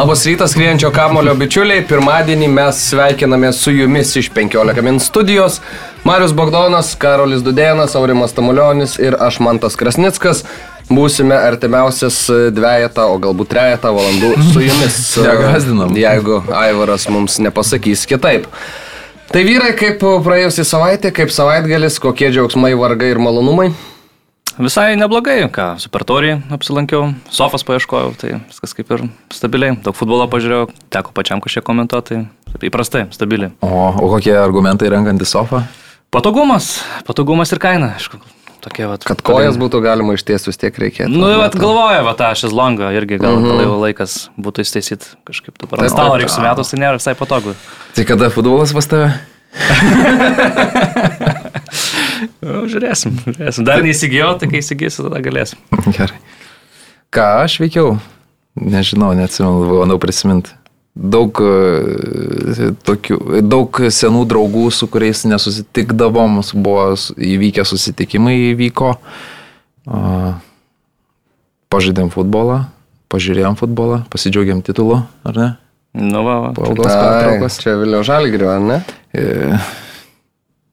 Labas rytas, skrienčio kamulio bičiuliai. Pirmadienį mes sveikiname su jumis iš 15 min studijos. Marius Bogdonas, Karolis Dudėnas, Aurimas Tamulionis ir aš Mantas Krasnickas. Būsime artimiausias dviejatą, o galbūt trejatą valandų su jumis. Negazdinam. Jeigu Aivaras mums nepasakys kitaip. Tai vyrai, kaip praėjusią savaitę, kaip savaitgalis, kokie džiaugsmai, vargai ir malonumai? Visai neblogai, ką, supertorijai apsilankiau, sofas paieškojau, tai viskas kaip ir stabiliai. Daug futbolo pažiūrėjau, teko pačiam kažkiek komentuoti, tai įprastai, stabiliai. O, o kokie argumentai renkantį sofą? Patogumas, patogumas ir kaina, aišku. Tokie, vat, Kad kojas būtų galima išties vis tiek reikėtų. Nu, vat galvoju, va, tą šezlongą irgi gal, mm -hmm. laikas būtų įstaisyti kažkaip dabar. Ant stalo reikia sumetus, tai nėra visai patogu. Tai kada futbolas pas tave? Nu, žiūrėsim, žiūrėsim. Dar neįsigijau, tai kai įsigysiu, tada galėsim. Gerai. Ką aš veikiau? Nežinau, neatsimenu, bandau prisiminti. Daug, e, tokių, daug senų draugų, su kuriais nesusitikdavom, buvo įvykę susitikimai įvyko. A, Pažaidėm futbolą, pažiūrėjom futbolą, pasidžiaugiam titulu, ar ne? Nu, va, va. Po ilgos Ai, pertraukos. čia Vilnių Žalgirio, ar ne? E,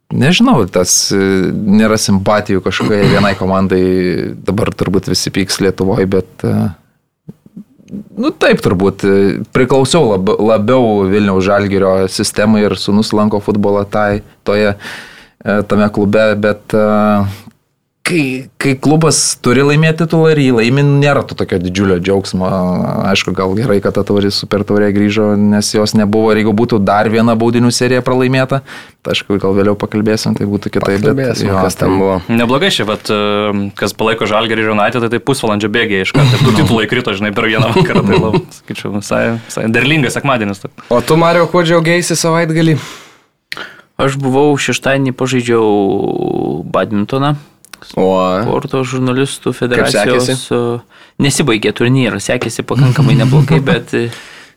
Nežinau, tas e, nėra simpatijų kažkokiai vienai komandai, dabar turbūt visi pyks Lietuvoje, bet, e, nu taip turbūt, e, priklausiau lab, labiau Vilniaus Žalgirio sistemai ir sunus lanko futbolą tai, toje, tame klube, bet kai, kai klubas turi laimėti titulą ir jį laimi, nėra to tokio didžiulio džiaugsmo. Aišku, gal gerai, kad ta taurė super taurė grįžo, nes jos nebuvo ir jeigu būtų dar viena baudinių serija pralaimėta, tai aišku, gal vėliau pakalbėsim, tai būtų kitaip. Kalbėsim, kas tai- ten buvo. Neblogai šiaip, bet kas palaiko Žalgerį ir United, tai, tai pusvalandžio bėgiai iš karto. Du titulai krito, žinai, per vieną vakarą. Tai labai, sakyčiau, visai, visai derlingas sekmadienis. O tu, Mario, kuo džiaugiaisi savaitgalį? Aš buvau šeštadienį pažaidžiau badmintoną. O, Sporto žurnalistų federacijos. Nesibaigė turnyras, sekėsi pakankamai neblogai, bet e,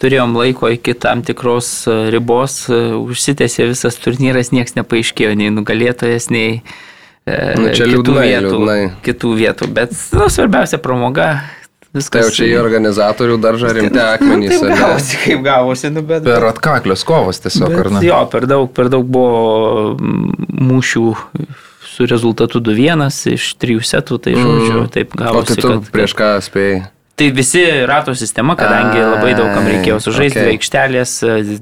turėjom laiko iki tam tikros e, ribos, e, užsitęsė visas turnyras, niekas nepaaiškėjo, nei nugalėtojas, nei Nu, kitų, liūdnai, vietų, liūdnai. kitų vietų. Bet nu, svarbiausia pramoga. tai Viskas. jau čia į organizatorių daržą rimti Nu, akmenys. taip ar ne? gavosi, kaip gavosi, nu, bet. Per atkaklios kovos tiesiog, ar Bet ne? Jo, per daug, per daug buvo mūšių su rezultatu 2-1 iš trijų setų, tai žodžiu, taip O tai gavosi. tu kad, prieš ką spėjai? Tai visi rato sistema, kadangi Ai, labai daug kam reikėjo sužaisti okay. aikštelės,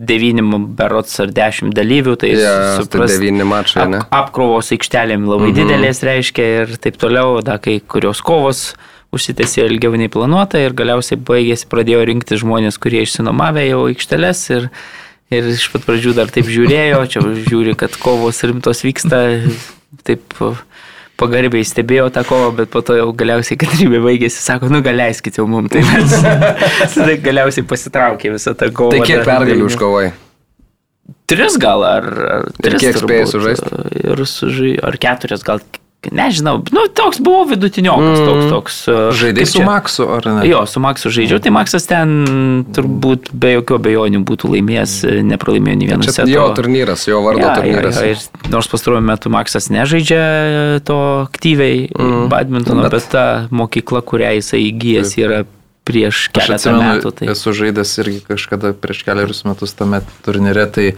devynim berots ar dešimt dalyvių, tai Ja, tai supras- devyni mačai, ne? ap, apkrovos aikštelėm labai mhm. didelės reiškia ir taip toliau, da, kai kurios kovos užsitęsė ilgiau nei planuota ir galiausiai baigėsi, pradėjo rinkti žmonės, kurie išsinomavę jau aikšteles ir, ir iš pat pradžių dar taip žiūrėjo, čia žiūri, kad kovos rimtos vyksta, taip pagarbiai stebėjo tą kovą, bet po to jau galiausiai, kad rybė baigėsi, sako, nu galeiskit jau mum, tai mes tada galiausiai pasitraukė visą tą kovą. Tai kiek pergalių užkovai? Tris gal, ar, ar tris. kiek spėjai turbūt, sužaist? Ir sužai, ar keturias, gal, nežinau, nu, toks buvo vidutiniokas, Mm. toks, toks. uh, Žaidai kaip su? Maksu, ar ne? Jo, su Maksu žaidžiau, tai Maksas ten turbūt be jokių abejonių būtų laimėjęs, nepralaimėjo nei vieną Čia setą. jo turnyras, jo vardo Ja, ja, turnyras. ja, ir nors pastaruoju metu Maksas nežaidžia to aktyviai Mm. mm. badmintono, Bet- bet... ta mokykla, kurią jisai įgyjęs, yra prieš keletą atsimenu, metų. Tai... esu žaidęs irgi kažkada prieš keliarius metus tame turnyre, tai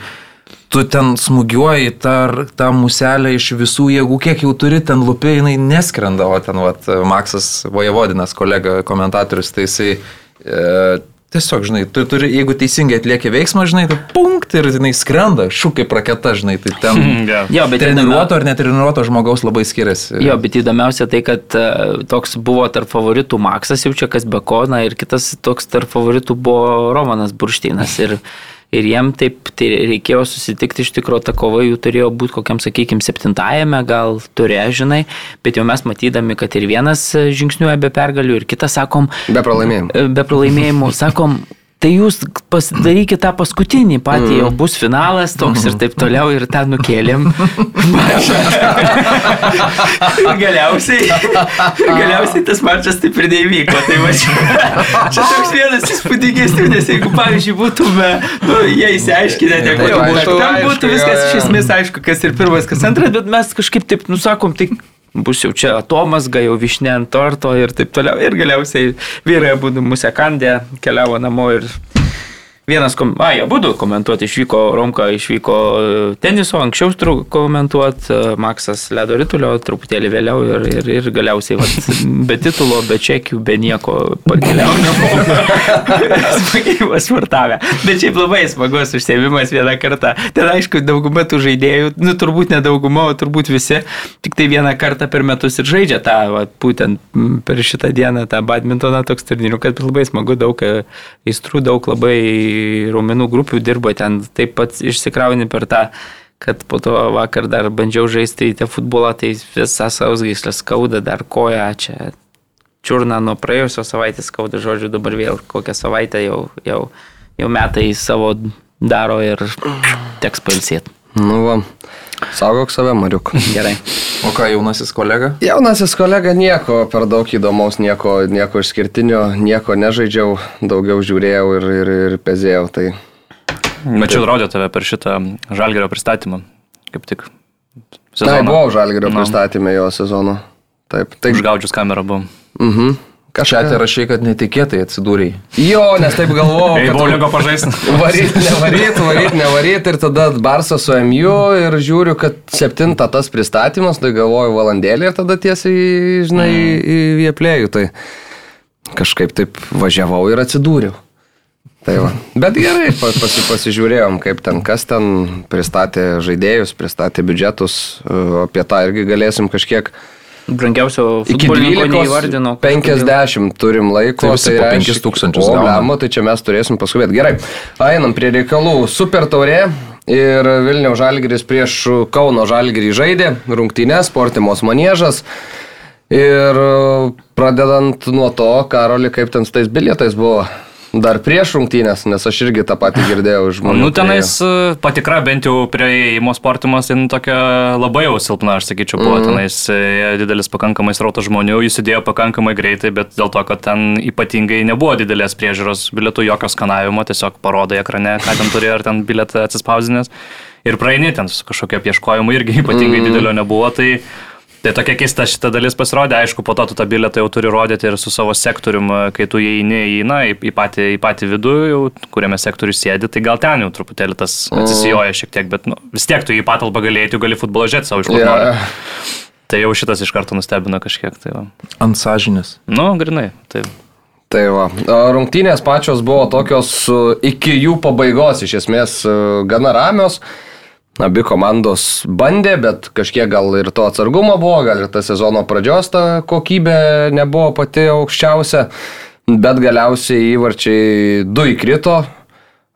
tu ten smūgiuoji tą, tą muselę iš visų jėgų, kiek jau turi, ten lupė, jinai neskrenda, o ten, vat, Maksas Vojevodinas, kolega komentatorius, tai jisai e, tiesiog, žinai, tu turi, jeigu teisingai atlieki veiksmą, žinai, tai punkt ir jinai skrenda, šūkai praketa, žinai, tai ten Ja. Jo, bet treniruoto ar netreniruoto žmogaus labai skiriasi. Jo, bet įdomiausia tai, kad e, toks buvo tarp favoritų Maksas, jau čia kas Bekona, ir kitas toks tarp favoritų buvo Romanas Buršteinas. Ir, ir jiem taip tai reikėjo susitikti, iš tikrųjų ta kova jų turėjo būti kokiam, sakykime, septintajame, gal turėjo, žinai, bet jau mes matydami, kad ir vienas žingsniuoja be pergalių, ir kitas, sakom, Be pralaimėjimų. be pralaimėjimų, sakom, tai jūs pasidarykite tą paskutinį patį, jau bus finalas toks ir taip toliau ir tą nukėlėm. galiausiai, galiausiai tas mačas taip ir neįvyko. Tai va čia, čia toks vienas įspūdingesnių, nes jeigu, pavyzdžiui, būtume, nu, jie įsiaiškinę, Tai ten aišku, būtų, ten būtų viskas iš esmės aišku, kas ir pirmas, kas antras, bet mes kažkaip taip nusakom, tai bus jau čia atomas, gal jau višnė ant torto ir taip toliau. Ir galiausiai vyrai būdų mūsų kandė, keliavo namo ir vienas, kom... a, jie būtų komentuoti, išvyko Romka, išvyko e, teniso, anksčiau tru komentuoti, Maksas ledo rytulio, truputėlį vėliau ir, ir, ir galiausiai vat, be titulo, be čekių, be nieko pakeliau. Smagiai sportavę. Bet šiaip labai smagus užsiemimas vieną kartą. Ten aišku, dauguma tų žaidėjų, nu turbūt ne dauguma, o turbūt visi, tik tai vieną kartą per metus ir žaidžia tą, va, būtent per šitą dieną tą badmintoną toks turnyrių, kad labai smagu, daug e, aistrų, daug labai raumenų grupių dirbo ten, taip pat išsikrauni per tą kad po to vakar dar bandžiau žaisti į tą futbolą, tai visą sausgyslę skauda, dar koja čia. Čiurna nuo praėjusios savaitės skauda, žodžiu, dabar vėl kokią savaitę jau, jau, jau metai savo daro ir teks pailsėti. Nu, va. Saugok save, Mariuk. Gerai. O ką, jaunasis kolega? Jaunasis kolega nieko per daug įdomaus, nieko, nieko išskirtinio, nieko nežaidžiau, daugiau žiūrėjau ir, ir, ir pezėjau. Tai Mačiau, rodė tave per šitą žalgerio pristatymą. Kaip tik. Tai buvau žalgerio Nu. pristatymę jo sezono. Taip, taip. Užgaudžius kamerą buvo. Mhm. Čia te rašai, kad netikėtai atsidūrėjai. Jo, nes taip galvojau, kad bowlingo pažaisti. Varyt, nevaryt, varyt, nevaryt ir tada Barsas su MU ir žiūriu, kad septinta tas pristatymas, tai galvoju valandėlį ir tada tiesiai, žinai, į vieplėjų. Tai kažkaip taip važiavau ir atsidūriau. Tai va. Bet gerai, pa- pasi, pasižiūrėjom, kaip ten, kas ten pristatė žaidėjus, pristatė biudžetus, apie tą irgi galėsim kažkiek. Brangiausio futbolininko 12, neįvardino. 50 turim laiko. Tai visi po 5000 O, blemo, tai čia mes turėsim paskubėti. Gerai, einam prie reikalų. Super taurė ir Vilniaus Žalgiris prieš Kauno Žalgirį žaidė, rungtynės, sportimos manėžas. Ir pradedant nuo to, Karoli, kaip ten su tais bilietais buvo. Dar prieš rungtynės, nes aš irgi tą patį girdėjau iš žmonių. Nu, kurie- tenais e, patikra bent jau prie įėjimo sportimas, tai nu, tokia labai jau silpna, aš sakyčiau, buvo. Mm. Tenais e, didelis pakankamai srautas žmonių, jis įdėjo pakankamai greitai, bet dėl to, kad ten ypatingai nebuvo didelės priežiūros bilietų, jokio skanavimo, tiesiog parodai ekrane, ką ten turi, ar ten bilietą atsispausdinės. Ir praeini ten su kažkokio apieškojimo irgi ypatingai mm. didelio nebuvo. Tai Tai tokia keista šita dalis pasirodė, aišku, po to tu tą bilietą jau turi rodyti ir su savo sektorium, kai tu įeini į, na, į, į, patį, į patį vidų, jau, kuriame sektoriui sėdi, tai gal ten jau truputėlį tas atsisijoja šiek tiek, bet nu, vis tiek tu į patalpą galėjai, tu gali futbolo žiūrėti savo iš kur Ja. nori. Tai jau šitas iš karto nustebino kažkiek. Tai va. Ant sąžinės. nu, grinai. Tai. Tai va, o rungtynės pačios buvo tokios e, iki jų pabaigos, iš esmės e, gana ramios. Abi komandos bandė, bet kažkiek gal ir to atsargumo buvo, gal ir ta sezono pradžios ta kokybė nebuvo pati aukščiausia, bet galiausiai įvarčiai du įkrito.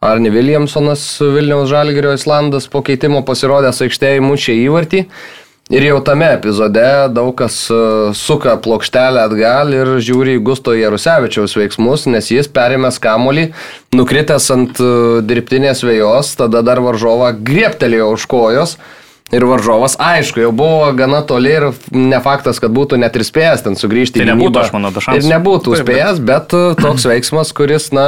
Arni Williamsonas Vilniaus Žalgirio Islandas po keitimo pasirodęs aikštėje mušė įvartį. Ir jau tame epizode daug kas e, suka plokštelę atgal ir žiūri į Gusto Jarusevičiaus veiksmus, nes jis perėmęs kamolį, nukritęs ant e, dirbtinės vėjos, tada dar varžovą grieptelėjo už kojos. Ir varžovas, aišku, jau buvo gana toli ir ne faktas, kad būtų net ir spėjęs ten sugrįžti Tai į nebūtų, gynybą. aš manau, šansų. Ir nebūtų spėjęs, bet e, toks veiksmas, kuris, na,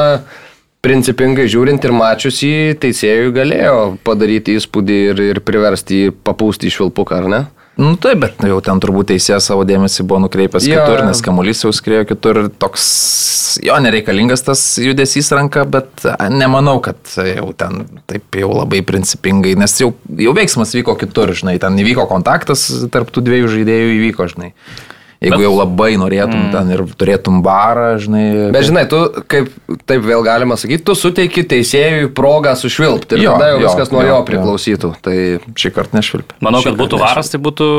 principingai žiūrint ir mačius jį, teisėjui galėjo padaryti įspūdį ir, ir priversti jį papūsti iš vilpuką, ar ne? Nu taip, bet jau ten turbūt teisėjas savo dėmesį buvo nukreipęs Jo, kitur, nes kamuolys jau skriejo kitur ir toks, jo, nereikalingas tas judesys ranka, bet nemanau, kad jau ten taip jau labai principingai, nes jau, jau veiksmas vyko kitur, žinai, ten įvyko kontaktas tarp tų dviejų žaidėjų įvyko, žinai. Jeigu Bet- jau labai norėtum mm. ten ir turėtum barą, žinai. Bet žinai, tu, kaip taip vėl galima sakyti, tu suteiki teisėjui progą sušvilpti ir Jo, tada jau jo, viskas nuo jo, jo jo. priklausytų. Tai šį kartą nešvilpė. Manau, Šį kad būtų varas, tai būtų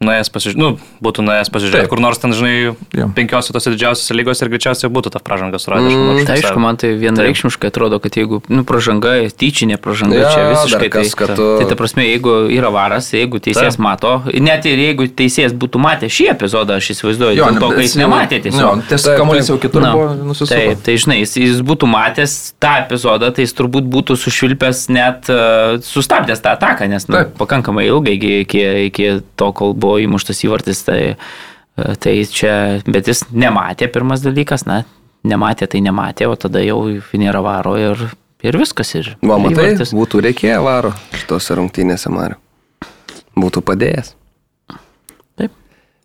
nuėjęs pasižiūrėti, nu, būtų nuėjęs pasižiūrėti, Taip. kur nors ten, žinai, Jo. penkiose tose didžiausiose lygose ir greičiausiai būtų ta pražanga suradęs. Mm, Tai aišku, man tai vienareikšmiškai atrodo, kad jeigu nu, pražanga, tyčinė pražanga, Jo, čia visiškai kas, tai, kad tu- tai ta prasme, jeigu yra varas, jeigu teisėjas Taip. mato, net ir jeigu teisėjas būtų matę šį epizodą, aš įsivaizduoju, Jo, dėl to, kad jis nematė Jo, tiesiog. tiesiog kamuolys jau kitur Na, buvo Tai, nusisuko. tai žinai, jis, jis būtų matęs tą epizodą, tai jis turbūt būtų sušvilpęs net uh, sustabdęs tą ataką, nes nu, pakankamai ilgai iki, iki, iki to, kol buvo įmuštas įvartis. Tai, uh, tai čia, bet jis nematė pirmas dalykas, na, nematė, tai nematė, o tada jau nėra varo ir, ir viskas. Ir, Va, matai, įvartis. būtų reikėję varo šitose rungtynėse, Mariu. Būtų padėjęs.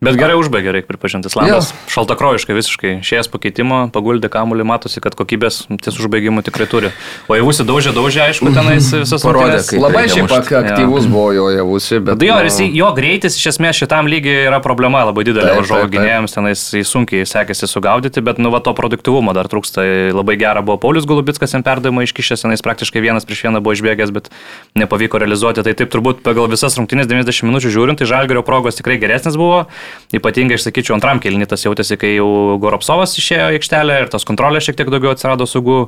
Bet gerai užbaigė, reikia pripažinti. Islandas šaltakrojiškai visiškai. Šėjęs pakeitimo, paguldė kamuolį, matosi, kad kokybės ties užbaigimų tikrai turi. O javusi daužė, daužė, aišku, tenais visas Parodė, Labai šiaip aktyvus buvo jo javusi, bet... Bet jo, nu, ir jisai, jo greitis iš esmės šitam lygiai yra problema labai didelė varžovo gynėjams, tenais jį sunkiai sekėsi sugaudyti, bet nu va to produktivumo dar trūksta. Labai gera buvo Paulius Golubitskas, jam perdavimą iškišęs, tenais praktiškai vienas prieš vieną buvo išbėgęs, bet nepavyko realizuoti. Tai taip turbūt pagal visas rungtynės 90 minučių žiūrint, tai Žalgerio progos tikrai geresnis buvo. Ypatingai, aš sakyčiau, antram kelnytas jautėsi, kai jau Goropsovas išėjo aikštelę ir tos kontrolės šiek tiek daugiau atsirado saugų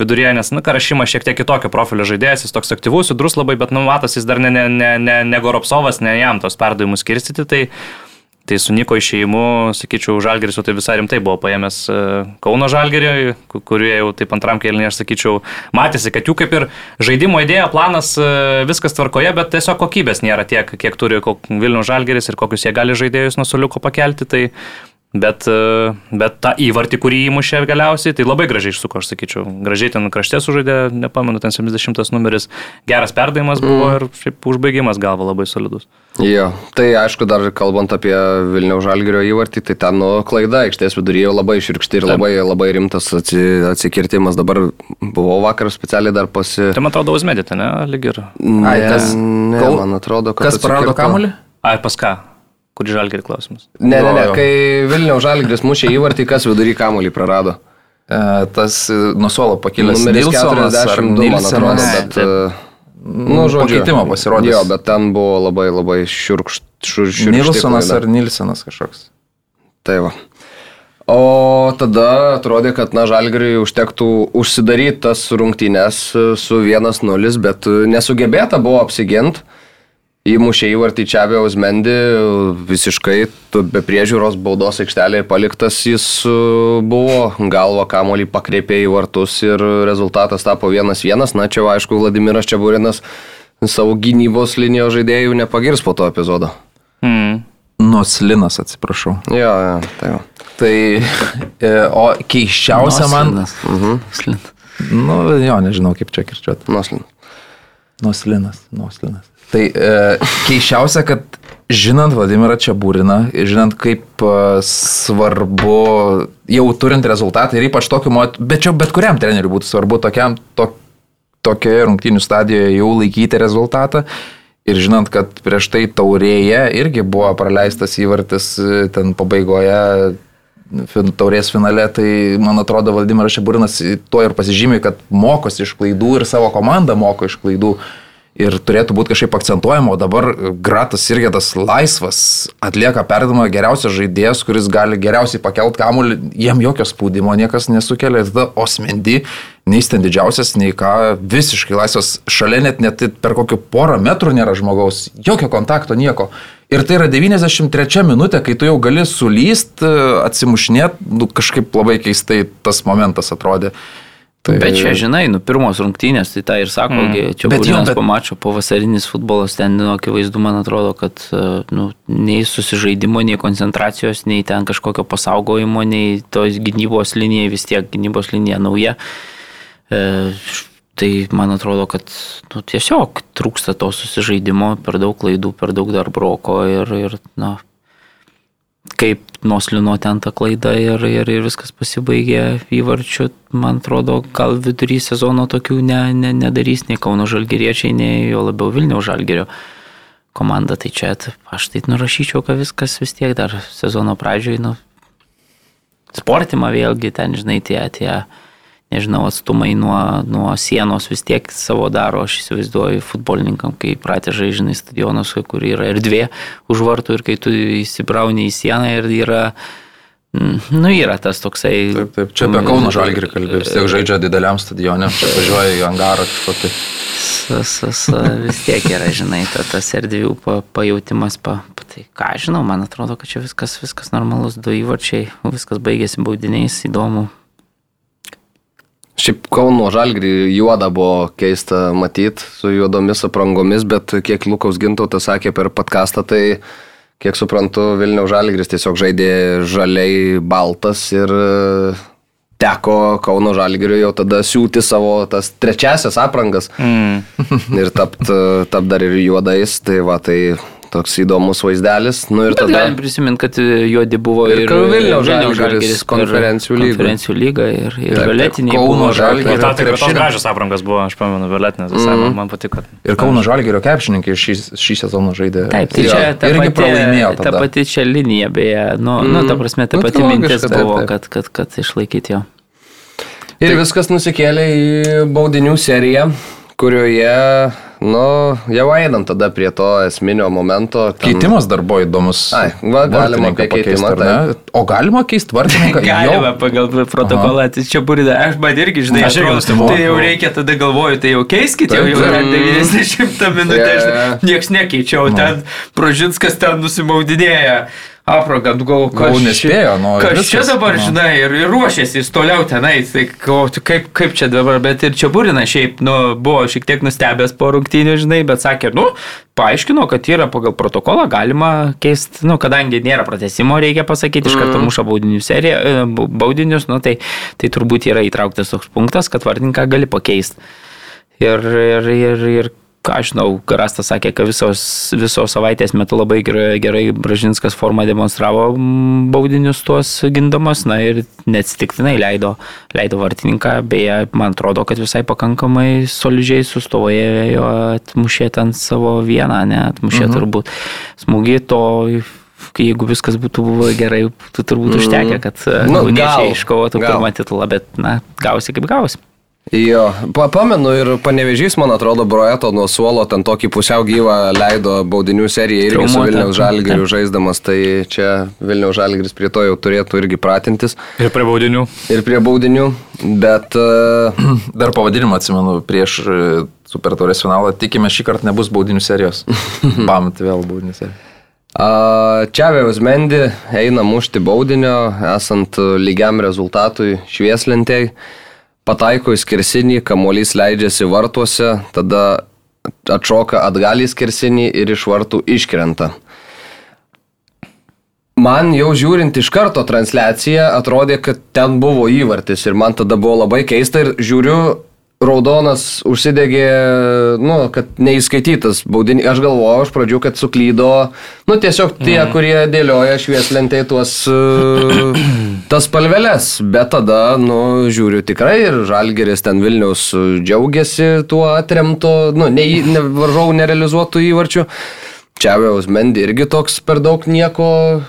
viduryje, nes, na, Karašymas šiek tiek kitokio profilio žaidėjas, jis toks aktyvus, judrus labai, bet, nu, matas, jis dar ne, ne, ne, ne, Goropsovas, ne jam tos perdavimus skirstyti. Tai, Tai su Niko išėjimu, sakyčiau, Žalgeris jau tai visai rimtai buvo paėmęs e, Kauno Žalgerį, ku- kurie jau taip antram kelnį, aš sakyčiau, matėsi, kad jų kaip ir žaidimo idėja, planas, e, viskas tvarkoje, bet tiesiog kokybės nėra tiek, kiek turi Vilniaus Žalgeris ir kokius jie gali žaidėjus nuo soliuko pakelti. Tai, Bet, e, bet tą įvartį, kurį įmušė galiausiai, tai labai gražiai išsuko, aš sakyčiau. Gražiai ten krašte sužaidė, nepamenu, ten 70 numeris, geras perdavimas buvo ir šiaip užbaigimas galva labai solidus. Jo, tai aišku, dar kalbant apie Vilniaus Žalgirio įvartį, tai ten nu, klaida, aikštės viduryje labai išrikšti ir labai, labai rimtas atsi, atsikirtimas. Dabar buvau vakar specialiai dar pasi... Tai man atrodo, Uzmedite, ne, lyg ir. Ne, Ai, kas- ne, man atrodo, kad... Kas prarado kamuolį? Ai, pas ką? Kurį žalgerį klausimas? Ne, ne, ne, Jo, jo. kai Vilniaus Žalgiris mušė įvartį, kas vidury kamuolį prarado. E, Tas e, nuo suolo pakilęs Numeris Nilsonas ar 42, man atrodo, Nilsenas. bet... e, Nu, žodžiu, Pakeitimo pasirodys. Jo, bet ten buvo labai, labai šiurkštus. Nilsonas ar Nilsenas kažkoks. Tai va. O tada atrodė, kad, na, Žalgiriui užtektų užsidaryti tas rungtynes su 1-0, bet nesugebėta buvo apsiginti. Įmušė įvartį Čiavė Uzmendi, visiškai tu be priežiūros baudos aikštelėje paliktas jis e, buvo, galva kamolį pakreipė į vartus ir rezultatas tapo 1-1. Na, čia aišku, Vladimiras Čiaburinas savo gynybos linijos žaidėjų nepagirs po to epizodo. Hmm. Nuslinas, atsiprašau. Jo, jo, tai jo. Tai, e, o keiščiausia man... Mhm. Nu, jo, nežinau kaip čia kirčiuoti. Noslin. Nuslinas, nuslinas. Tai e, keiščiausia, kad žinant Vladimirą Čiabūriną, žinant kaip e, svarbu, jau turint rezultatą ir ypač tokiu motu, bet čia bet kuriam treneriui būtų svarbu tokiam, to, tokioje rungtynių stadijoje jau laikyti rezultatą. Ir žinant, kad prieš tai taurėje irgi buvo praleistas įvartis e, ten pabaigoje taurės finale, tai man atrodo Valdimiras Šeburinas tuo ir pasižymė, kad mokosi iš klaidų ir savo komandą moko iš klaidų. Ir turėtų būti kažkaip akcentuojama, o dabar Gratas irgi tas laisvas atlieka perdamą geriausias žaidėjas, kuris gali geriausiai pakelt kamuolį, jam jokio spaudimo niekas nesukelia. Tada Osmendi, nei ten didžiausias, nei ką, visiškai laisvas, šalia net, net per kokį porą metrų nėra žmogaus, jokio kontakto, nieko. Ir tai yra 93 minutė, kai tu jau gali sulyst, atsimušnėt, nu, kažkaip labai keistai tas momentas atrodė. Tai... Bet čia, žinai, nu, pirmos rungtynės, tai tą ir sako, mm. čia Bet bet pamačio pavasarinis futbolas, ten, nu, akivaizdu, man atrodo, kad e, nu, nei susižaidimo, nei koncentracijos, nei ten kažkokio pasaugojimo, nei tos gynybos linija, vis tiek gynybos linija nauja. E, tai man atrodo, kad nu, tiesiog trūksta to susižaidimo, per daug klaidų, per daug dar broko ir, ir na, kaip nuoslino ten ta klaida ir, ir, ir viskas pasibaigė įvarčiu, man atrodo, gal vidury sezono tokių ne, ne, nedarys nei Kauno žalgeriečiai, nei jo labiau Vilniaus žalgerio komanda. Tai čia aš tai nurašyčiau, kad viskas vis tiek dar sezono pradžioj, nu, sportimą vėlgi ten, žinai, tie, tie nežinau, atstumai nuo, nuo sienos vis tiek savo daro, aš įsivaizduoju futbolininkam, kai pratė žaidžiai stadionuose, kur yra erdvė už vartų ir kai tu įsibrauni į sieną ir yra, mm, nu yra tas toksai. Taip, taip, čia apie Kauno Žalgirį kalbėjau, vis tiek žaidžia dideliam stadione, čia važiuoja į angarą kažkokį. S, s, s, vis tiek yra, žinai, ta, tas erdvių pa, pajūtimas, pa, pa, tai ką žinau, man atrodo, kad čia viskas, viskas normalus, du įvarčiai, viskas baigėsi baudiniais, įdomu. Šiaip Kauno Žalgrį juoda buvo keista matyti su juodomis aprangomis, bet kiek Lukaus Gintautas sakė per podcastą, tai kiek suprantu, Vilniaus Žalgris tiesiog žaidė žaliai baltas ir e, teko Kauno Žalgiriui jau tada siūti savo tas trečiasias aprangas Mm. ir tapt, tap dar ir juodais, tai va, tai toks įdomus vaizdelis. Nu ir Bet tada... galim prisiminti, kad juodi buvo Ir ir, Vilniaus Žalgiris per konferencijų lygoj. Konferencijų lyga ir, ir violetiniai Kauno buvo Žalgiris. Ir Ir ta tikrai tos krepšinio. gražios aprangos buvo, aš pamenu, violetinės visai, Mhm. man, patiko. Ir Kauno Žalgerio krepšininkai šį, šį sezoną žaidė. Taip, tai čia ta irgi pralaimėjo ta pati čia linija, beje, nu, mm. nu, ta prasme, ta Nu, pati tai mintis buvo, kad, kad, kad išlaikyti jo. Ir viskas nusikėlė į baudinių seriją, kurioje, nu, jau einam tada prie to esminio momento. ten- Keitimas dar buvo įdomus. Ai, va, galima apie keitimą, ar ne? O galima keisti vartininką? Galima Jau? pagal protokolą, tai čia burida, aš man irgi, žinai, Aš nustebau. tai jau reikia, tada galvoju, tai jau keiskit, jau, jau yra taip. 90 minutę, Jo, jo, žinai, jo. nieks nekeičia, o ten Prožinskas ten nusimaudinėja. Aprangą, galvoju, Gal kas, nespėjo, nu, kas čia dabar, nu. žinai, ir, ir ruošiasi jis toliau tenai, tai kaip, kaip čia dabar, bet ir čia burina šiaip, nu, buvo šiek tiek nustebęs po rungtynių, žinai, bet sakė, nu, paaiškino, kad yra pagal protokolą galima keisti, nu, kadangi nėra pratesimo, reikia pasakyti, iš karto muša baudinių seriją, e, bau- baudinius, nu, tai, tai turbūt yra įtrauktas toks punktas, kad vartininką gali pakeisti. Ir, ir, ir, ir ką aš žinau, Garastas sakė, kad visos, visos savaitės metu labai gerai, gerai Bražinskas formą demonstravo mm, baudinius tuos gindamas, na ir neatsitiktinai leido, leido vartininką, beje, man atrodo, kad visai pakankamai solidžiai sustojo, atmušė ten savo vieną, ne, atmušė mhm. turbūt smūgį to. Jeigu viskas būtų buvę gerai, tu turbūt užtekė, kad Nu, nu, gal, iškovotų pirmą titulą, bet, na, gausi kaip gausi. Jo, pa, pamenu ir panevežys, man atrodo, Broeto nuo suolo ten tokį pusiau gyvą leido baudinių seriją irgi su. Vilniaus Žalgiriu žaisdamas, tai čia Vilniaus Žalgiris prie to jau turėtų irgi pratintis Ir prie baudinių. ir prie baudinių, bet uh, Dar pavadinimą atsimenu prieš e, Super Taurės finalą. Tikime šį kartą nebus baudinių serijos. Bamt vėl baudinių serijos. Čiavėjus Mendi eina mušti baudinio, esant lygiam rezultatui švieslentėjai, pataiko į skirsinį, kamuolys leidžiasi vartuose, tada atšoka atgal į skirsinį ir iš vartų iškrenta. Man jau žiūrint iš karto transliaciją atrodė, kad ten buvo įvartis ir man tada buvo labai keista ir žiūriu, raudonas užsidegė, nu, kad neįskaitytas baudinys. Aš galvojau iš pradžių, kad suklydo, nu, tiesiog tie, mm. kurie dėlioja švieslentai tuos, tas palveles. Bet tada, nu, žiūriu tikrai ir Žalgeris ten Vilnius džiaugiasi tuo atremto, nu, ne, ne varžovų nerealizuotų įvarčių. Čiaviaus Mendi irgi toks per daug nieko,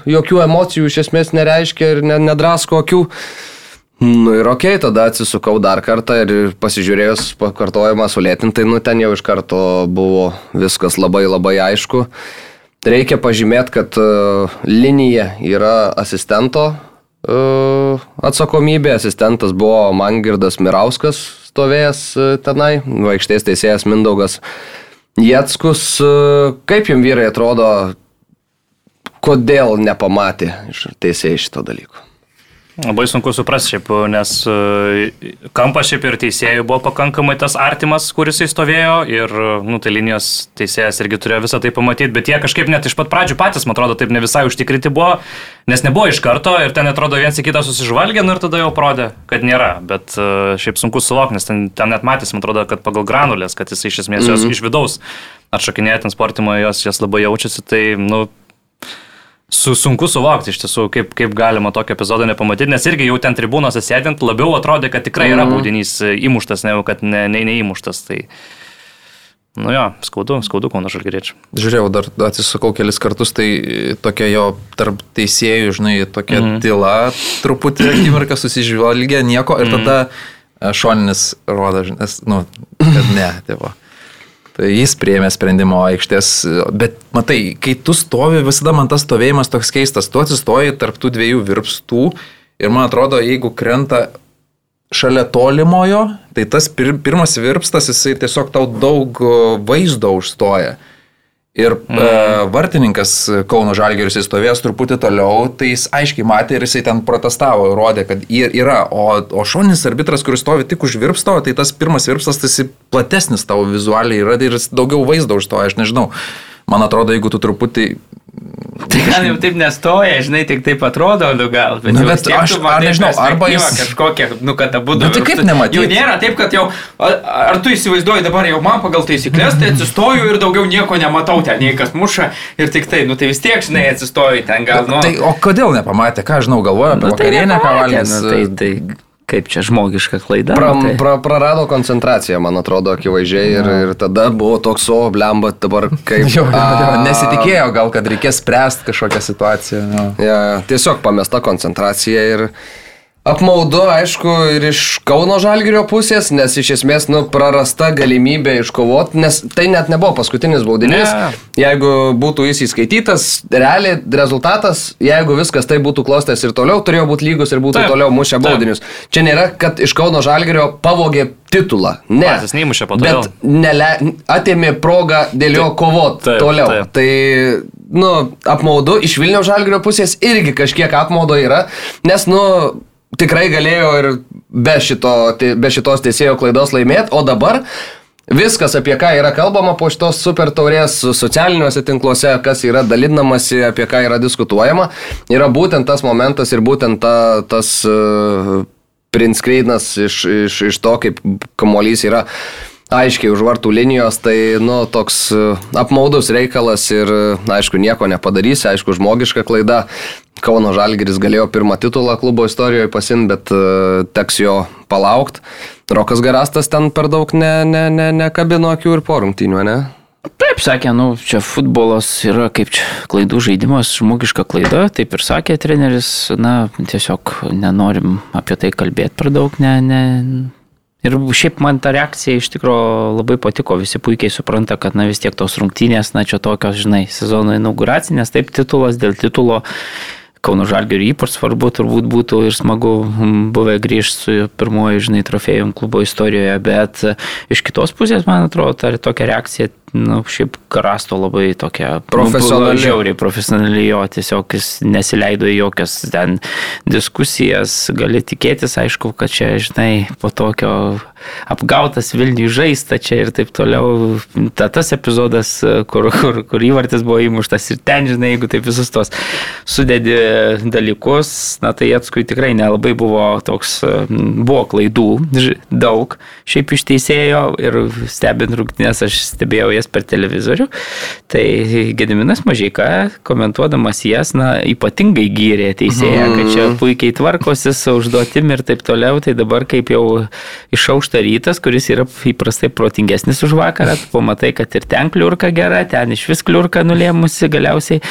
jokių emocijų iš esmės nereiškia ir ne, nedrasko akių. Nu ir ok, tada atsisukau dar kartą ir pasižiūrėjus pakartojimą sulėtintai, nu ten jau iš karto buvo viskas labai labai aišku. Reikia pažymėti, kad uh, linija yra asistento uh, atsakomybė. Asistentas buvo Mangirdas Mirauskas stovėjęs uh, tenai, vaikštės teisėjas Mindaugas Jetskus. Uh, kaip jums vyrai atrodo, kodėl nepamatė teisėjai šito dalyko? Labai sunku suprasti šiaip, nes e, kampas šiaip ir teisėjų buvo pakankamai tas artimas, kuris įstovėjo ir, nu, tai linijos teisėjas irgi turėjo visą tai pamatyti, bet jie kažkaip net iš pat pradžių patys, man atrodo, taip ne visai užtikrinti buvo, nes nebuvo iš karto ir ten atrodo viens į kitą susižvalgė nu, ir tada jau parodė, kad nėra, bet e, šiaip sunku suvokti, nes ten, ten net matys, man atrodo, kad pagal granulės, kad jis iš esmės jos Mhm. iš vidaus atšakinėja ten sportimo, jos, jos labai jaučiasi, tai, nu, Su, sunku suvokti iš tiesų, kaip, kaip galima tokio epizodo nepamatyti, nes irgi jau ten tribūnose sėdint labiau atrodė, kad tikrai yra baudinys e, įmuštas, negu kad ne, ne, neįmuštas. Tai, nu jo, skaudu, skaudu, Kauno Žalgiriečių. Žiūrėjau, dar atsisukau kelis kartus, tai tokia jo tarp teisėjų, žinai, tokia mm. tyla, truputį akimirką susižvalgia, nieko ir tada e, šoninis rodo, žinai, nu, kad ne, tėvo. Tai jis prieėmė sprendimo aikštės, bet matai, kai tu stovi, visada man tas stovėjimas toks keistas, tu atsistoji tarp tų dviejų virpstų ir man atrodo, jeigu krenta šalia tolimojo, tai tas pir, pirmas virpstas, jisai tiesiog tau daug vaizdo užstoja. Ir mm. uh, vartininkas Kauno Žalgeris įstovėjęs truputį toliau, tai jis aiškiai matė ir jisai ten protestavo, rodė, kad yra. O, o šoninis arbitras, kuris stovi tik už virpsto, tai tas pirmas virpstas, tai jisai platesnis tavo vizualiai yra ir jis daugiau vaizdo užstoja, aš nežinau. Man atrodo, jeigu tu truputį Tai gal jau taip nestoja, žinai, tik taip atrodo, nu gal. Bet, jau bet aš- ar nežinau, arba jis- Kažkokia, nu kad abu Bet tai kaip nematyt? Jau nėra taip, kad jau, ar tu įsivaizduoji dabar jau man pagal taisyklės, tai atsistoju ir daugiau nieko nematau ten, nei kas muša ir tik tai, nu tai vis tiek, žinai, atsistoju ten gal, nu. Tai o kodėl nepamatė, ką žinau, galvoju apie nu, tai vakarienę, ką valgys. nu, tai, tai kaip čia žmogiška klaida. Pra, nu, tai. pra, prarado koncentraciją, man atrodo, akivaizdžiai ir, ir tada buvo toks, o, blemba, dabar kaip... Jo, a, nesitikėjo gal, kad reikės spręsti kažkokią situaciją. Jo. Ja, tiesiog pamesta koncentracija ir apmaudu, aišku, ir iš Kauno Žalgirio pusės, nes iš esmės, nu, prarasta galimybė iškovoti, nes tai net nebuvo paskutinis baudinys. Ne. Jeigu būtų jis įskaitytas, realiai rezultatas, jeigu viskas tai būtų klostęs ir toliau, turėjo būti lygus ir būtų Taip, toliau mušę taip. baudinius. Čia nėra, kad iš Kauno Žalgirio pavogė titulą. Ne. Patys neįmušė po to Bet nele, atėmė progą dėl jo kovot taip, toliau. taip. Tai, nu, apmaudu, iš Vilniaus žalgrio pusės irgi kažkiek apmaudo yra, nes, nu, tikrai galėjo ir be, šito, be šitos teisėjo klaidos laimėti, o dabar Viskas, apie ką yra kalbama po šitos super taurės socialiniuose tinkluose, kas yra dalinamasi, apie ką yra diskutuojama, yra būtent tas momentas ir būtent ta, tas uh, prinskreinas iš, iš, iš to, kaip kamuolys yra aiškiai už vartų linijos, tai, nu, toks e, apmaudus reikalas ir, e, aišku, nieko nepadarysi, aišku, žmogiška klaida. Kauno Žalgiris galėjo pirmą titulą klubo istorijoje pasimti, bet uh, teks jo palaukti. Rokas Garastas ten per daug ne, ne, ne, nekabino akių ir po rungtynių, ne? Taip sakė, nu, čia futbolas yra kaip čia klaidų žaidimas, žmogiška klaida, taip ir sakė treneris, na, tiesiog nenorim apie tai kalbėti per daug, ne, ne. Ir šiaip man ta reakcija iš tikrųjų labai patiko, visi puikiai supranta, kad na vis tiek tos rungtynės, na čia tokios, žinai, sezono inauguracinės, taip titulas dėl titulo. Kauno Žalgiriui ypač svarbu turbūt būtų ir smagu buvę grįžti su pirmoju, žinai, trofėjum klubo istorijoje, bet iš kitos pusės, man atrodo, ta tokia reakcija, nu, šiaip karasto labai tokia. Nu, žiauriai profesionali jo, tiesiog jis nesileido į jokias ten diskusijas, gali tikėtis, aišku, kad čia, žinai, po tokio apgautas Vilniui žaista čia ir taip toliau. Ta, tas epizodas, kur, kur, kur įvartis buvo įmuštas ir ten, žinai, jeigu taip visus tos sudėdi dalykus, na tai atskui tikrai nelabai buvo toks, buvo klaidų daug šiaip iš teisėjo ir stebint rungtynės aš stebėjau jas per televizorių. Tai Gediminas Mažyka, komentuodamas jas, na, ypatingai gyrė teisėją, kad čia puikiai tvarkosi su užduotim ir taip toliau. Tai dabar kaip jau išaušta rytas, kuris yra įprastai protingesnis už vakarą, pamatai, kad ir ten kliurka gera, ten iš vis kliurka nulėmusi galiausiai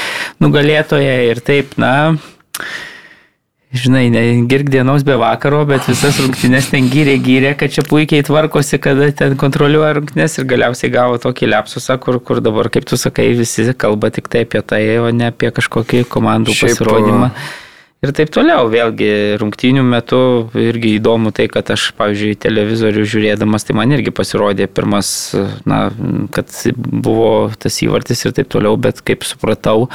nugalėtoje ir taip, na. Žinai, girk dienos be vakaro, bet visas rungtynės ten gyrė, gyrė, kad čia puikiai tvarkosi, kada ten kontroliuoja rungtynės ir galiausiai gavo tokį lepsusą, kur, kur dabar, kaip tu sakai, visi kalba tik tai apie tai, o ne apie kažkokį komandų Šiaip, pasirodymą. Ir taip toliau, vėlgi, rungtynių metu irgi įdomu tai, kad aš, pavyzdžiui, televizorių žiūrėdamas, tai man irgi pasirodė pirmas, na, kad buvo tas įvartis ir taip toliau, bet kaip supratau,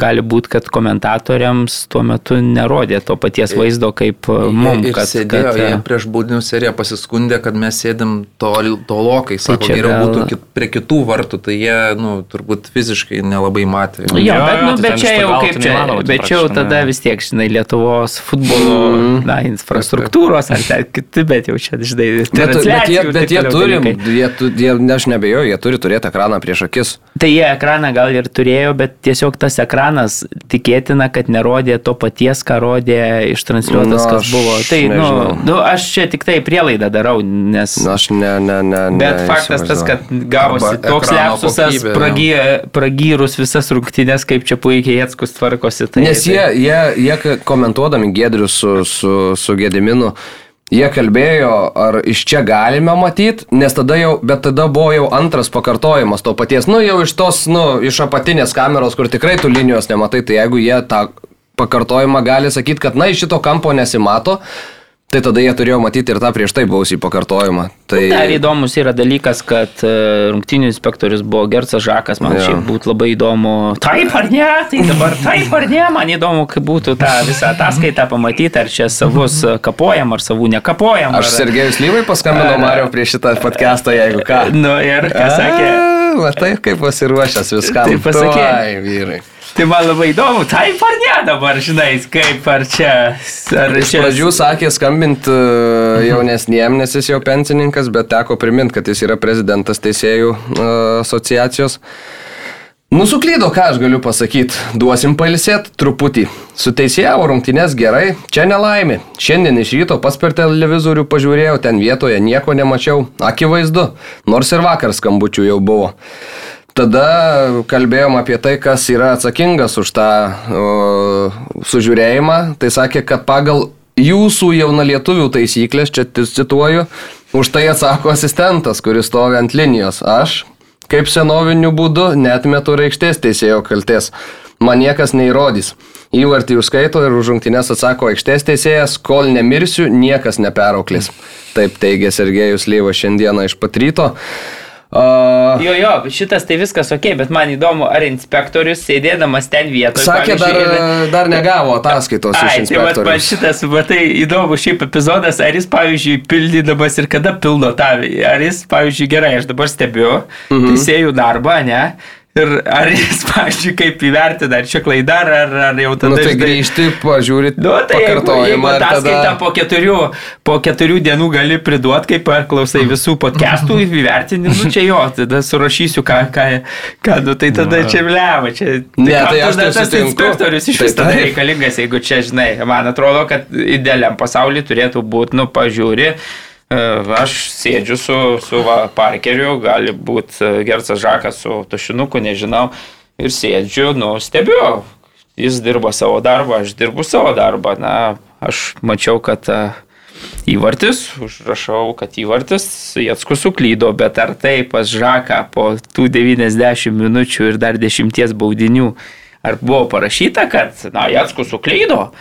gali būti, kad komentatoriams tuo metu nerodė to paties vaizdo kaip mums, Ir kad, sėdėjo, kad jie prieš baudinių seriją pasiskundė, kad mes sėdim tol, tolokai, sako, čia geriau gal- būtų kit, prie kitų vartų, tai jie, nu, turbūt fiziškai nelabai matė. Jo, Jo, bet, jo, nu, tai bet čia jau kaip čia, tai bet čia jau tada ne. vis tiek, žinai, Lietuvos futbolo, na, infrastruktūros ar ten kiti, bet jau čia, žinai, Bet, bet jie, bet jie turi, jie, tu- jie, aš nebejoju, jie turi turėti ekraną prieš akis. Tai jie ekraną gal ir turėjo, bet tiesiog tas ekranas tikėtina, kad nerodė to paties, ką rodė ištransliuotas, Nu, kas buvo. Tai, nu, nu, aš čia tik tai prielaidą darau, nes... Na, aš ne, ne, ne. Bet ne faktas tas, kad gavosi Arba toks lepsusas, pragy, pragyrus visas rungtynės, kaip čia puikiai Jėtskus tvarkosi. Tai, Nes jie, jie, jie ka- komentuodami Gedrių su, su, su Gediminu, jie kalbėjo, ar iš čia galime matyti, nes tada jau, bet tada buvo jau antras pakartojimas to paties, nu jau iš tos, nu, iš apatinės kameros, kur tikrai tų linijos nematai, tai jeigu jie tą pakartojimą gali sakyti, kad na iš šito kampo nesimato, tai tada jie turėjo matyti ir tą prieš tai buvusį pakartojimą. Tai... Dar įdomus yra dalykas, kad e, rungtynių inspektorius buvo Gersas Žakas, man Jo. šiaip būtų labai įdomu. Taip ar ne, tai dabar taip ar ne, man įdomu, kaip būtų tą visą ataskaitą pamatyti, ar čia savus kapojam, ar savų nekapojam. Aš ar... Sergejus Lyvai paskambinau Ar- Mario prieš šitą podcastą, jeigu ką. Nu ir ką sakė. Matai, kaip pasiruošęs viskam. Tai pasakė. Ai, vyrai. Tai man labai įdomu, taip ar ne dabar, žinai, kaip ar čia. Ar Iš pradžių sakė skambinti jaunesniem, nes jis jau pensininkas, bet teko priminti, kad jis yra prezidentas teisėjų e, asociacijos. Nusuklydo, ką aš galiu pasakyti. Duosim pailsėti truputį. Su teisėjavo rungtynės gerai, čia nelaimė. Šiandien iš ryto pas per televizorių pažiūrėjau, ten vietoje nieko nemačiau. Akivaizdu, nors ir vakar skambučių jau buvo. Tada kalbėjom apie tai, kas yra atsakingas už tą o, sužiūrėjimą. Tai sakė, kad pagal jūsų jaunalietuvių taisyklės, čia cituoju, už tai atsako asistentas, kuris stovi ant linijos. Aš, kaip senoviniu būdu, net metu reikštės teisėjo kalties. Man niekas neįrodys. Įvartį užskaito ir už rungtynės atsako aikštės teisėjas, kol nemirsiu, niekas neperauklės. Taip teigia Sergejus Lyva šiandieną iš patryto. Uh, jo, jo, šitas tai viskas ok, bet man įdomu, ar inspektorius sėdėdamas ten vietoje. Sakė, dar, ir... dar negavo ataskaitos ai, iš inspektoriaus. Tai man šitas, matai, įdomu šiaip epizodas, ar jis, pavyzdžiui, pildydamas ir kada pildo tą, ar jis, pavyzdžiui, gerai, aš dabar stebiu mhm. teisėjų darbą, ne? Ir ar jis, pažiūrėjau, kaip įvertina, ar čia klaida, ar, ar jau tada... Nu, tai grįžti, pažiūrėti, nu, tai pakartojimą. Jeigu ataskaitą tada... po, keturių, po keturių dienų gali priduoti, kaip klausai visų podcastų įvertinimų, čia jo, tada surašysiu, ką, ką, ką nu, tai tada čia vleva, čia... Ne, tai aš tada tas inspektorius iš vis tada reikalingas, jeigu čia, žinai, man atrodo, kad idealiam pasauliu turėtų būti, nu, pažiūri. E, aš sėdžiu su, su va, parkeriu, gali būti e, Gersas Žakas su tušinuku, nežinau, ir sėdžiu, nu, stebiu. Jis dirba savo darbą, aš dirbu savo darbą. Na, aš mačiau, kad e, įvartis, užrašau, kad įvartis, Jatskus suklydo, bet ar tai pas Žaką po tų 90 minučių ir dar 10 baudinių ar buvo parašyta, kad, na, Jatskus suklydo,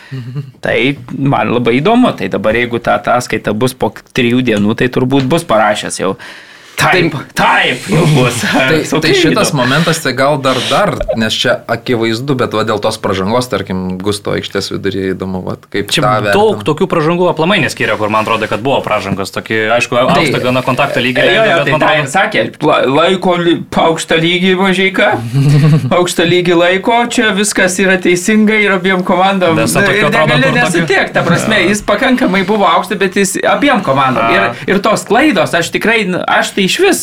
tai man labai įdomu. Tai dabar jeigu ta ataskaita bus po trijų dienų, tai turbūt bus parašęs jau Taip, taip, jau bus. tai, tai šitas momentas, tai gal dar dar, nes čia akivaizdu, bet va, dėl tos pažangos, tarkim, Gusto aikštės viduryje įdomu, va, kaip čia daug vertina. tokių pažangų aplamai neskiria, kur man atrodo, kad buvo pažangos, tokį, aišku, tai, aukštą gana kontaktą lygį. Jo, jo, tai tai ir sakė, laiko aukštą lygį mažyką, aukštą lygį laiko, čia viskas yra teisingai ir abiem komandom. Nes ir negali nesitiek, ta prasme, jis pakankamai buvo aukštas, bet jis abiem komandom. Ir, ir tos klaidos, aš tikrai, aš tai iš vis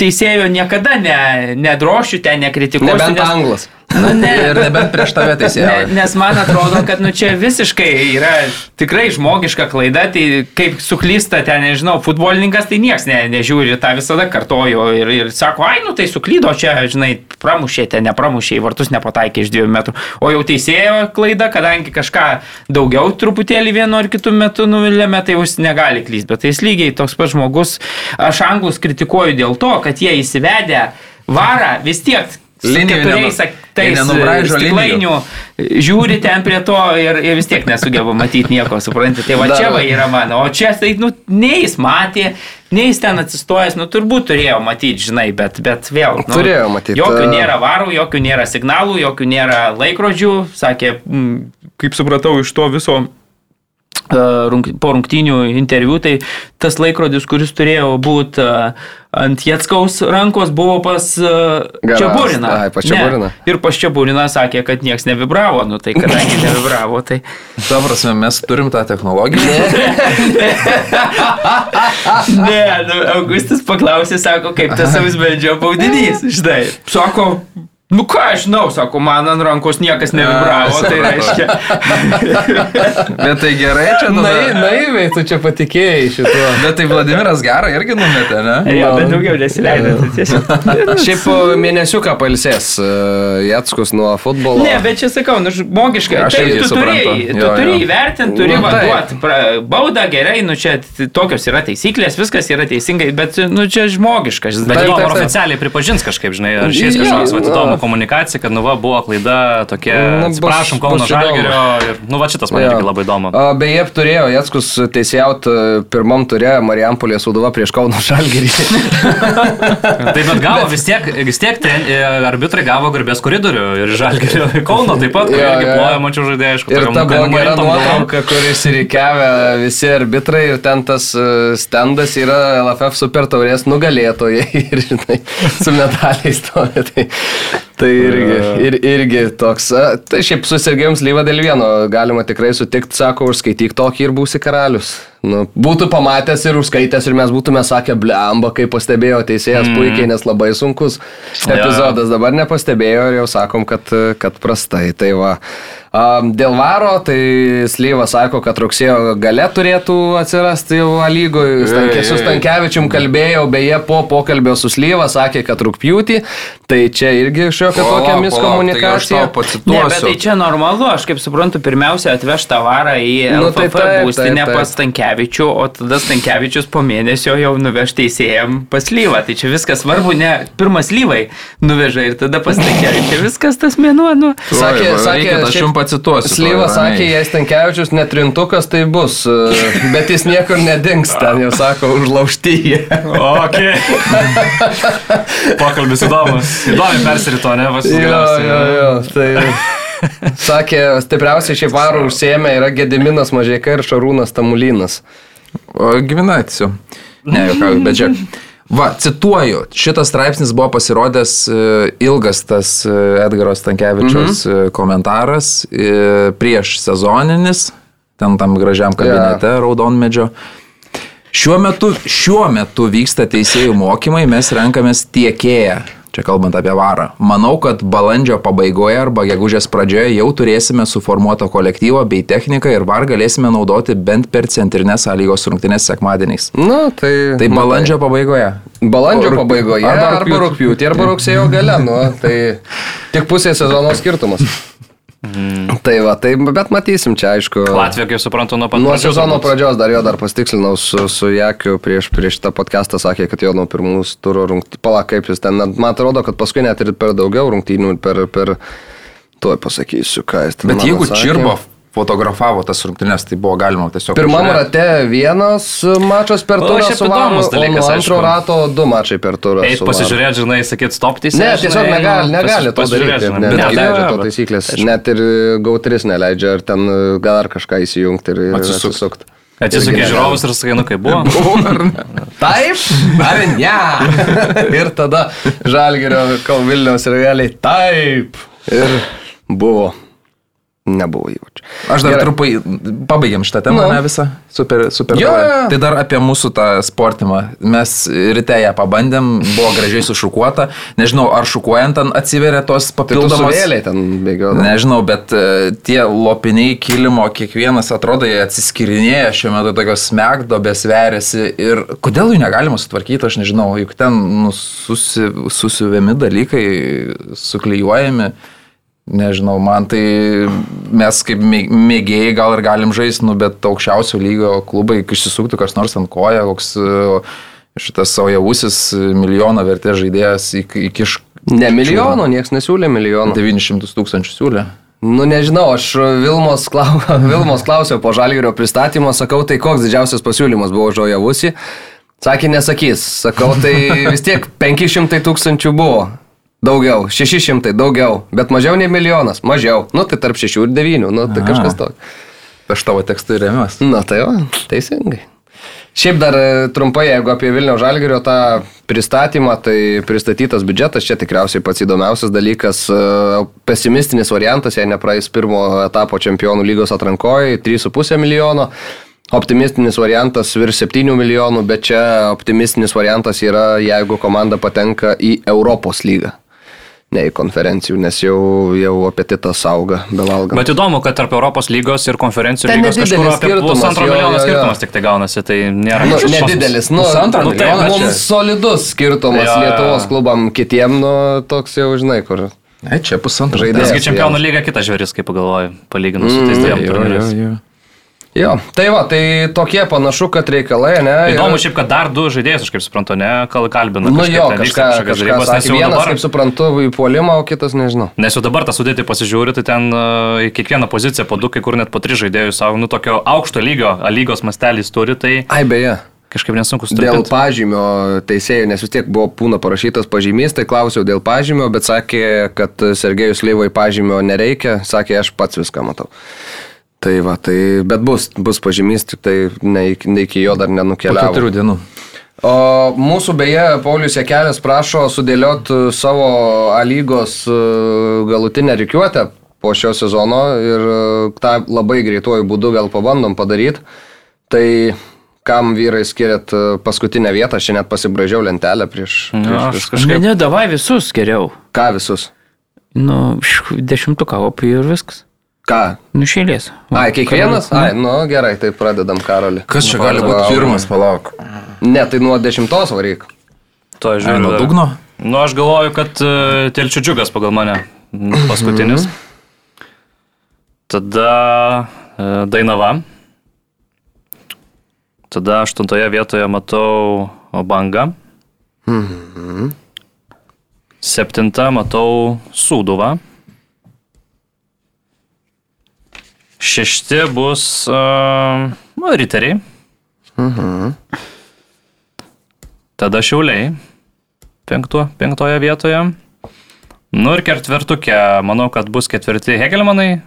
teisėjo niekada ne, nedrošiu ten, nekritikuosiu. Nebent nes, anglas. Nu, ne, ir nebent prieš tave teisėjo. Ne, nes man atrodo, kad nu, čia visiškai yra tikrai žmogiška klaida, tai kaip suklysta ten, nežinau, futbolininkas, tai niekas ne, nežiūri, tą visada kartoju ir, ir sako, ai, nu tai suklydo čia, žinai, pramušėte, nepramušė, į vartus nepataikė iš dviejų metrų. O jau teisėjo klaida, kadangi kažką daugiau truputėlį vienu ar kitu metu nuvilėme, tai jūs negali klysti, bet tai jis lygiai toks pat žmogus, aš anglus kritikuoju dėl to, kad jie įsivedę varą vis tiek keturiais tais stiklainių, žiūri ten prie to ir, ir vis tiek nesugeba matyti nieko, suprantate. Tai va Dar. čia va yra mano, o čia tai, nu, nei jis matė, nei jis ten atsistojęs, nu, turbūt turėjo matyti, žinai, bet, bet vėl. Nu, turėjo matyti. Jokių nėra varų, jokių nėra signalų, jokių nėra laikrodžių, sakė, kaip supratau iš to viso po rungtynių interviu, tai tas laikrodis, kuris turėjo būti ant Jetskaus rankos, buvo pas Čiaburiną. Ai, pas Čiaburiną. Ir pas Čiaburiną sakė, kad niekas nevibravo, nu tai kadangi nevibravo, tai... Tuo prasme, mes turim tą technologiją. ne, nu, Augustas paklausė, sako, kaip tas savisbeldžio baudinys, žinai. Sako, Nu ką aš žinau, sako, man ant rankos niekas nevibravo, tai reiškia. Bet tai gerai čia nu. Nai, naiviai, tu čia patikėjai šituo. Bet tai Vladimiras gerą irgi numetė, ne? Jo, bet daugiau nesileido. Šiaip mėnesiuką palsės uh, Jatskus nuo futbolo. Ne, bet čia sakau, nu žmogiškai. Aš tai, tu turėjai, tu turi įvertinti, turi nu, vaduoti baudą gerai, nu čia tokios yra taisyklės, viskas yra teisingai, bet nu čia žmogiškas. Bet jo oficialiai pripažins kažkaip, žinai, ar šis kažkoks vadovas komunikacija, kad nu va buvo klaida tokia, prašom Kauno Žalgerio ir nu va šitas man irgi labai įdomu. Beje, turėjo Jackus teisėjauti e, pirmam turė Marijampolės Sudova prieš Kauno Žalgerį. taip pat gavo vis tiek, vis tiek ten, e, arbitrai gavo garbės koridorių ir Žalgerio Kauno taip pat, kur irgi ploja mačiau žaidėjai, aišku. Ir ta buvo gera nuotrauka, kuris įrikiavę visi arbitrai ir ten tas e, stendas yra LFF super taurės nugalėtojai ir, žinai, su medaliais stovi. Tai Tai irgi, ir, irgi toks, a, tai šiaip su Sergejum Slyva dėl vieno galima tikrai sutikti, sako, užskaityk tokį ir būsi karalius. Nu, būtų pamatęs ir užskaitęs ir mes būtume sakę, blemba, kaip pastebėjo teisėjas mm. puikiai, nes labai sunkus epizodas dabar nepastebėjo ir jau sakom, kad, kad prastai. Tai va. Dėl varo, tai Slyva sako, kad rugsėjo gale turėtų atsirasti jau lygoje. Stankė, su Stankievičium kalbėjau, beje, po pokalbio su Slyva sakė, kad rūpjūtį. Tai čia irgi šiokia tokia miskomunikacija. Tai ne, bet tai čia normalu, aš kaip suprantu, pirmiausia atveš tą varą į Nu, tai būstinę taip. pas Stankievičių, o tada Stankievičius po mėnesio jau nuveš teisėjam pas Lyvą. Tai čia viskas svarbu, ne pirmas Lyvai nuveža ir tada pas Stankievičių. Viskas tas mėnuo, nu. Sakė, sakė, aš šiaip jums pacituosiu. Slyva tuoj, sakė, jei Stankievičius netrintukas, tai bus, e, bet jis niekur nedings, ten jau sako, užlaužti jie. Ok. Pokalbis įdomus. Įdomi persirito, ne? Vas, Jo, jo, jo, tai sakė, stipriausiai šiaip varų užsiemė yra Gediminas Mažėka ir Šarūnas Tamulinas. Giminacijų. Ne, jokiauju, bet čia. Va, cituoju, šitas straipsnis buvo pasirodęs e, ilgas tas e, Edgaro Stankievičiaus mhm. komentaras e, prieš sezoninis, ten tam gražiam kabinete yeah. Raudonmedžio. Šiuo metu, šiuo metu vyksta teisėjų mokymai, mes renkamės tiekėją. Čia kalbant apie varą. Manau, kad balandžio pabaigoje arba gegužės pradžioje jau turėsime suformuotą kolektyvą bei techniką ir var galėsime naudoti bent per centrinės sąlygos rungtynės sekmadieniais. Na, tai... Tai balandžio pabaigoje. Balandžio Rugp- pabaigoje arba arba, arba rugsėjo gale, nu, tai tik pusė sezono skirtumas. Tai va, tai, bet matysim čia, aišku. Latvija, kaip suprantu, nuo pat Nuo pradžios sezono pradžios dar jo dar pastikslinau su, su Jakiu prieš, prieš tą podcastą, sakė, kad jo nuo pirmų turų rungtynių, pala kaip jis ten, man atrodo, kad paskui net ir per daugiau rungtynių, per, per, tuoj pasakysiu, ką jis ten Bet jeigu atsakė. Fotografavo tas rungtynės, tai buvo galima tiesiog... Pirmam pažiūrėti. rate vienas mačas per turą Varu, įdomus o dalykas, antro aišku. rato du mačai per turą. Varu. pasižiūrėti, žinai, sakyt, stop teisė. Ne, tiesiog negali, negali to daryti. Ne, neleidžia to taisyklės. Net ir gautris neleidžia, ar ten e, gal dar kažką įsijungti ir Atsisukt. atsisukti. Atsisukė žiūrovus ir sakai, nu kaip buvo. Taip, ar ne? ir tada Žalgirio kol Vilniaus ir realiai taip. Ir buvo. Nebuvo įvačių. Aš dar trumpai pabaigiam šitą temą, Nu. ne visą. Super, super. Jo, jo, jo. Tai dar apie mūsų tą sportimą. Mes ryte ją pabandėm, buvo gražiai sušukuota. Nežinau, ar šukuojant ten atsiveria tos Tai papildomos... vėliai ten bėgio. Nežinau, bet e, tie lopiniai kilimo, kiekvienas atrodo, jie atsiskirinėja šiuo metu tokios smegdobės veriasi ir kodėl jų negalima sutvarkyti, aš nežinau, juk ten nu, susi, susiuvami dalykai, suklyjuojami. Nežinau, man tai mes kaip mė- mėgėjai gal ir galim žaisti, nu, bet aukščiausio lygio klubai, kai išsisuktų kas nors ant koja, koks e, šitas saujavusis milijono vertės žaidėjas įkiš Ne milijono, niekas nesiūlė milijono. 900 tūkstančių siūlė. Nu nežinau, aš Vilmos, klau, Vilmos klausiau po Žalgirio pristatymo, sakau, tai koks didžiausias pasiūlymas buvo žojavusi. Sakė, nesakys. Sakau, tai vis tiek 500 tūkstančių buvo. Daugiau, 600, daugiau, bet mažiau nei milijonas, mažiau. Nu, tai tarp 6 ir 9, nu, tai kažkas toks. Aš tavo tekstą remiuosi. Na, tai va, teisingai. Šiaip dar e, trumpai, jeigu apie Vilnių Žalgirio tą pristatymą, tai pristatytas biudžetas, čia tikriausiai pats įdomiausias dalykas, e, pesimistinis variantas, jei nepraeis pirmo etapo čempionų lygos atrankoje, 3,5 milijono. Optimistinis variantas virš 7 milijonų, bet čia optimistinis variantas yra, jeigu komanda patenka į Europos lygą, ne į konferencijų, nes jau, jau apetitas auga bevalgant. Bet įdomu, kad tarp Europos lygos ir konferencijų Ten lygos kažkur apie skirtumas, pusantro jo, milijono jo, jo. skirtumas tik tai gaunasi, tai nėra Nu, kažkoks nedidelis, nu, Pusantro nu, tai milijono čia. mums solidus skirtumas Jo, jo, jo. Lietuvos klubam, kitiem, nu, toks jau, žinai, kur. Ne, čia pusantro. Žaidėjas. Nesgi čempionų lyga kitas žvėris, kaip pagalvoju, palyginus su tais Mm, dviem Jo, tai va, tai tokie panašu, kad reikalai, ne? Įdomu ir- šiaip, kad dar du žaidėjus, aš kaip suprantu, ne, kal kalbina. Nu jo, ten kažką, kažką derybos, nes sakė. Vienas, dabar- kaip suprantu, į puolimą, o kitas nežinau. Nes jau dabar tą sudėtį pasižiūri, tai ten uh, į kiekvieną poziciją po du, kai kur net po tris žaidėjus savo, nu tokio aukšto lygio, lygos mastelį turi, tai Ai, beje. kažkaip nesunku Dėl sutarti. pažymio teisėjų, nes vis tiek buvo pūna parašytas pažymys, tai klausiau dėl pažymio, bet sakė, kad Sergejus Leivai pažymio nereikia, sakė, aš pats viską matau. Tai va, tai, bet bus, bus pažymys, tik tai ne, iki- ne iki jo dar Po nenukeliavo. keturių dienų. O mūsų beje, Paulius Jekelis prašo sudėlioti savo A lygos e, galutinę reikiuotę po šio sezono ir e, tą labai greituoju būdu gal pabandom padaryti. Tai kam vyrai skiriat e, paskutinę vietą, aš net pasibražiau lentelę prieš, Nu, prieš aš viską. Ne, ne, davai visus geriau. Ką visus? Nu, dešimtuką opijų ir viskas. Ką? Nušėlės. Ai, kiekvienas? Ai, nu gerai, tai pradedam karolį. Kas čia gali būti pirmas, palauk. Ne, tai nuo dešimtos varyk. To Ai, žiūriu. nuo dugno? Nu, aš galvoju, kad uh, telčių džiugas pagal mane. mm, Paskutinis. Tada uh, Dainava. Tada aštuntoje vietoje matau Bangą. Septinta matau Sūduvą. Šešti bus uh, nu, Riteriai. Tada Šiauliai. Penktu, penktoje vietoje. Nu ir ketvirtukė, manau, kad bus ketvirti Hegelmanai.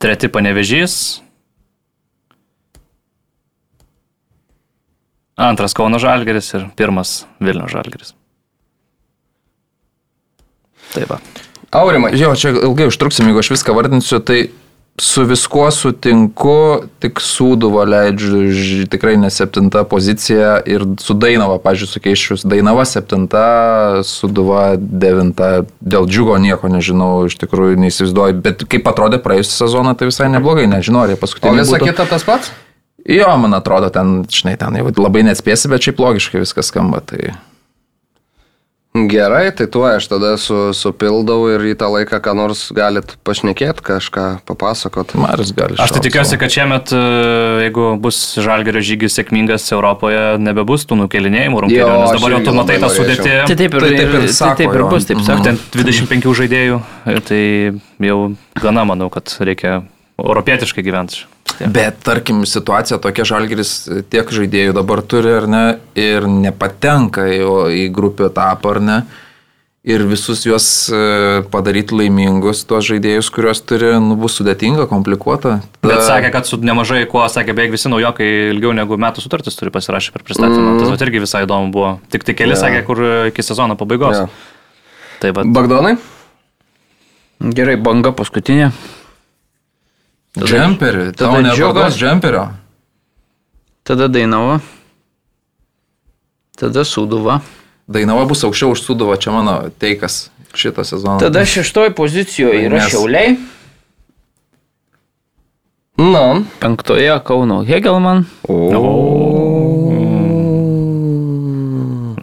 Treti Panevežys. Antras Kauno Žalgeris ir pirmas Vilnių Žalgeris. Taip. va. Aurimai. Jo, čia ilgai užtruksim, jeigu aš viską vardinsiu, tai su viskuo sutinku, tik Sūduvo leidžiu tikrai ne septinta pozicija ir su Dainava, pažiūrėjau, sukeišius Dainava septinta, Sūduva devinta, dėl džiugo nieko nežinau, iš tikrųjų neįsivaizduoju, bet kaip atrodė praėjusią sezoną, tai visai neblogai, nežinau, ar jie O paskutinį. visa būtų. kita tas pats? Jo, man atrodo, ten, žinai, ten labai neatspėsi, bet šiaip logiškai viskas skamba. Tai... Gerai, tai tuo aš tada su, supildau ir į tą laiką, ką nors galit pašnekėti, kažką papasakot. Marius gali. Aš tai tikiuosi, kad šiemet, e, jeigu bus Žalgerio žygis sėkmingas Europoje, nebebus tų nukėlinėjimų rungtynių, nes dabar jau tu matai tą sudėtį. Tai taip ir, Tai taip ir tai sako, taip ir bus, taip sakant. Ten 25 žaidėjų, tai jau gana manau, kad reikia europietiškai gyventi. Bet tarkim, situacija tokia žalgeris tiek žaidėjų dabar turi ar ne ir nepatenka jau į grupių etapą ar ne. Ir visus juos e, padaryti laimingus, tuos žaidėjus, kuriuos turi, nu, bus sudėtinga, komplikuota. Bet sakė, kad su nemažai kuo, sakė, beveik visi naujokai ilgiau negu metų sutartis turi pasirašę per pristatymą. Mm. Tas irgi visai įdomu buvo. Tik tai keli Jo. sakė, kur iki sezono pabaigos. Jo. Taip pat. Bagdonai? Gerai, banga paskutinė. Džemperį, tau nežiogas džemperio. Tada Dainava. Tada Sūduva. Dainava bus aukščiau už suduvą, čia mano teikas šitą sezoną. Tada šeštoji pozicijoje yra Nes- Šiauliai. Nu. Penktoje Kauno Hegelman.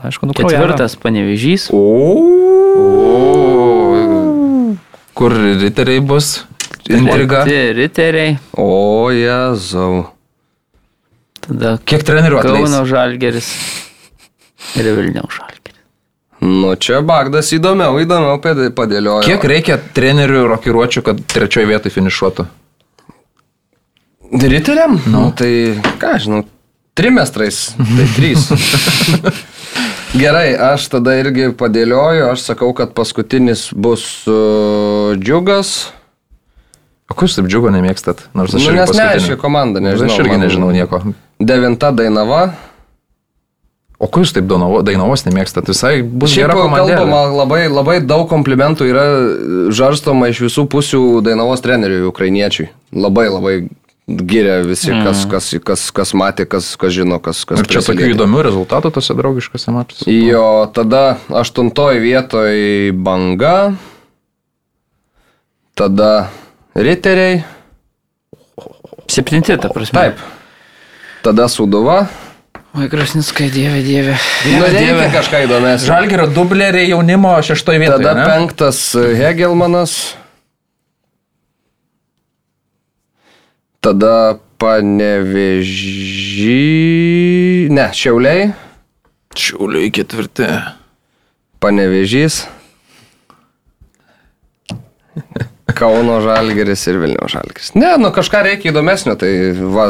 Aišku, nu Ketvirtas Panevežys. O, kur riteriai bus? Intriga. Riteriai. O, Jėzau. Tada Kiek trenerių atleis? Kauno Žalgeris. Ir Vilniaus Žalgeris. Nu, čia Bagdas įdomiau, įdomiau padė- padėliojo. Kiek reikia trenerių rokiruočių, kad trečioje vietoje finišuotų? Riteriam? Nu, tai, ką aš žinau, trimestrais. Tai trys. Gerai, aš tada irgi padėlioju, aš sakau, kad paskutinis bus uh, džiugas. O kur jūs taip džiugo nemėgstat? Nors aš Nu, nes paskutinį. neaiški komanda, nežinau. Aš irgi man- nežinau nieko. Devinta Dainava. O kur jūs taip Dainavo- Dainavos nemėgstat? Visai bus Šiaip gera komanda. kalbama, labai, labai daug komplimentų yra žarstoma iš visų pusių Dainavos treneriui, ukrainiečiui. Labai, labai giria visi, kas, kas, kas, kas matė, kas, kas žino, kas, kas Ir čia tokių įdomių rezultatų tose draugiškose matuose. Jo, tada aštuntoji vietoje banga, tada riteriai, Septinti, ta prasme. taip, tada suduva. Oi, Krasnickai, dieve, dieve. Nu, reikia kažką įdomesnio. Žalgerio dubleriai jaunimo šeštoje vietoje. Tada ne? penktas Hegelmanas. Tada panevežy. Ne, šiauliai. Šiauliai ketvirti. Panevežys. Kauno žalgeris ir Vilniaus žalgeris. Ne, nu kažką reikia įdomesnio, tai va,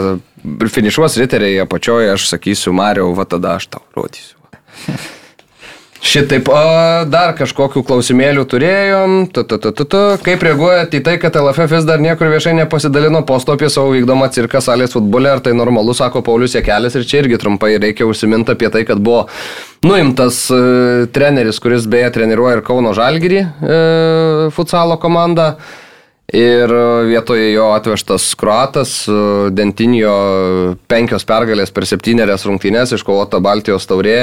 finišuos riteriai apačioje, aš sakysiu, Mario, va tada aš tau rodysiu. Šitaip, o dar kažkokių klausimėlių turėjom. Tu, tu, tu, tu, tu. Kaip reaguojate į tai, kad LFF vis dar niekur viešai nepasidalino posto apie savo vykdomą cirką salės futbole, ar tai normalu, sako Paulius Jekelis ir čia irgi trumpai reikia užsiminti apie tai, kad buvo nuimtas e, treneris, kuris beje treniruoja ir Kauno Žalgirį e, futsalo komandą. Ir vietoje jo atvežtas kruatas, Dentinio penkios pergalės per septynerias rungtynės, iškovota Baltijos taurė.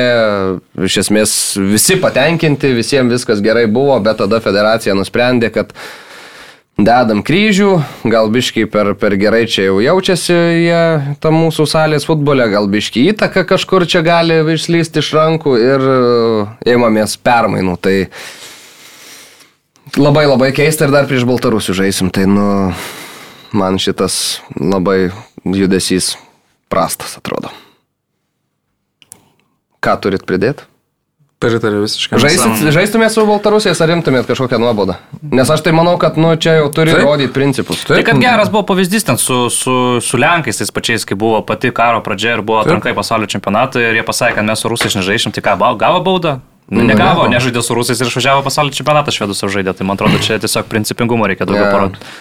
Iš esmės visi patenkinti, visiems viskas gerai buvo, bet tada federacija nusprendė, kad dedam kryžių, gal biškai per, per gerai čia jau jaučiasi jie tam mūsų salės futbole, gal biškai įtaka kažkur čia gali išslysti iš rankų ir ėmamės permainų. Tai Labai labai keista ir dar prieš Baltarusių žaisim, tai nu, man šitas labai judesys prastas atrodo. Ką turit pridėti? Pritariu visiškai. Žaisit, žaistumėt su Baltarusijais ar rimtumėt kažkokią nuobodą? Nes aš tai manau, kad nu, čia jau turi Taip. rodyti principus. Tai kad geras buvo pavyzdys ten su, su, su Lenkais tais pačiais, kai buvo pati karo pradžia ir buvo atranka į pasaulio čempionatą ir jie pasakė, kad mes su rusais nežaišim, tai ką, gavo baudą? Nu, negavo, nežaidė su rusais ir išvažiavo pasaulio čempionatą švedų sužaidė, tai man atrodo, čia tiesiog principingumo reikia daugiau Jo. parodyti.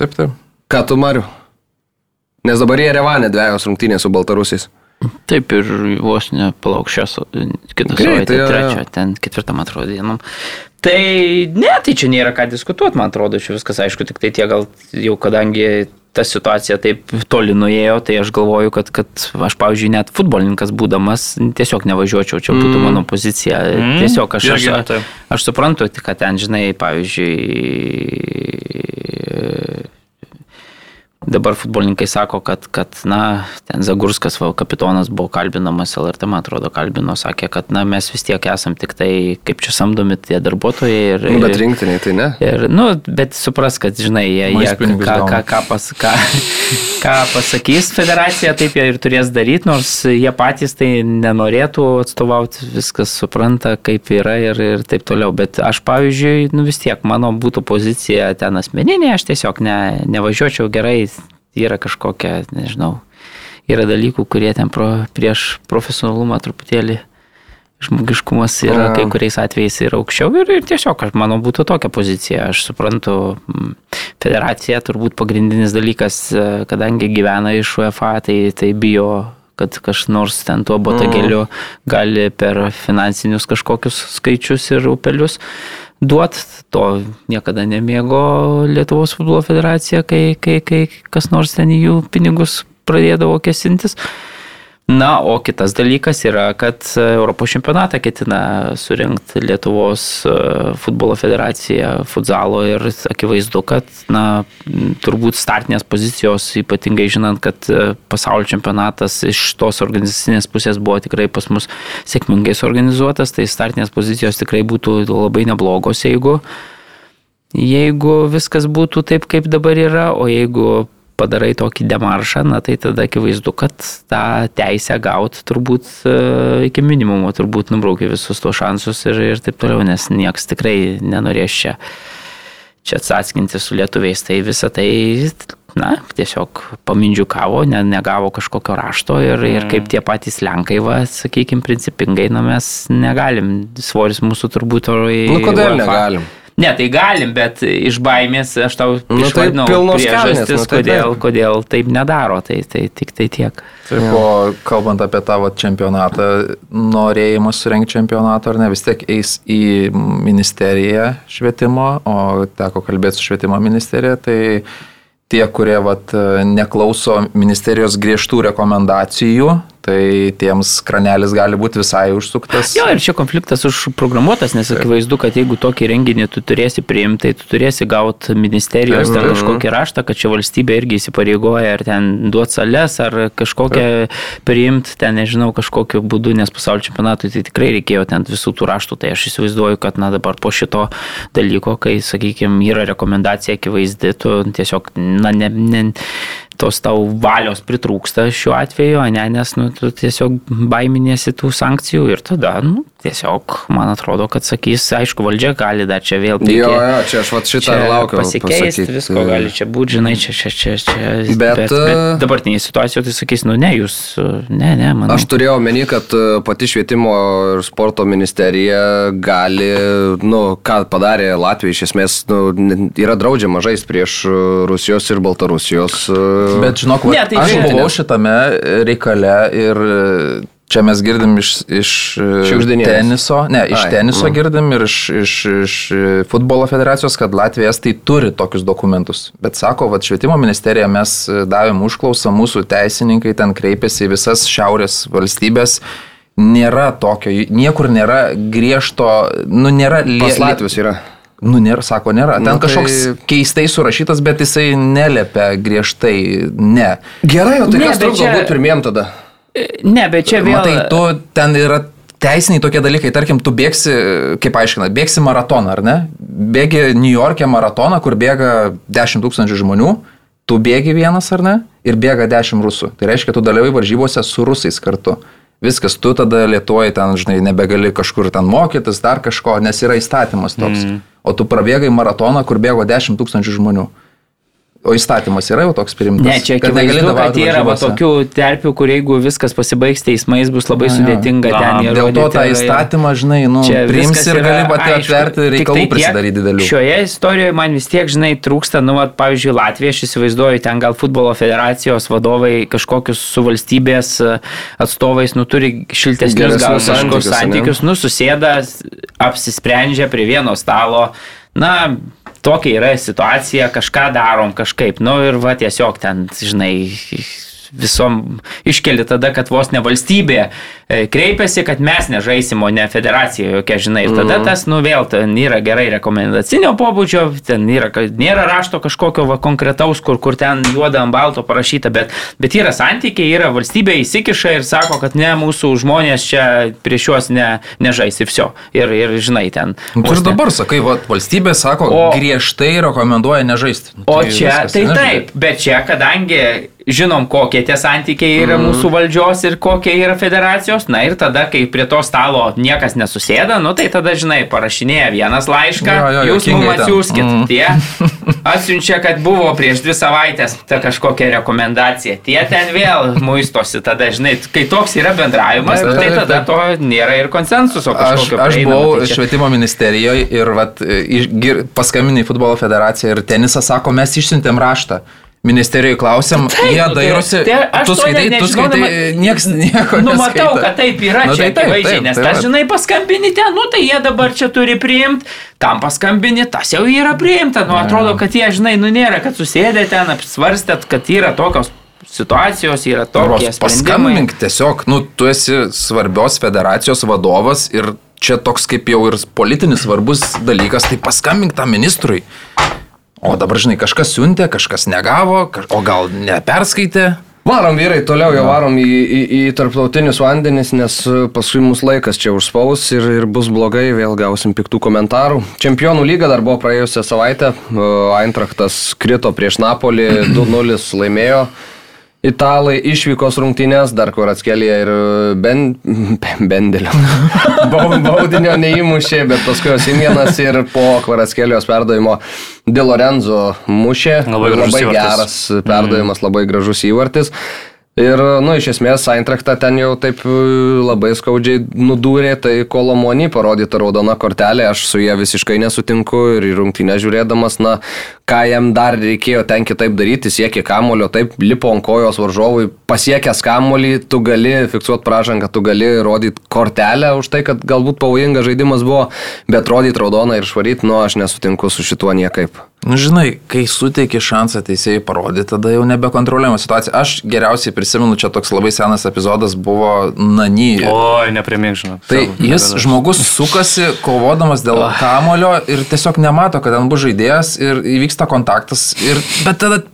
Taip, taip. Ką tu mariu? Nes dabar jie revanė dviejos rungtynės su Baltarusiais. Taip ir vos nepalauk šios, kitą savaitę, trečią, ten ketvirtą, man atrodo, dienom. Tai ne, tai čia nėra ką diskutuoti, man atrodo, čia viskas aišku, tik tai tie gal jau kadangi ta situacija taip toli nuėjo, tai aš galvoju, kad, kad aš, pavyzdžiui, net futbolininkas būdamas tiesiog nevažiuočiau, čia būtų mano pozicija. Mm, Tiesiog aš, aš, taip. aš suprantu, kad ten, žinai, pavyzdžiui, Dabar futbolininkai sako, kad, kad na, ten Zagurskas, va, kapitonas buvo kalbinamas, LRT, man atrodo, kalbino, sakė, kad, na, mes vis tiek esam tik tai, kaip čia samdomi tie darbuotojai. Ir, Nu, bet rinktiniai tai ne. Ir, nu, bet supras, kad, žinai, jie, jie ką, ką, ką, pas, ką, ką pasakys federacija, taip jie ir turės daryti, nors jie patys tai nenorėtų atstovauti, viskas supranta, kaip yra ir, ir taip toliau. Bet aš, pavyzdžiui, nu vis tiek, mano būtų pozicija ten asmeninė, aš tiesiog ne, nevažiuočiau gerai, yra kažkokia, nežinau, yra dalykų, kurie ten pro, prieš profesionalumą truputėlį žmogiškumas yra kai kuriais atvejais yra aukščiau ir, ir tiesiog, aš manau, būtų tokia pozicija. Aš suprantu, mm, federacija turbūt pagrindinis dalykas, e, kadangi gyvena iš UEFA, tai, tai bijo kad kas nors ten tuo botagėliu gali per finansinius kažkokius skaičius ir upelius duot. To niekada nemėgo Lietuvos futbolo federacija, kai, kai, kai kas nors ten jų pinigus pradėdavo kesintis. Na, o kitas dalykas yra, kad Europos čempionatą ketina surinkti Lietuvos e, futbolo federacija futzalo ir akivaizdu, kad, na, turbūt startinės pozicijos, ypatingai žinant, kad e, pasaulio čempionatas iš tos organizacinės pusės buvo tikrai pas mus sėkmingai suorganizuotas, tai startinės pozicijos tikrai būtų labai neblogos, jeigu, jeigu viskas būtų taip, kaip dabar yra, o jeigu padarai tokį demaršą, na tai tada akivaizdu, kad tą teisę gauti turbūt e, iki minimumo, turbūt nubraukia visus tuos šansus ir, ir taip toliau, nes nieks tikrai nenorės čia, čia atsaskinti su lietuviais. Tai visą tai, na, tiesiog pamindžiukavo, ne, negavo kažkokio rašto ir, ir kaip tie patys Lenkai, va, sakykime, principingai, na mes negalim, svoris mūsų turbūt oro į... Nu, kodėl UEFA. negalim? Ne, tai galim, bet iš baimės aš tau Nu, tai išvardinau pilnos kalnės, priežastis, nu, tai kodėl, taip. kodėl taip nedaro, tai, tai tik tai tiek. Taip, o kalbant apie tavo čempionatą, norėjimas surenkti čempionatą ar ne, vis tiek eis į ministeriją švietimo, o teko kalbėti su švietimo ministerija, tai tie, kurie vat, neklauso ministerijos griežtų rekomendacijų, tai tiems kranelis gali būti visai užsuktas. Jo, ir čia konfliktas užprogramuotas, nes akivaizdu, kad jeigu tokį renginį tu turėsi priimti, tai tu turėsi gauti ministerijos ten kažkokį raštą, kad čia valstybė irgi įsipareigoja ar ten duoti sales, ar kažkokią priimti, ten nežinau, kažkokiu būdu, nes pasaulio čempionatui tai tikrai reikėjo ten visų tų raštų, tai aš įsivaizduoju, kad na dabar po šito dalyko, kai, sakykime, yra rekomendacija akivaizdi, tu tiesiog, na, ne, ne, tos tau valios pritrūksta šiuo atveju, ne, nes nu, tu tiesiog baiminėsi tų sankcijų ir tada, nu, tiesiog, man atrodo, kad sakys, aišku, valdžia gali dar čia vėl Jo, jo, čia aš vat šitą ir laukiu. Pasikeisti, visko gali čia būti, žinai, čia, čia, čia, čia. Bet, bet, e, bet dabartinėje situacijoje tai sakys, nu ne, jūs, e, ne, ne, manau. Aš turėjau meni, kad e, pati švietimo ir sporto ministerija gali, nu, ką padarė Latvija, iš esmės, nu, yra draudžiama žaisti prieš e, Rusijos ir Baltarusijos. e, Bet žinok, Ne, ne, tai aš žiūrėk. buvau šitame reikale ir čia mes girdim iš, iš Šiugždinienės. teniso, ne, iš Ai, teniso nu. girdim ir iš, iš, iš futbolo federacijos, kad Latvija estai turi tokius dokumentus. Bet sako, va, švietimo ministerija mes davėm užklausą, mūsų teisininkai ten kreipėsi į visas šiaurės valstybės. Nėra tokio, niekur nėra griežto, nu nėra Pas Latvijos yra. Nu, nėra, sako, nėra. Ten Nu, nu, kažkoks tai- tai... keistai surašytas, bet jisai nelėpia griežtai, ne. Gerai, o tai Ne, kas trukdo čia- būti pirmiem tada? Ne, bet čia vėl. Matai, tu ten yra teisiniai tokie dalykai, tarkim, tu bėgsi, kaip aiškina, bėgsi maratoną, ar ne? Bėgi New York'e maratoną, kur bėga 10 tūkstančių žmonių, tu bėgi vienas, ar ne? Ir bėga 10 rusų. Tai reiškia, tu dalyvai varžybose su rusais kartu. Viskas, tu tada lietuoji ten, žinai, nebegali kažkur ten mokytis, dar kažko, nes yra įstatymas toks. Mm. O tu prabėgai maratoną, kur bėgo 10 tūkstančių žmonių. O įstatymas yra jau toks priimtas. Ne, čia kad negali akivaizdu, kad dalyvauti yra va, tokių terpių, kur jeigu viskas pasibaigs teismais, bus labai Na, jo. sudėtinga Na, ten Dėl to įrodyti, tą įstatymą, žinai, nu, priims ir gali pati atverti reikalų tiek prisidaryti didelių. Šioje istorijoje man vis tiek, žinai, trūksta, nu, vat, pavyzdžiui, Latvija, aš įsivaizduoju, ten gal futbolo federacijos vadovai kažkokius su valstybės e, atstovais, nu, turi šiltesnius gal santykius, santykius, nu, susėda, apsisprendžia prie vieno stalo, na, tokia yra situacija, kažką darom kažkaip, nu, ir va, tiesiog ten, žinai, visom iškeli tada, kad vos ne valstybė e, kreipiasi, kad mes nežaisim, o ne federacija jokia, žinai. Ir tada tas, nu vėl, ten yra gerai rekomendacinio pobūdžio, ten yra, nėra rašto kažkokio va, konkretaus, kur, kur ten juoda ant balto parašyta, bet, bet yra santykiai, yra valstybė įsikiša ir sako, kad ne, mūsų žmonės čia prieš juos ne, nežais ir viso. Ir, ir žinai, ten. Nu, tu vos ir dabar sakai, va, valstybė sako, O- griežtai rekomenduoja nežaisti. Nu, O čia, tai taip, bet čia, kadangi žinom, kokie tie santykiai yra mm. mūsų valdžios ir kokie yra federacijos, na ir tada, kai prie to stalo niekas nesusėda, nu tai tada, žinai, parašinėja vienas laišką, Jo, jo, jūs mums atsiųskit, Mm. tie atsiunčia, kad buvo prieš dvi savaitės ta kažkokia rekomendacija, tie ten vėl muistosi, tada, žinai, kai toks yra bendravimas, Taip, tai taip, tada taip. to nėra ir konsensuso Aš, aš buvau tai čia- švietimo ministerijoje ir vat, gir- paskambinai futbolo federaciją ir tenisas sako, mes išsiuntėm raštą. Ministerijoje klausėm, Taip, jie nu tai- dairosi, tai aš tu skaitai, net tu skaitai, nežinodama- nieks nieko Nu, matau, kad taip yra Nu, čia tai akivaizdžiai, nes tai tas, žinai, paskambini ten, nu tai jie dabar čia turi priimti, tam paskambini, tas jau yra priimta, nu atrodo, kad jie, žinai, nu nėra, kad susėdė ten, apsvarstėt, kad yra tokios situacijos, yra sprendimai. Paskambink tiesiog, nu, tu esi svarbios federacijos vadovas ir čia toks kaip jau ir politinis svarbus dalykas, tai paskambink tam ministrui. O dabar, žinai, kažkas siuntė, kažkas negavo, o gal neperskaitė. Varom vyrai, toliau jau varom į, į, į tarptautinius vandenis, nes e, paskui mūsų laikas čia užspaus ir, ir bus blogai, vėl gausim piktų komentarų. Čempionų lyga dar buvo praėjusią savaitę, e, Eintrachtas krito prieš Napolį, 2-0 laimėjo. Italai išvykos rungtynės, dar kur atskelė ir ben, Bendelio. Bau- Baudinio neįmušė, bet paskui Osimienas ir po Kvaraskelijos perdavimo Di Lorenzo mušė. Labai labai geras perdavimas, labai gražus įvartis. Ir, nu, iš esmės, Eintrachtą ten jau taip e, labai skaudžiai nudūrė, tai Kolomonį parodyta raudona kortelė, aš su jie visiškai nesutinku ir į rungtynę žiūrėdamas, na, ką jam dar reikėjo ten kitaip daryti, siekė kamulio, taip, lipo ant kojos varžovui, pasiekęs kamulį, tu gali fiksuoti pražangą, tu gali rodyti kortelę už tai, kad galbūt pavojingas žaidimas buvo, bet rodyti raudoną ir švaryti, nu, aš nesutinku su šituo niekaip. Nu, žinai, kai suteiki šansą teisėjai parodyti, tada jau nebekontroliuojama situacija. Aš geriausiai prisimenu, čia toks labai senas epizodas buvo Nany. Oi, neprimink, žinau. Tai jis, žmogus sukasi, kovodamas dėl kamulio ir tiesiog nemato, kad ten bus žaidėjas ir įvyksta kontaktas. Ir, bet tada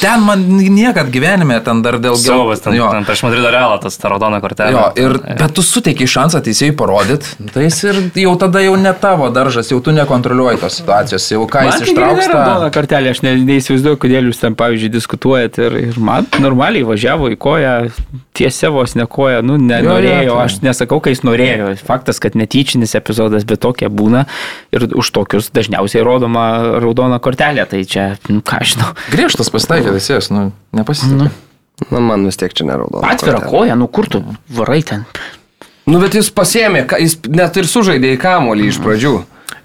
ten man niekad gyvenime, ten dar dėl Siaubas, ten, jo. ten prieš Madrido realą tas ta raudona kortelė. Jo, ir, bet tu suteikiai šansą teisėjai parodyti, tai jis ir jau tada jau ne tavo daržas, jau tu nekontroliuoji tos situacijos, jau ką jis ištrauks. Raudona kortelė, aš ne, neįsivaizduoju, kodėl jūs ten, pavyzdžiui, diskutuojat ir, ir man normaliai važiavo į koją, tiesia vos ne koja, nu, nenorėjo, Jo, tai- aš nesakau, kai jis norėjo. Faktas, kad netyčinis epizodas, bet tokie būna ir už tokius dažniausiai rodoma raudona kortelė, tai čia, nu, ką aš žinau. Griežtas pasitaikė teisėjas, nu, nepasitikė. Na, man vis tiek čia neraudona. Atvira koja, nu kur tu varai ten? Nu, bet jis pasėmė, ka- jis net ir sužaidė į kamolį iš pradžių.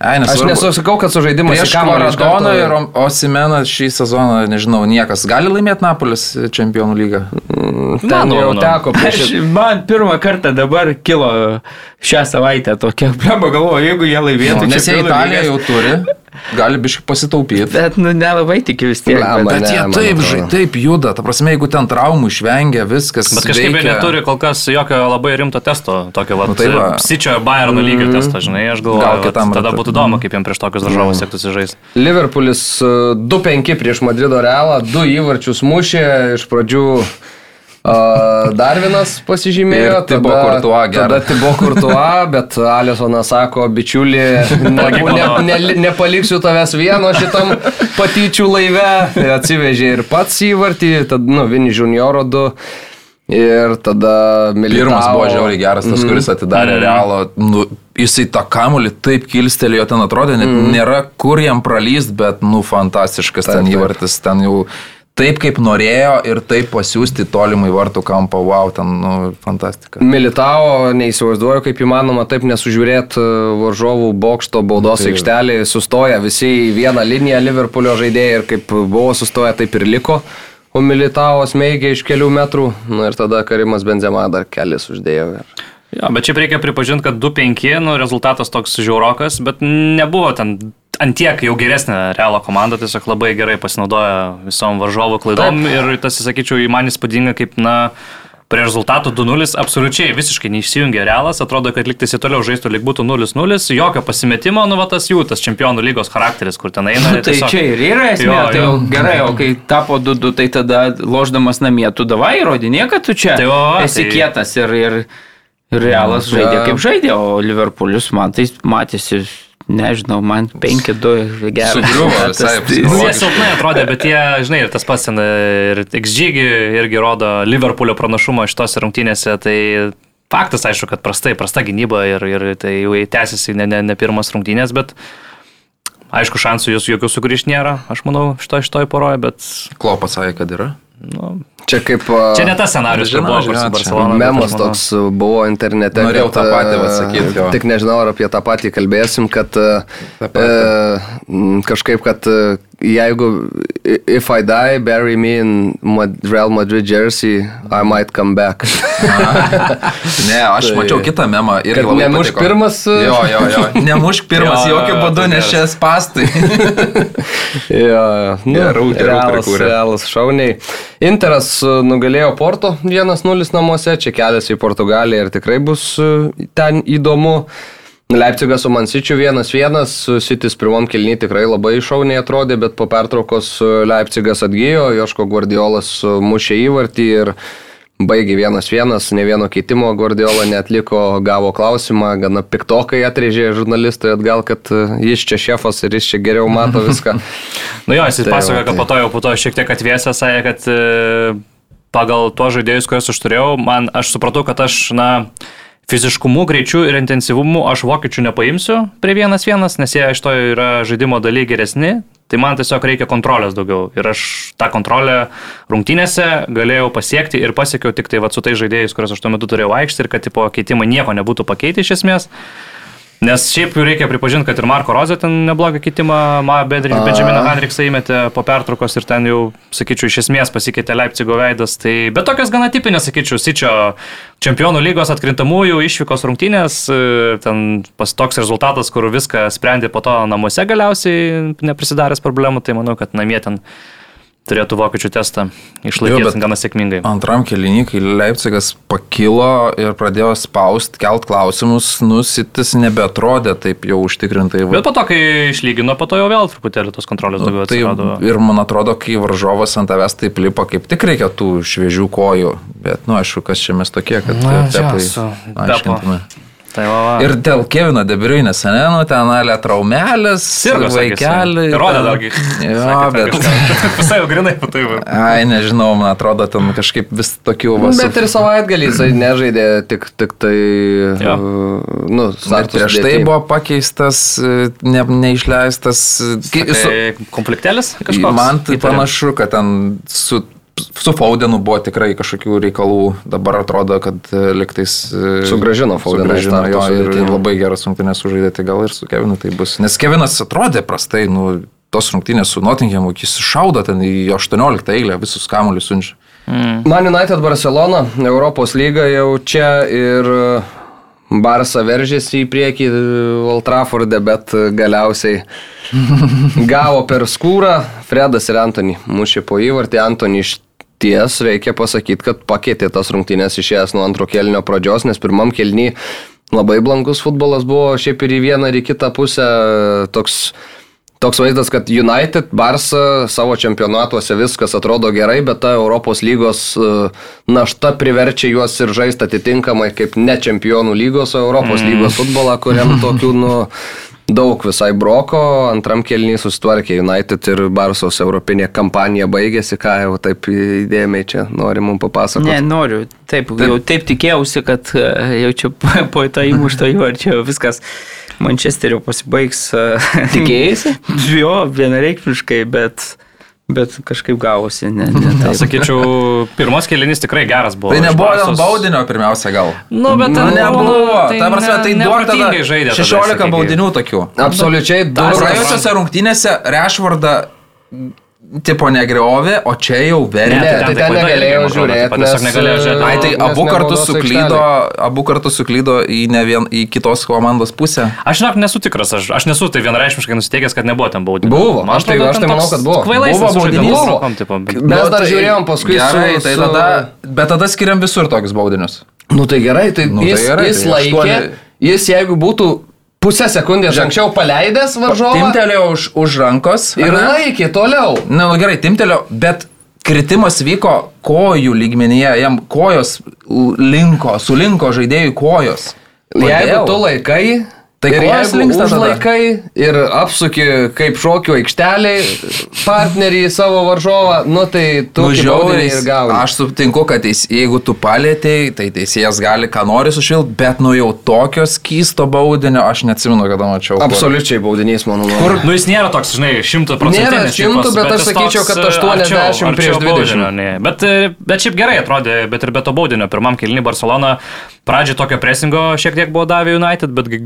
Ai, Aš nesvarbu. nesakau, kad sužaidimas Prieš į kamolį iš Maradoną karto- ir O- Osimeną šį sezoną, nežinau, niekas gali laimėti Napolis čempionų lygą. Ten Manau, jau manau. teko prieš... Aš, man pirmą kartą dabar kilo šią savaitę tokia, blema galvoju, jeigu jie laimėtų. Nes jie čempionų Italija lygas- jau turi, gali biškai pasitaupyti. Bet, nu, nelabai tikiu vis tiek. Blemba. Bet, Bet ne, jie taip, žai, taip juda, ta prasme, jeigu ten traumų išvengia, viskas. Bet kažkaip jie veikia. neturi kol kas jokio labai rimto testo, tokio va, Nu, tai va. Sičio Bayerno lygio testo, žinai, aš galvoju, Gal vat kitam tada rate. būtų įdomu, kaip jiems prieš tokius varžovus sektųsi žaisti. Liverpoolis e, 2-5 prieš Madrido realą, du įvarčius mušė, iš pradžių uh, Darvinas pasižymėjo, Ir Thibaut Courtois gerą. tada Tibo Kurtuo, bet Alisonas sako, bičiuli, ne, ne, ne, nepaliksiu tavęs vieno šitam patyčių laive, atsivežė ir pats įvartį, tad, nu, Vini Junioro 2. Ir tada Militao. Pirmas buvo žiauriai geras, tas, kuris atidarė mm. realo. Nu, jisai tą kamulį taip kilstelėjo, ten atrodė, net mm. nėra kur jam pralyst, bet, nu, fantastiškas Taip, ten įvartis, ten jau taip, kaip norėjo ir taip pasiūsti tolimai vartų kampą, wow, ten, nu, fantastika. Militao, neįsivaizduoju, kaip įmanoma taip nesužiūrėti varžovų bokšto baudos Tai- aikštelį, sustoja visi į vieną liniją Liverpoolio žaidėjai ir kaip buvo sustoję, taip ir liko. O Militao smeigia iš kelių metrų, na ir tada Karimas Benzema dar kelias uždėjo. Ir... Jo, bet čia reikia pripažinti, kad 2-5, nu, rezultatas toks žiaurokas, bet nebuvo ten antiek jau geresnė realo komanda, tiesiog labai gerai pasinaudoja visom varžovų klaidom ir tas, sakyčiau, į man įspūdinga, kaip, na, prie rezultatų 2-0 absoliučiai visiškai neišsijungė realas, atrodo, kad liktais į toliau žaistų, lyg būtų 0-0, jokio pasimetimo, nu, va tas jų, tas čempionų lygos charakteris, kur ten eina. Nu, tai tiesiog- čia ir yra esmė, Jo, tai jo. jau gerai, o kai tapo 2-2, tai tada loždamas namie, tu davai įrodinė, kad tu čia Tai va, esi tai- kietas ir, ir, realas žaidė kaip žaidė, o Liverpoolis man tai matėsi, nežinau, man 5-2 geras. Sugriuvo visai. Nu, Jie silpnai atrodė, bet jie, žinai, ir tas pats ten ir XG irgi rodo Liverpoolio pranašumą šitose rungtynėse, tai faktas aišku, kad prastai, prasta gynyba ir, ir tai jau tęsiasi ne, ne, ne pirmas rungtynės, bet aišku, šansų jūs jokių sugrįžti nėra, aš manau, šitoj šitoj poroje, bet Klopas sakė, kad yra. Nu, Čia kaip... čia ne tas scenarius, Žinau, buvo žinau, Barcelona. Memas toks buvo internete. Norėjau kad, tą patį vat sakyt, jo. Tik nežinau, ar apie tą patį kalbėsim, kad e, kažkaip, kad jeigu if I die, bury me in Mad- Real Madrid jersey, I might come back. Ne, aš Tai- mačiau kitą memą ir Kad nemušk pirmas, e, Jo, jo, jo. Nemušk pirmas, Jo, jokių jo, būdų, tai nes čia spastai. Jo, jo. Nu, realas, realas šauniai. Interas e, nugalėjo Porto 1-0 namuose, čia keliasi į Portugaliją ir tikrai bus e, ten įdomu. Leipzigas su Mansičiu 1-1, Sitis pirmam kilniui tikrai labai šauniai atrodė, bet po pertraukos e, Leipzigas atgyjo, Joško Guardiolas mušė įvartį ir baigė 1-1, ne vieno keitimo Guardiola netliko, gavo klausimą, gana piktokai atrėžė žurnalistui atgal, kad e, jis čia šefas ir jis čia geriau mato viską. Nu jo, jis Tai pasakoja, kad tai- po to jau po to šiek tiek atvėsė, sakė, kad e, pagal tuos žaidėjus, kuriuos aš turėjau, man aš supratau, kad aš, na, fiziškumu, greičiu ir intensyvumu aš vokiečių nepaimsiu prie vienas vienas, nes jie iš to yra žaidimo daly geresni. Tai man tiesiog reikia kontrolės daugiau. Ir aš tą kontrolę rungtynėse galėjau pasiekti ir pasiekiau tik tai va, su tai žaidėjais, kuriuos aš tuo metu turėjau aikštį ir kad tipo keitimai nieko nebūtų pakeitę iš esmės. Nes šiaip jau reikia pripažinti, kad ir Marko Rozė ten neblogą A. Benjaminą Hendriksą įmetė po pertraukos ir ten jau, sakyčiau, iš esmės pasikeitė Leipzigo veidas. Tai, bet tokios gana tipinės, sakyčiau, Sičio čempionų lygos atkrintamųjų išvykos rungtynės, e, ten pas toks rezultatas, kur viską sprendė po to namuose galiausiai, neprisidaręs problemų, tai manau, kad namie ten turėtų vokiečių testą išlaikyti gana sėkmingai. Antram keliniui, kai Leipzigas pakilo ir pradėjo spaust, kelt klausimus, nusitis nebetrodė taip jau užtikrintai. Bet po to, kai išlygino, po to jau vėl truputėlį tos kontrolės daugiau Tai atsirado. ir man atrodo, kai varžovas ant tavęs taip lipa, kaip tik reikia tų šviežių kojų. Bet, nu, aišku, kas čia mes tokie, kad Na, tepai jo, su. Tai va, va. Ir dėl Kevino Debriuinės, ne, nu, ten alė sakė, vaikeliai. jisai. Rodė dargi. Jo, bet... Visai jau grinai patai. va. Ai, nežinau, man atrodo, ten kažkaip vis tokių va. Bet ir savaitgalį jisai nežaidė tik, tik tai... Jo. uh, Nu, Bet prieš tai buvo pakeistas, e, ne, neišleistas. kai- su- Tai konfliktėlis kažkoks? Man tai panašu, kad ten su, su Faudenu buvo tikrai kažkokių reikalų. Dabar atrodo, kad e, liktais... e, į Sugrąžino starto jo ir, sudėtį. ir labai geras rungtynės sužaidė, tai gal ir su Kevinu tai bus. Nes Kevinas atrodė prastai, nu, tos rungtynės su Nottinghamu, jis šaudo ten į 18 eilę, visus kamuolius siunčia. Man United Barcelona, Europos lyga jau čia ir Barsa veržėsi į priekį Old Trafforde, bet uh, galiausiai gavo per skūrą. Fredas ir Antony mušė po įvartį. Antony iš ties reikia pasakyti, kad pakeitė tas rungtynės išėjęs nuo antro kelnio pradžios, nes pirmam kelnį labai blankus futbolas buvo šiaip ir į vieną ir į kitą pusę toks Toks vaizdas, kad United, Barça savo čempionatuose viskas atrodo gerai, bet ta Europos lygos e, našta priverčia juos ir žaisti atitinkamai kaip ne čempionų lygos, o Europos mm. lygos futbolą, kuriam tokių nu, daug visai broko. Antram kelniui susitvarkė United ir Barsos europinė kampanija baigėsi, ką jau taip įdėmiai čia nori mums papasakoti. Ne, noriu. Taip, taip, jau taip tikėjausi, kad e, jau čia po, po to įmušto įvarčio viskas Mančesterio pasibaigs. e, Tikėjai? jo, vienareikšmiškai, bet, bet kažkaip gavosi. Ne, ne, Aš taip. sakyčiau, pirmas kėlinys tikrai geras buvo. Tai nebuvo dėl baudinio pirmiausia gal. Nu, bet Nu, ten nebuvo. tai Ta prasme, tai ne- duok tada neprotingai žaidė tada, 16 sakykim. baudinių tokių. Absoliučiai du. Praėjusiose rungtynėse Rešvardą tipo negriovė, o čia jau verė. Ne, tai ten klaida negalėjo irgi, man atrodo, žiūrėt, taip pat tiesiog nes, negalėjo žiūrėti. Ai, tai abu kartus suklydo, abu kartus suklydo į, ne vien, į kitos komandos pusę. Aš žinok, nesu tikras, aš, aš nesu tai vienareišmiškai nusiteikęs, kad nebuvo ten baudinių. Buvo, aš tai- aš tai manau, kad buvo. Kvailai Buvo baudinys. Mes Nu, dar tai žiūrėjom paskui Gerai, su- tai tada, bet tada skiriam visur tokius baudinius. Nu tai gerai, tai, Nu, tai jis, gerai, jis tai laikė, jis jeigu būtų pusę sekundės anksčiau paleidęs varžovą Timtelio už, už rankos. ir ane? laikė toliau. Na, nu, gerai, timtelio, bet kritimas vyko kojų lygmenyje, jam kojos linko, sulinko žaidėjų kojos. Jeigu Kodėl? tu laikai, Tai jeigu linksta tada? užlaikai ir apsuki kaip šokių aikšteliai partnerį į savo varžovą, nu tai tu Nu, žiauriai, ir gauni. aš sutinku, kad teis, jeigu tu palėtėjai, tai teisėjas gali ką nori sušilti, bet nu jau tokio skysto baudinio aš neatsimenu, kada mačiau. kur. Absoliučiai baudinys, mano nuomonė. Nu, jis nėra toks, žinai, šimtų procentų. Nėra šimtų, bet aš sakyčiau, kad 80 prieš 20. Bet, e, bet šiaip gerai atrodė, bet ir be to baudinio. Pirmam kilni Barcelona pradžioje tokio presingo šiek tiek buvo davę United, bet g-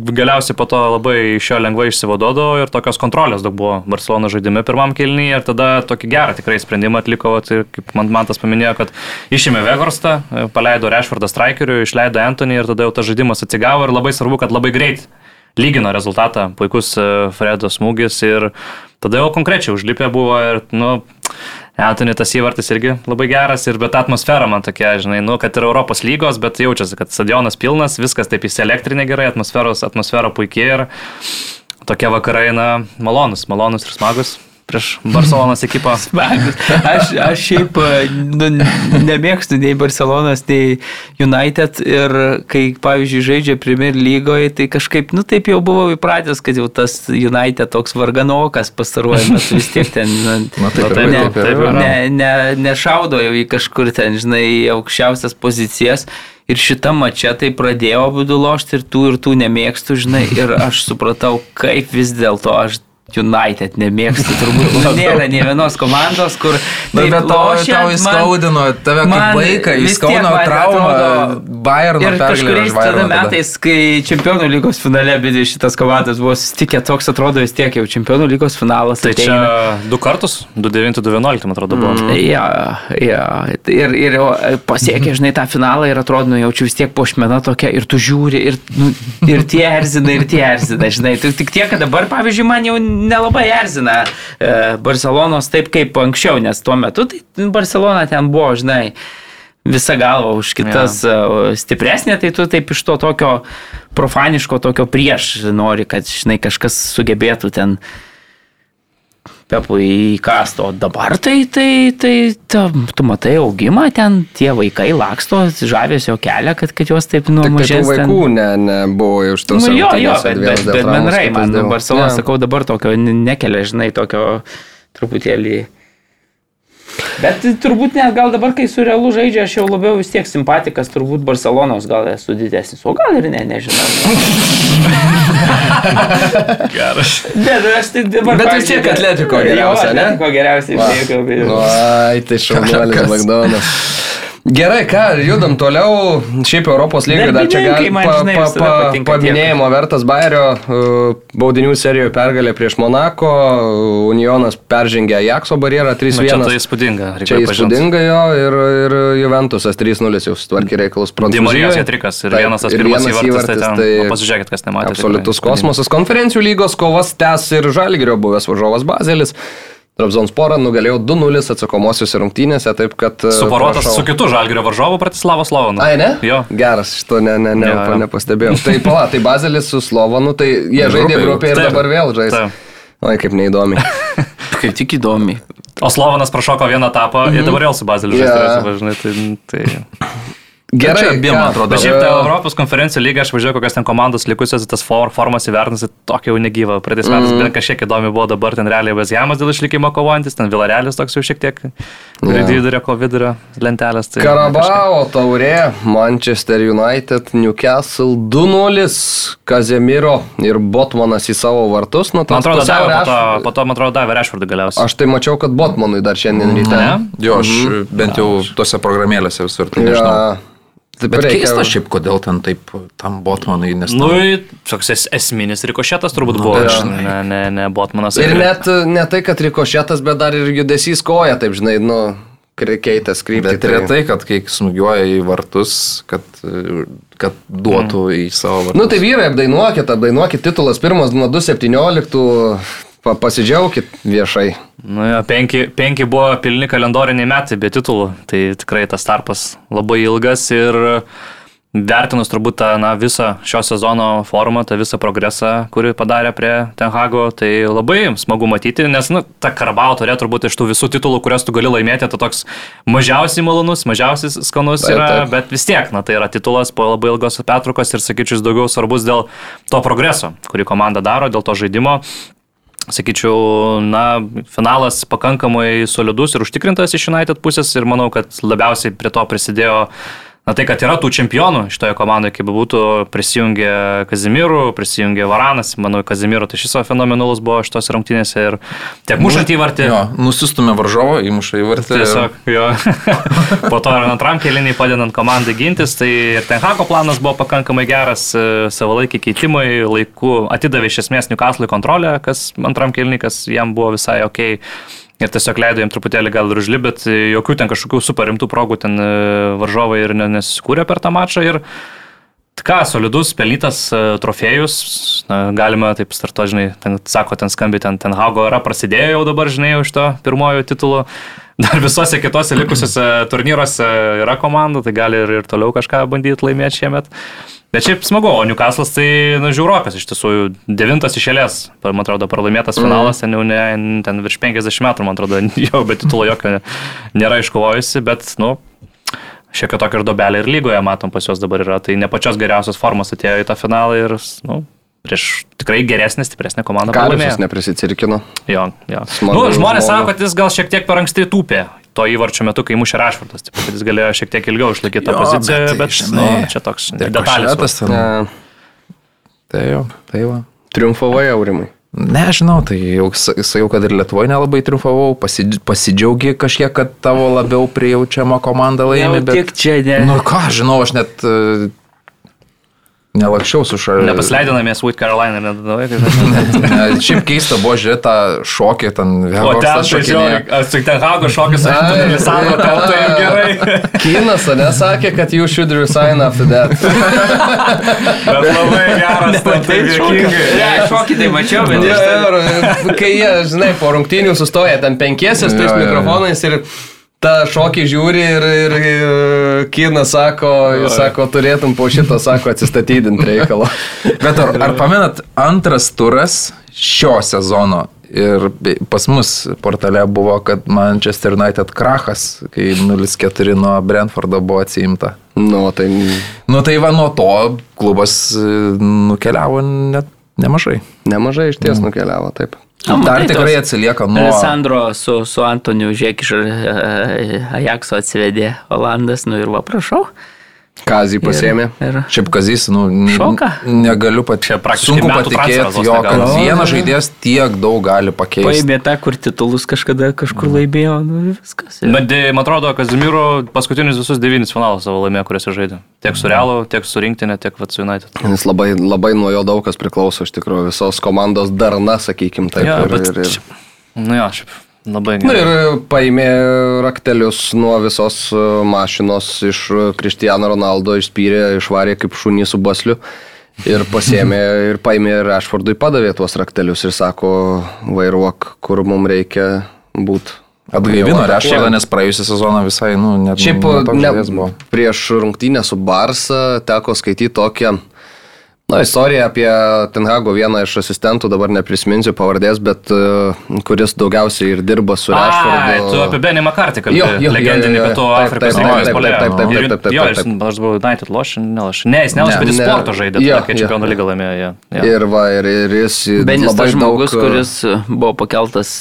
galiausiai po to labai iš jo lengvai išsivadodo ir tokios kontrolės daug buvo Barcelona žaidime pirmam kilni ir tada tokį gerą tikrai sprendimą atliko, vat, ir kaip man Mantas paminėjo, kad išėmė Vegorstą, e, paleido Rešvardą strikeriu, išleido Antonį ir tada jau tas žaidimas atsigavo ir labai svarbu, kad labai greit lygino rezultatą, puikus e, Fredo smūgis ir tada jau konkrečiai užlipę buvo ir, nu, Antony tas įvartis irgi labai geras ir bet atmosfera man tokia, žinai, nu, kad ir Europos lygos, bet jaučiasi, kad stadionas pilnas, viskas taip įsielektrinė gerai, atmosferos, atmosfera puikiai ir tokie vakarai, na, malonus, malonus ir smagus prieš Barcelonas ekipą. Aš, aš šiaip e, nu, nemėgstu nei Barcelonas, nei United ir kai, pavyzdžiui, žaidžia Premier lygoje, tai kažkaip, nu taip jau buvau įpratęs, kad jau tas United toks varganokas pastaruoju metu vis tiek ten nu, Na, taip taip, yra, taip taip ne, ne, nešaudo jau į kažkur ten, žinai, į aukščiausias pozicijas. Ir šitą mačią tai pradėjau abu lošti ir tų ir tų nemėgstu, žinai, ir aš supratau, kaip vis dėlto aš United nemėgstu, turbūt nu, nėra nei vienos komandos, kur... Bet to, lošia, tau įskaudino, tave kaip vaiką, įskaudino traumą, Bayerno Ir kažkuriais tada metais, kai Čempionų lygos finale abi šitas komandas buvo susitikę, toks atrodo vis tiek jau Čempionų lygos finalas. Tai čia ateina. du kartus, 2-9-2-11, man atrodo, buvo. Ja, ja. Ir, ir jau pasiekė, žinai, tą finalą ir atrodo, nu, jaučiu vis tiek pošmena tokia ir tu žiūri, ir, nu, ir tie erzina, ir tie erzina, žinai. Tai tik tiek, kad dabar, pavyzdžiui, man jau nelabai erzina e, Barcelonos taip kaip anksčiau, nes tuo metu tai Barcelona ten buvo, žinai, visa galva už kitas ja. stipresnė, tai tu taip iš to tokio profaniško, tokio prieš nori, kad, žinai, kažkas sugebėtų ten Pepui įkast, o dabar tai, tai, tai ta, tu matai augimą ten, tie vaikai laksto, žavėsio kelią, kad, kad juos taip nuo mažens. Vaikų ten... ne, nebuvo iš tos nu, jo, jo, bet, bet, bet bendrai, man Barcelona, ja. sakau, dabar tokio nekelia, žinai, tokio truputėlį Bet turbūt net gal dabar, kai su Realu žaidžia, aš jau labiau vis tiek simpatikas, turbūt Barcelonos gal esu didesnis, o gal ir ne, nežinau. Geras. Bet aš tai dabar... Bet vis tiek atletiko geriausia, ne? Atletiko geriausiai. Ai, tai šaunuolis McDonald's. Gerai, ką, judam toliau. Šiaip Europos lygiai dar čia gali pa, pa, pa, paminėjimo vertas Bayerio uh, baudinių serijoje pergalė prieš Monako. Unionas peržengė Ajaxo barjerą 3-1. Nu, čia tai įspūdinga. Čia įspūdinga jo ir, ir Juventusas 3-0 jau sutvarkė reikalus Prancūzijoje. Dimarijos atrikas ir Taip, vienas tas pirmas įvartis. įvartis tai, tai nu, pasižiūrėkit, kas nematė. Absoliutus kosmosas. Konferencijų lygos kovas tęs ir Žalgirio buvęs varžovas Bazelis. Trabzonsporą nugalėjo 2-0 atsakomosiuose rungtynėse, taip kad... E, Suporuotas prašau. su kitu Žalgirio varžovu Pratislavos Slovanu. Ai, ne? Jo. Geras, šito ne, ne, ne, jo, jo. nepastebėjau. tai pala, tai Bazelis su Slovanu, tai jie žaidė grupėje ir taip, dabar vėl žais. Oi, kaip neįdomi. kaip tik įdomi. O Slovanas prašoko vieną etapą mm -hmm. ir dabar vėl su Bazeliu yeah. žais. Tai, tai... Gerai, abiem, man atrodo. Bet šiaip tai Europos konferencijų lyga, aš važiuoju, kokias ten komandos likusios, tas for, formas įvertinus, tokia jau negyva. Praeitais metais mm. bent kažkiek įdomi buvo, dabar ten realiai Vezjamas dėl išlikimo kovojantis, ten Vilarelis toks jau šiek tiek yeah. vidurio, ko vidurio lentelės. Tai Karabao taurė, Manchester United, Newcastle 2-0, Kazemiro ir Botmanas į savo vartus. Nu, man atrodo, davė, po, to, po to, man atrodo, davė Rešvardui galiausiai. Aš tai mačiau, kad Botmanui dar šiandien ryte. Ne? Jo, aš mm. bent jau tose programėlėse visur tai nežinau. Ja. Taip, bet reikia... keista šiaip, kodėl ten taip tam Botmanai nes... Nu, toks es, esminis rikošėtas turbūt nu, buvo, bet, ne, ne, ne Botmanas. Ir net ne tai, kad rikošėtas, bet dar ir judesys koja, taip žinai, nu, keitęs kryptį. Bet tai... retai, kad kai smūgiuoja į vartus, kad, kad duotų mm. į savo vartus. Nu tai vyrai, apdainuokit, apdainuokit titulas pirmas nuo 217 Pa, pasidžiaugit viešai. Nu, jo, penki, penki buvo pilni kalendoriniai metai be titulų, tai tikrai tas tarpas labai ilgas ir vertinus turbūt tą na, visą šio sezono formą, tą visą progresą, kurį padarė prie Tenhago, tai labai smagu matyti, nes nu, ta Karabao turė turbūt iš tų visų titulų, kuriuos tu gali laimėti, tai toks mažiausiai malonus, mažiausiai skanus taip, yra, taip. bet vis tiek, na, tai yra titulas po labai ilgos pertraukos ir sakyčiau, daugiau svarbus dėl to progreso, kurį komanda daro, dėl to žaidimo sakyčiau, na, finalas pakankamai solidus ir užtikrintas iš United pusės ir manau, kad labiausiai prie to prisidėjo Na tai, kad yra tų čempionų šitoje komandoje, kaip būtų, prisijungė Kazimirų, prisijungė Varanas, manau, Kazimiro tai šis fenomenalus buvo šitos rungtynėse ir tiek mušant įvartį. Jo, nusistumė varžovą, įmuša įvartį. Tiesiog, ir... jo. po to ir antram keliniai padedant komandai gintis, tai ir Tenhako planas buvo pakankamai geras, e, savalaikį keitimai, laiku atidavė iš esmės Newcastle kontrolę, kas antram keliniai, kas jam buvo visai ok ir tiesiog leido jam truputėlį gal ir užlibti, bet jokių ten kažkokių super rimtų progų ten e, varžovai ir nesusikūrė per tą mačą. Ir ką, solidus, pelnytas e, trofėjus, na, galima taip starto, žinai, ten, sako, ten skambi, ten, ten Hago yra prasidėjo jau dabar, žinai, už to pirmojo titulo. Dar visose kitose likusiuose turnyruose yra komanda, tai gali ir, ir toliau kažką bandyti laimėti šiemet. Bet šiaip smagu, o Newcastle'as tai, na, žiūrokas iš tiesų, devintas išėlės, man atrodo, pralaimėtas finalas, ten jau ne, ten virš 50 metų, man atrodo, jau be titulo jokio nėra iškovojusi, bet, nu, šiek tiek tokia ir dobelė ir lygoje, matom, pas juos dabar yra, tai ne pačios geriausios formos atėjo į tą finalą ir, nu, prieš tikrai geresnę, stipresnę komandą. Karas neprisicirkino. Jo, jo. Smagu, nu, žmonės sako, kad jis gal šiek tiek per anksti tūpė to įvarčio metu, kai mušė Rašvardas. Taip, jis galėjo šiek tiek ilgiau išlaikyti tą poziciją, bet, bet žinai, nu, čia toks detalės. Tai jau, tai va. Triumfavai aurimai. Nežinau, tai jau sakiau, kad ir Lietuvoje nelabai triumfavau, pasidžiaugi kažkiek, kad tavo labiau prijaučiama komanda laimė. Bet tik čia, ne. Nu ką, žinau, aš net nelakščiau su šaliu. Nepasileidinamės Sweet Carolina, nedavai, kad... Šiaip keista buvo žiūrėti tą šokį ten. O ten tai žiūrėk, su ten Hago šokis, ten Lisano, ten tai gerai. Kinas, nesakė, kad you should resign after that. Bet labai geras, ten tai juokingai. Ne, šokį tai mačiau, bet ten- ir, kai jie, žinai, po rungtynių sustoja ten penkiesi su tais Jo, jo, jo. Tą šokį žiūri ir, ir, ir Kinas sako, jis sako, turėtum po šito, sako, atsistatydinti reikalą. Bet ar, ar pamenat, antras turas šio sezono ir pas mus portale buvo, kad Manchester United krachas, kai 0-4 nuo Brentfordo buvo atsiimta. Nu, tai Nu tai va nuo to klubas e, nukeliavo net nemažai. nemažai iš ties nukeliavo, taip. O, Dar matai, tikrai atsilieka nuo... Alessandro su, su Antoniu, žiūrėk, iš e, Ajaxo atsivedė Olandas, nu ir va, prašau. Kazį pasėmė. Ir, Šiaip kazys, nu, Šoka. negaliu pat... Čia praktiškai sunku patikėti, jo, kad gaunas. vienas žaidėjas tiek daug gali pakeisti. paėmė tą, kur titulus kažkada kažkur laimėjo, nu ir viskas. Ir- Bet e, man atrodo, Kazimiro paskutinius visus devynis finalus savo laimėjo, kuriuose žaidė. Tiek su Realu, tiek su rinktinė, tiek su United. Jis labai, labai nuo jo daug kas priklauso, iš tikrųjų, visos komandos darna, sakykim, taip. Jo, ir, bet ir, ir. Nu jo, šiaip labai Na gerai. ir paėmė raktelius nuo visos e, mašinos iš Kristiano Ronaldo, išspyrė, išvarė kaip šunį su basliu. Ir pasėmė ir paėmė ir Ashfordui padavė tuos raktelius ir sako, vairuok, kur mums reikia būti. Atgaivino Rešfordą, nes praėjusią sezoną visai, nu, net Šiaip ne, prieš rungtynę su Barsa teko skaityti tokią na, istoriją apie Tenhago vieną iš asistentų, dabar neprisiminsiu pavardės, bet e, kuris daugiausiai ir dirba su Ai, Rešfordu. tu apie Benį Makartį kalbėjai. Legendinį pietų Taip, Afrikos taip, rinktinės taip, puolėją. taip, taip, taip, taip, taip, Jo, aš buvau United loš, nelaš. Ne, jis nelašė, bet jis sporto žaidė, kai čempionų lygą laimėjo. jo, jo. Ir va, ir, ir jis Benis labai tas žmogus, daug, e, kuris buvo pakeltas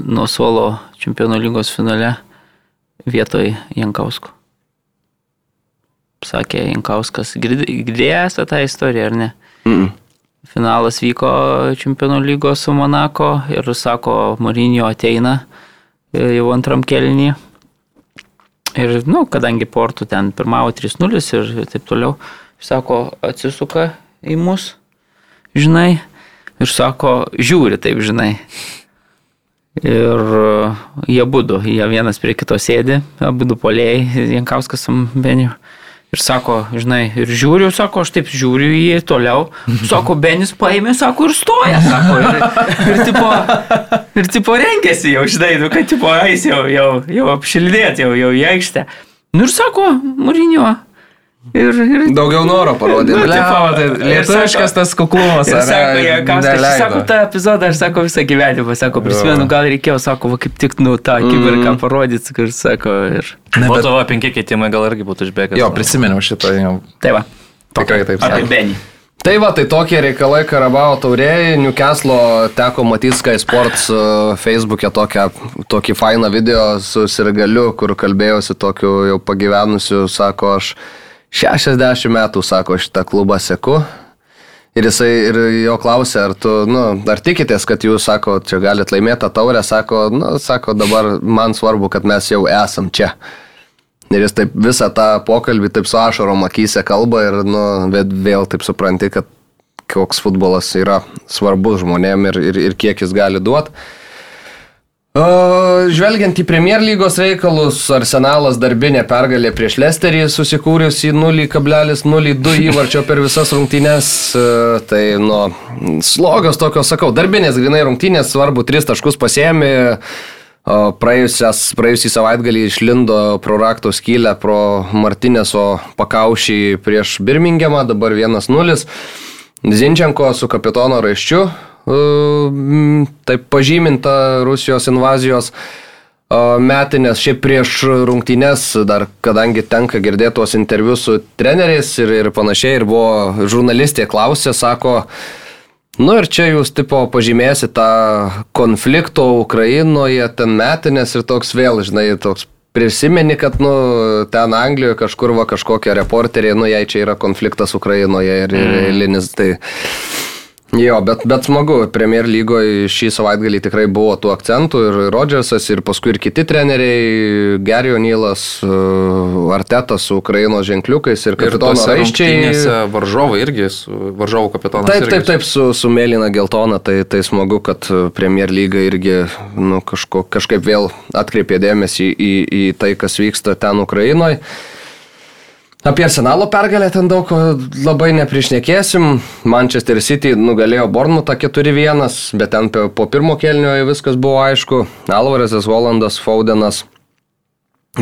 nuo suolo čempionų lygos finale vietoj Jankausko. Sakė Jankauskas, girdėjęs tą istoriją ar ne? Mm. Finalas vyko čempionų lygos su Monako ir sako, Marinio ateina e, jau antram kelnį. Ir, nu, kadangi portų ten pirmavo 3-0 ir taip toliau, sako, atsisuka į mus, žinai, ir sako, žiūri taip, žinai. Ir e, jie būdu, jie vienas prie kito sėdi, abu du polėjai, Jankauskas su Beniu. Ir sako, žinai, ir žiūriu, sako, aš taip žiūriu į jį toliau. Sako, Benis paėmė, sako, ir stoja, sako. Ir, ir, tipo, ir tipo rengėsi jau, žinai, nu, kad tipo eis jau, jau, jau apšildėti, jau, jau į aikštę. Nu ir sako, Mūrinio. Ir, ir, Daugiau noro parodė. Nu, tai ir lietuviškas tas kuklumas. Ar sako, jie kaustas, aš sako, tą epizodą, aš sako visą gyvenimą, sako, prisimenu, gal reikėjo, sako, va, kaip tik, nu, tą akimirką parodyti, kur sako, ir... Ne, bet- to va, penki keitimai gal irgi būtų išbėgęs. Jo, prisiminiau šitą jau. Tai va, Tikrai taip apie. Benį. Tai va, tai tokie reikalai Karabao taurėje. Newcastle teko matyti Sky Sports e, Facebook'e tokią, tokį fainą video su Sirgaliu, kur kalbėjausi tokiu jau pagyvenusiu, sako, aš 60 metų, sako, šitą klubą seku. Ir jisai ir jo klausė, ar tu, nu, ar tikitės, kad jūs, sako, čia galite laimėti tą taurę, sako, nu, sako, dabar man svarbu, kad mes jau esam čia. Ir jis taip visą tą pokalbį taip su ašarom akise kalba ir nu, vėl taip supranti, kad koks futbolas yra svarbus žmonėm ir, ir, ir kiek jis gali duoti. Žvelgiant į Premier lygos reikalus, Arsenalas darbinė pergalė prieš Lesterį susikūrus į 0,02 įvarčio per visas rungtynes. E, Tai, nu, slogas tokios, sakau, darbinės grinai rungtynės, svarbu, tris taškus pasėmė. Praėjusias, praėjusį savaitgalį išlindo pro rakto skylę, pro Martinėso pakaušį prieš Birmingemą, dabar 1-0. Zinčenko su kapitono raiščiu, taip pažyminta Rusijos invazijos e, metinės, šiaip prieš rungtynes, dar kadangi tenka girdėti tuos interviu su treneriais ir, ir panašiai, ir buvo žurnalistė klausė, sako, Nu ir čia jūs tipo pažymėsite tą konflikto Ukrainoje, ten metinės ir toks vėl, žinai, toks prisimeni, kad, nu, ten Anglijoje kažkur va kažkokia reporterė, nu, jei čia yra konfliktas Ukrainoje ir, ir eilinis, tai... Jo, bet, bet smagu, Premier lygoje šį savaitgalį tikrai buvo tų akcentų ir Rodžersas, ir paskui ir kiti treneriai, Gary O'Neillas, uh, Artetas su Ukrainos ženkliukais ir tose raiščiai. varžovai irgi, varžovų kapitonas. Taip, irgi taip, taip, su, su mėlyna geltona, tai, tai smagu, kad uh, Premier lyga irgi nu, kažko, kažkaip vėl atkreipė dėmesį į, į tai, kas vyksta ten Ukrainoje. Apie Arsenalo pergalę ten daug labai neprišnekėsim. Manchester City nugalėjo Bournemouthą 4-1, bet ten po pirmo kelnio viskas buvo aišku. Alvarezas, Volandas, Faudenas.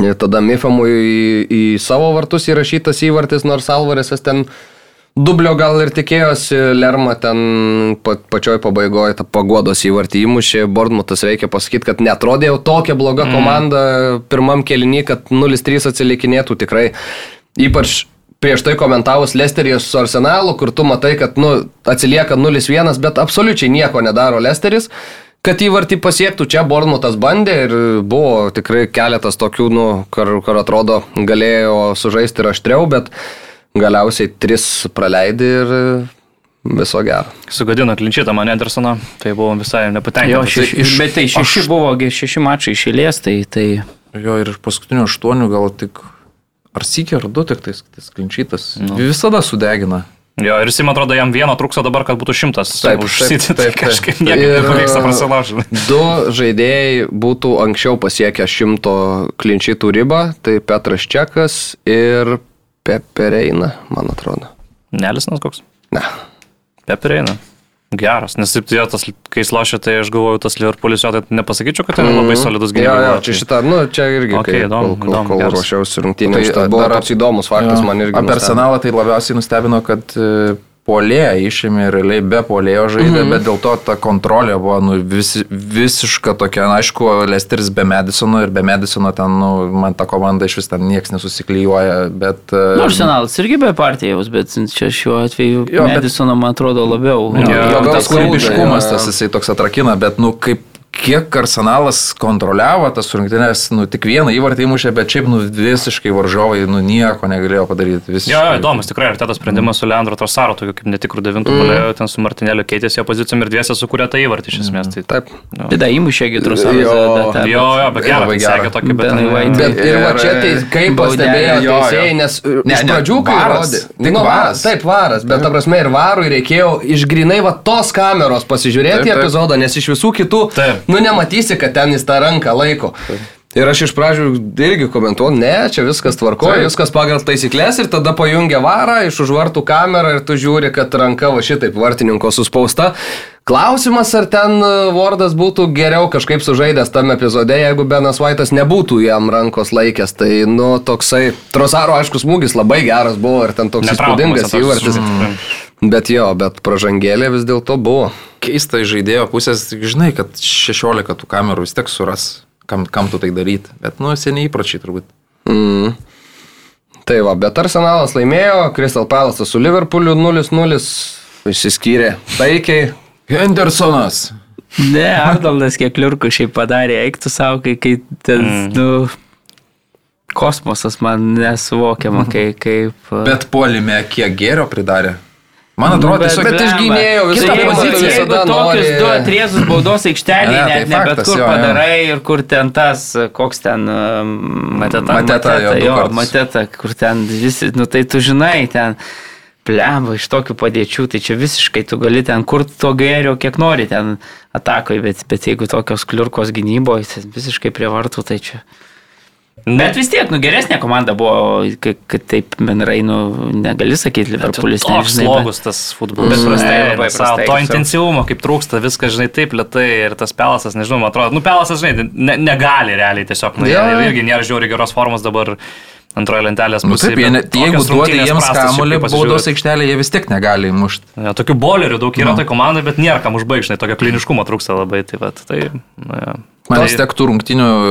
Ir tada Mifamui į, į savo vartus įrašytas įvartis, nors Alvarezas ten dublio gal ir tikėjosi, Lerma ten pa, pačioj pabaigoje tą pagodos įvartį įmušė. Bournemouthas reikia pasakyti, kad netrodė jau tokia bloga komanda pirmam kelnį, kad 0-3 atsilikinėtų tikrai. Ypač prieš tai komentavus Lesterijos su Arsenalu, kur tu matai, kad nu, atsilieka 0-1, bet absoliučiai nieko nedaro Lesteris. Kad įvartį pasiektų, čia Bornutas bandė ir buvo tikrai keletas tokių, nu, kur, kur atrodo galėjo sužaisti ir aštriau, bet galiausiai tris praleidė ir viso gero. Sugadino klinčytą man Andersoną, tai buvo visai nepatenkintas. šeši, iš- bet tai šeši aš- buvo, šeši mačai išėlės, tai, tai Jo, ir iš paskutinių aštuonių gal tik ar sykį, ar du tik tais, tas klinčytas. Nu. Visada sudegina. Jo, ir jis, man atrodo, jam vieno trūkso dabar, kad būtų šimtas. Taip, už taip, City, tai kažkaip nepavyksta prasilaužti. Du žaidėjai būtų anksčiau pasiekę šimto klinčytų ribą, tai Petras Čekas ir Pepereina, man atrodo. Nelisnas koks? Ne. Pepereina. Geras, nes taip, jo, tas, kai jis lošia, tai aš galvoju, tas Liverpoolis jo, tai nepasakyčiau, kad tai yra labai solidus Mhm. Jo, jo, gynyba. čia šitą, nu, čia irgi, Okei, kai, įdomu, kol, kol, įdomu, kol geras. ruošiausi rungtynėms, Tai tai buvo dar- toks įdomus faktas, man irgi. Apie arsenalą tai labiausiai nustebino, kad e, polėją išėmė realiai be polėjo žaidė, Mhm. bet dėl to ta kontrolė buvo nu, vis, visiška tokia, na, aišku, Lesteris be Medisono ir be Medisono ten, nu, man ta komanda iš vis ten niekas nesusiklyjuoja, bet... e, Nu, Arsenalas irgi be partijaus, bet čia šiuo atveju Jo, bet- Medisono, man atrodo, labiau. Jo, jo, gal tas kūrybiškumas, jo, jo. tas jisai toks atrakina, bet, nu, kaip kiek arsenalas kontroliavo tas rungtynės, nu, tik vieną įvartį įmušė, bet šiaip, nu, visiškai varžovai, nu, nieko negalėjo padaryti. Visiškai. Jo, jo, įdomus tikrai, ir tas sprendimas su Leandro Trosaro, tokiu kaip netikrų devintų mm. palėjo, ten su Martinėliu keitėsi jo pozicijom ir dviese sukūrė tą įvartį iš esmės. Tai, Taip. Tada įmušė Gitrusas. Jo, jo, jo, bet gerai, labai bet sekė tokį, bet... Bet ir va čia tai, kaip pastebėjo jo, jo. teisėjai, nes Ne, iš pradžių, kai varas. Tik Nu, varas. Taip, varas, bet ta prasme ir varui reikėjo išgrinai va tos kameros pasižiūrėti epizodą, nes iš visų kitų, Taip. Nu nematysi, kad ten jis tą ranką laiko. Ir aš iš pradžių irgi komentuoju, ne, čia viskas tvarkoja, Taip. viskas pagal taisyklės ir tada pajungia varą iš už vartų kamerą ir tu žiūri, kad ranka va šitaip vartininko suspausta. Klausimas, ar ten e, Vordas būtų geriau kažkaip sužaidęs tam epizode, jeigu Benas Vaitas nebūtų jam rankos laikęs. Tai, nu, toksai, Trosaro, aišku, smūgis labai geras buvo ir ten toks Netraukiamas įspūdingas įvartis. žmogus, Bet jo, bet pražangėlė vis dėlto buvo. keista iš žaidėjo pusės, tik žinai, kad 16 tų kamerų vis tiek suras, kam, kam tu tai daryti. Bet, nu, seniai įpročiai turbūt. Mm. Tai va, bet Arsenalas laimėjo, Crystal Palace su Liverpooliu 0-0 išsiskyrė taikiai. Hendersonas. Ne, Arnoldas kiek liurkų šiaip padarė, eiktų savo, kai, kai tas, mm. nu, kosmosas man nesuvokiama, kai, kaip... Bet polime kiek gėrio pridarė. Man Nu, atrodo, bet- tiesiog... bet iš gynėjo visą pozicija, tu jeigu tokius nori- du atriezus baudos aikštelėje, Ne, tai ne bet faktas, kur jo, jo. padarai ir kur ten tas, koks ten... um, Mateta. Mateta, jo, jo, mateta, kur ten visi, nu tai tu žinai, ten... Plemba iš tokių padėčių, tai čia visiškai tu gali ten kur to gėrio, kiek nori ten atakoje, bet, bet jeigu tokios kliurkos gynyboje, tai visiškai prie vartų, tai čia... Bet vis tiek, nu geresnė komanda buvo, kad, kad taip bendrai, nu negali sakyti, Liverpoolis Toks slogus tas futbolas. Bet prastai, labai prastai, To intensyvumo, kaip trūksta, viskas, žinai, taip lietai ir tas pelasas, nežinau, man atrodo, nu pelasas, žinai, ne, negali realiai tiesiog, nu, yeah. irgi nėra žiauri geros formos dabar antroje lentelės Nu, pusėje. taip, jie ne, jeigu duodi jiems kamuolį baudos aikštelėje, jie vis tiek negali įmušti. Ja, tokių bolerių daug yra Nu. tai komandai, bet nėra kam užbaigti, žinai, tokio kliniškumo trūksta labai. Tai, vat, tai, nu, ja. Man Tai- vis tiek tų rungtinių e,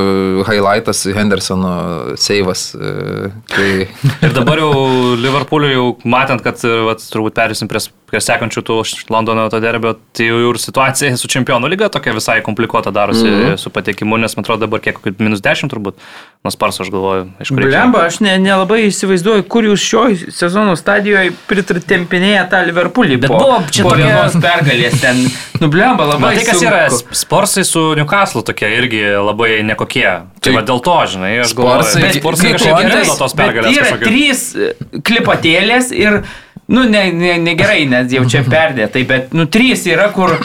highlightas Hendersono seivas. e, Kai... Ir dabar jau Liverpooliui jau matant, kad e, vat, turbūt perėsim prie, prie sekančių tų Londono to derbio, tai jau ir situacija su čempionų lyga tokia visai komplikuota darosi mm. -hmm. su patekimu, nes man atrodo dabar kiek, kokių minus 10 turbūt, nuo sparso aš galvoju, iš kur. Blemba, aš ne- nelabai ne įsivaizduoju, kur jūs šio sezono stadijoje pritempinėję tą Liverpoolį. Bet po, buvo čia po vienos pergalės ten. Nu, blemba, labai Bet tai kas yra, sunku. sp- Sporsai su Newcastle tokie irgi labai nekokie. Tai Tai va dėl to, žinai, aš galvoju, Sporsai kai kažkaip gerai nuo tos Bet pergalės. yra kažkokio- trys e, klipatėlės ir, nu, ne, ne, ne gerai, nes jau čia perdė, tai bet, nu, trys yra, kur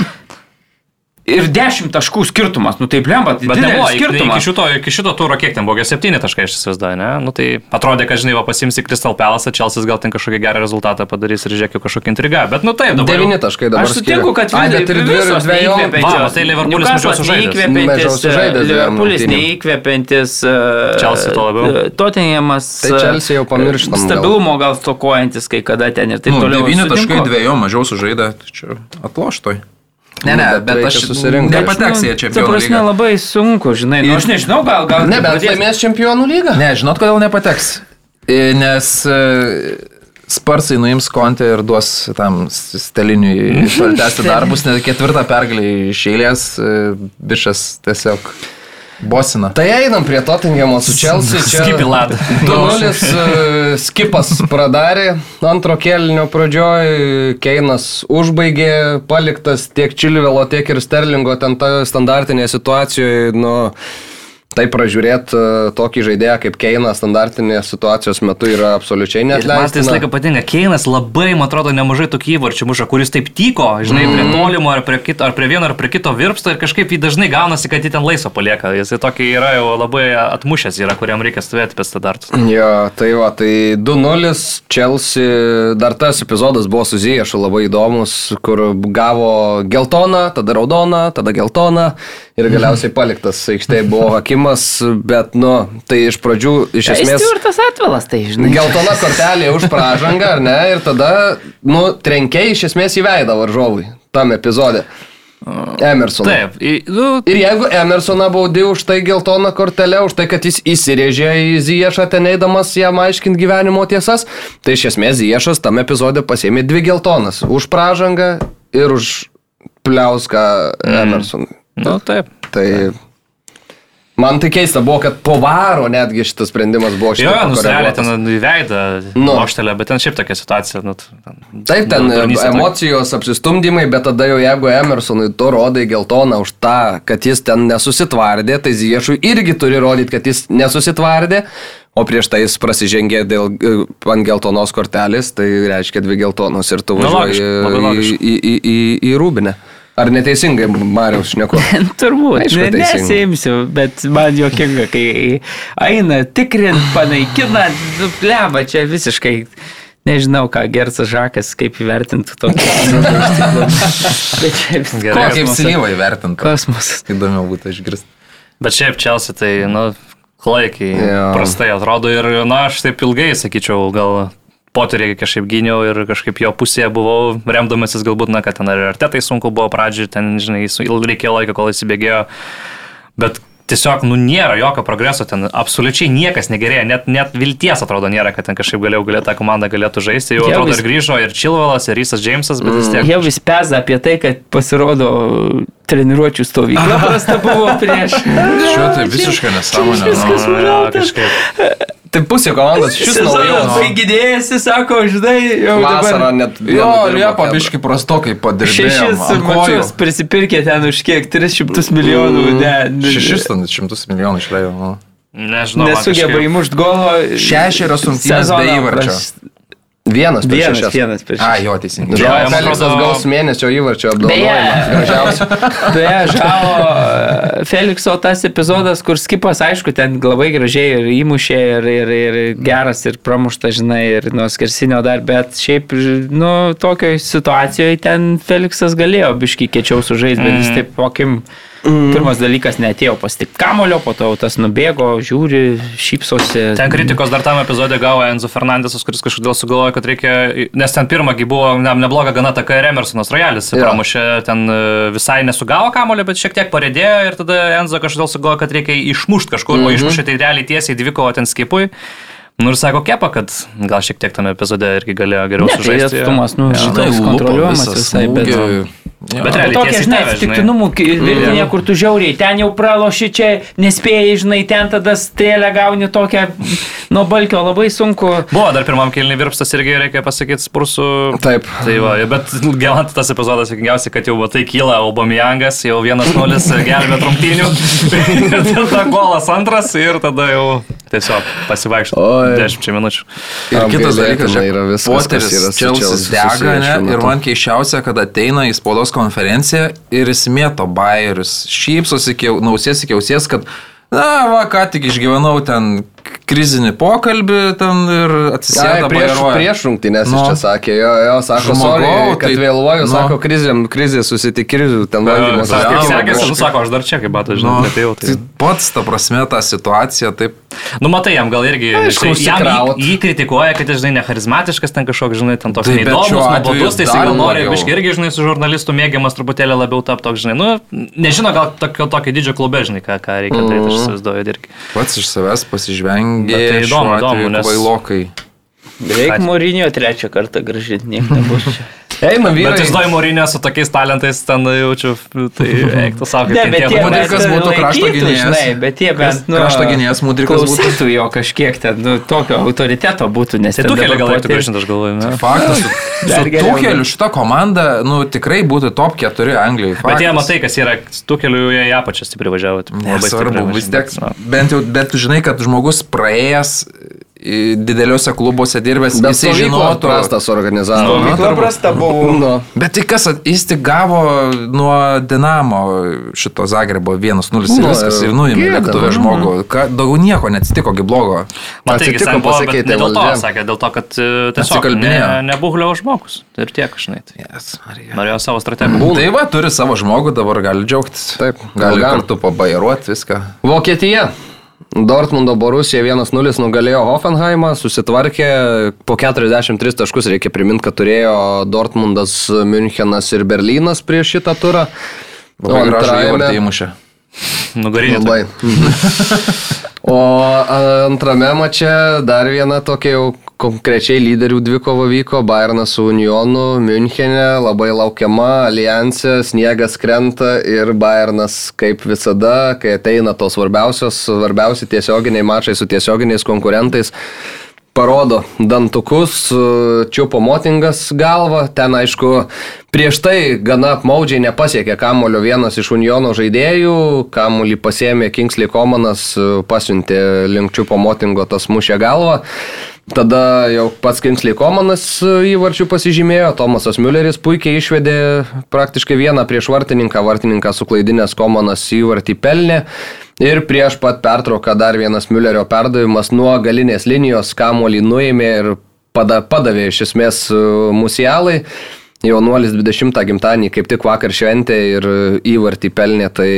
ir dešimt taškų skirtumas, nu, tai blemba, tai Bet nebuvo, didelis iki, iki, skirtumas. šito, iki šito turo kiek ten buvo, kokie septyni taškai aš įsivaizduoju, ne? Nu, tai atrodė, kad žinai, va pasimsi Crystal Palace, Chelsea gal ten kažkokį gerą rezultatą padarys ir žiūrėk, kažkokį intrigą. Bet nu taip, dabar. jau- Devyni taškai dabar. Aš sutinku, kad Ai, bet ir dvi visos dviejom. neįkvepiančios. Va, tai Liverpoolis mažiau sužaidęs dviem Liverpoolis neįkvepiantis. e, Chelsea tuo labiau. Tottenhamas. Tai Chelsea jau pamirštam. Stabilumo gal stokojantis kai kada ten ir taip Nu, toliau. 9 Sutinku. taškai dviejų mažiau sužaidė, tai čia atloštoj. Ne, ne, Bet bet, reikia aš susirinkti. nepateks į Ta čempionų prasme lygą. labai sunku, žinai. Nu, aš nežinau, gal gal. Ne, bet laimės čempionų lygą. Ne, žinot, kodėl nepateks? E, Nes e, Sparsai nuims kontę ir duos tam steliniui tęsti darbus, nes ketvirtą pergalį iš eilės e, bišas tiesiog bosina. Tai einam prie Tottenhamo su Chelsea. Čia Skip į ladą. 2-0 e, skipas pradarė. Antro kelnio pradžioj Keinas užbaigė, paliktas tiek Čilvelo, tiek ir Sterlingo ten ta standartinė situacijoje. Nu, Tai pražiūrėti tokį žaidėją kaip Keinas standartinės situacijos metu yra absoliučiai Ir Man tai visą laiką patinka, Keinas labai, man atrodo, nemažai tokių įvarčių muša, kuris taip tyko, žinai, prie Mhm. tolimo ar prie, kito, ar prie vieno ar prie kito virpsto ir kažkaip jį dažnai gaunasi, kad jį ten laisvo palieka. Jis tokį yra jau labai atmušęs, yra, kuriam reikia stovėti apie standartus. Jo, tai va, tai 2-0 Chelsea, dar tas epizodas buvo su Ziešu labai įdomus, kur gavo geltoną, tada raudoną, tada geltoną ir galiausiai paliktas aikštėje buvo Hakimas, bet, nu, tai iš pradžių, iš Tai esmės... Stuartas atvilas, tai žinai. Geltona kortelė už pražangą, ar ne? Ir tada, nu, trenkiai iš esmės įveidą varžovui tam epizode. Emerson. Taip, į- nu, Ir jeigu Emersoną baudi už tai geltoną kortelę, už tai, kad jis įsirėžė į Ziešą ten eidamas jam aiškinti gyvenimo tiesas, tai iš esmės Ziešas tam epizode pasėmė dvi geltonas. Už pražangą ir už pliauską Emerson. nu taip. Tai man tai keista buvo, kad po varo netgi šitas sprendimas buvo Jo, šitas. nusileidė ten į veidą, Nu. nuoštelę, bet ten šiaip tokia situacija. Nu, ten, Taip, ten durnys tokia. emocijos, apsistumdymai, bet tada jau jeigu Emersonui tu rodai geltoną už tą, kad jis ten nesusitvardė, tai Ziešui irgi turi rodyti, kad jis nesusitvardė, o prieš tai jis prasižengė dėl e, ant geltonos kortelės, tai reiškia dvi geltonos ir tu Nu, važiuoji į, į, į, į, į Rūbinę. Ar neteisingai, Mariaus šneku? Turbūt, Aišku, ne, nesiimsiu, bet man juokinga, kai eina tikrint, panaikina, nu, pleba, čia visiškai. Nežinau, ką Gersas Žakas, kaip įvertintų tokį. Bet čia vis- Gerai. Ko, kaip. Slyva įvertinta? Kosmosas. Įdomiau būtų išgirsti. Bet šiaip Chelsea tai, nu, klaikiai Jo. prastai atrodo ir, na, aš taip ilgai, sakyčiau, gal poterį kažkaip gyniau ir kažkaip jo pusėje buvau, remdamasis galbūt, na, kad ten ar artetai sunku buvo pradžioj, ten, žinai, reikėjo laiko, kol įsibėgėjo. Bet tiesiog, nu, nėra jokio progreso, ten absoliučiai niekas negerėja, net, net vilties atrodo nėra, kad ten kažkaip galėjau galėtų tą komandą galėtų žaisti. Jau Jie atrodo vis- ir grįžo ir Chilvelas, ir Rysas Jamesas, bet vis tiek. Jau vis peza apie tai, kad pasirodo treniruočių stovykla prasta buvo prieš. Šiuo tai visiškai nesąmonė. viskas nu. Tai pusė komandos šis naujas. baigidėjasi, sako, žinai, jau Vasarą dabar. net. Jo, Liepa biški prastokai padirbėjo. Šešis mačius prisipirkė ten už kiek? 300 milijonų. Ne, ne, Šešis ten šimtus milijonų išleido. Nu. Nežinau. Nesugeba įmušti golo. Šešerios Sezoną be įvarčio. Vienas prieš Vienas, šešias. vienas prieš. A, jo, teisingai. Jo, Jo, man Feliksas atrodo- gaus mėnesio įvarčio apdovanojimą. Beje. E, Felikso tas epizodas, kur skipas, aišku, ten labai gražiai ir įmušė, ir, ir, ir geras, ir pramušta, žinai, ir nuo skersinio dar, bet šiaip, nu, tokioje situacijoje ten Feliksas galėjo biškai kečiau sužaisti, bet jis taip pokim Mm. Pirmas dalykas netėjo pasitikti kamulio, po to tas nubėgo, žiūri, šypsosi. Ten kritikos dar tam epizode gavo Enzo Fernandesas, kuris kažkodėl sugalvojo, kad reikia, nes ten pirmągi buvo ne, nebloga gana taka ir Emersonas Royalis, Jo. pramušė, ten e, visai nesugavo kamulio, bet šiek tiek parėdėjo ir tada Enzo kažkodėl sugalvojo, kad reikia išmušti kažkur, mm -hmm. o išmušė tai realiai tiesiai dvikovo ten skipui. Nu ir sako kepa, kad gal šiek tiek tame epizode irgi galėjo geriau Ne, tai sužaisti. atstumas, nu, šitoks kontroliuojamas visai, bet... Bet realiai Tokie, žinai, atsitiktinumų ki- virtinė, kur tu žiauriai, ten jau praloši, čia nespėjai, žinai, ten tada strėlę gauni tokią nuo balkio, labai sunku. Buvo dar pirmam kilniui virpstas irgi reikia pasakyti spursų. Taip. Tai va, bet gelant tas epizodas, sėkmingiausiai, kad jau va, tai kyla Aubameyangas, jau vienas nulis gelbė ir tada golas antras ir tada jau tiesiog pasivaikščioti Oi. 10 minučių. Ir kitas dalykas, žiūrėk, yra viskas, kas Poteris Čelsis dega, ne? Ir man keiščiausia, kad ateina į spaudos konferenciją ir jis mėto bairius, šypsosi, nausės iki ausies, kad, na, va, ką tik išgyvenau ten krizinį pokalbį ten ir Ai, atsisėda prieš, bajeruoja. prieš rungtynės Nu. jis čia sakė, jo, jo sako, Žmogau, sorry, kad tai- vėluoju, nu. sako, krizė, krizė susitik, krizių, ten valdymas. Jo, sekėsi, nu sako, aš dar čia kaip batas, Nu, žinau, netėjau. tai Tai... pats, ta prasme, ta situacija, taip. Nu, matai, jam gal irgi, Aišku, žinai, jam jį, jį kritikuoja, kad jis, žinai, necharizmatiškas, ten kažkoks, žinai, ten toks bet neįdomus, nuobodus, tai jis gal nori, labiau. biškai irgi, žinai, su žurnalistu mėgiamas truputėlį labiau tap toks, žinai, nu, nežino, gal tokio, tokio didžio klube, žinai, ką, ką reikia daryti, aš įsivaizduoju irgi. Pats iš savęs pasižvengė. Bet tai įdomu, įdomu, nes- Kvailokai. Reikia Morinio trečią kartą gražinti, nieko nebus čia. Eina vyrai. Bet įsivaizduoju, Morinė su tokiais talentais ten jaučiu, tai eiktų savo, Ne, bet jie Mudrikas būtų krašto gynėjas. Žinai, bet jie bent, nu, Krašto gynėjas Mudrikas būtų. Jo kažkiek ten, nu, tokio autoriteto būtų, nes Tai tu keli dabar gal reiktų pati- grįžti, aš galvoju. ne? Faktas, su, Dar su geriau. Tukeliu šita komanda, nu, tikrai būtų top 4 Anglijai. Bet jie matai, kas yra, tų kelių jie apačią stipriai važiavo. tai labai Nesvarbu, vis tiek, bent jau, bet tu žinai, kad žmogus praėjęs dideliuose klubuose dirbęs, Bet jisai žinotų, prastas organizavo. Nu, Stovykla prasta buvo. Nu. Bet tai kas, jis tik gavo nuo Dinamo šito Zagrebo 1-0 ir Nu, viskas, ir nuėmė lėktuvę nu. žmogų. Ką- Daugiau nieko neatsitiko, kaip blogo. Matai, Atsitiko, jis buvo, bet pasikeitė dėl to, sakė, dėl to, kad e, tiesiog ne, nebuhlio žmogus. Tai ir tiek, žinai. Tai Yes, norėjo savo strategiją. Tai va, turi savo žmogų, dabar gali džiaugtis. Taip, gali kartu pabairuoti viską. Vokietija. Dortmundo Borusija 1-0 nugalėjo Hoffenheimą, susitvarkė, po 43 taškus reikia priminti, kad turėjo Dortmundas, Münchenas ir Berlynas prieš šitą turą. O Labai antrajame- įvartį įmušė. Nugarinė. Labai. O antrame mače dar viena tokia jau konkrečiai lyderių dvikova vyko, Bayernas su Unionu, Münchenė, labai laukiama, alijansė, sniegas krenta ir Bayernas kaip visada, kai ateina tos svarbiausios, svarbiausi tiesioginiai mačai su tiesioginiais konkurentais, parodo dantukus, čiupo motingas galvą, ten aišku prieš tai gana apmaudžiai nepasiekė kamulio vienas iš Uniono žaidėjų, kamulį pasėmė Kingsley Komanas, pasiuntė link čiupo motingo tas mušė galvą. Tada jau pats Kingsley Komanas įvarčių pasižymėjo, Tomasas Mülleris puikiai išvedė praktiškai vieną prieš vartininką, vartininką suklaidinęs Komanas įvartį pelnė. Ir prieš pat pertrauką dar vienas Müllerio perdavimas nuo galinės linijos kamuolį nuėmė ir pada, padavė iš esmės e, musialai. Jaunuolis 20 gimtadienį kaip tik vakar šventė ir įvartį pelnė, tai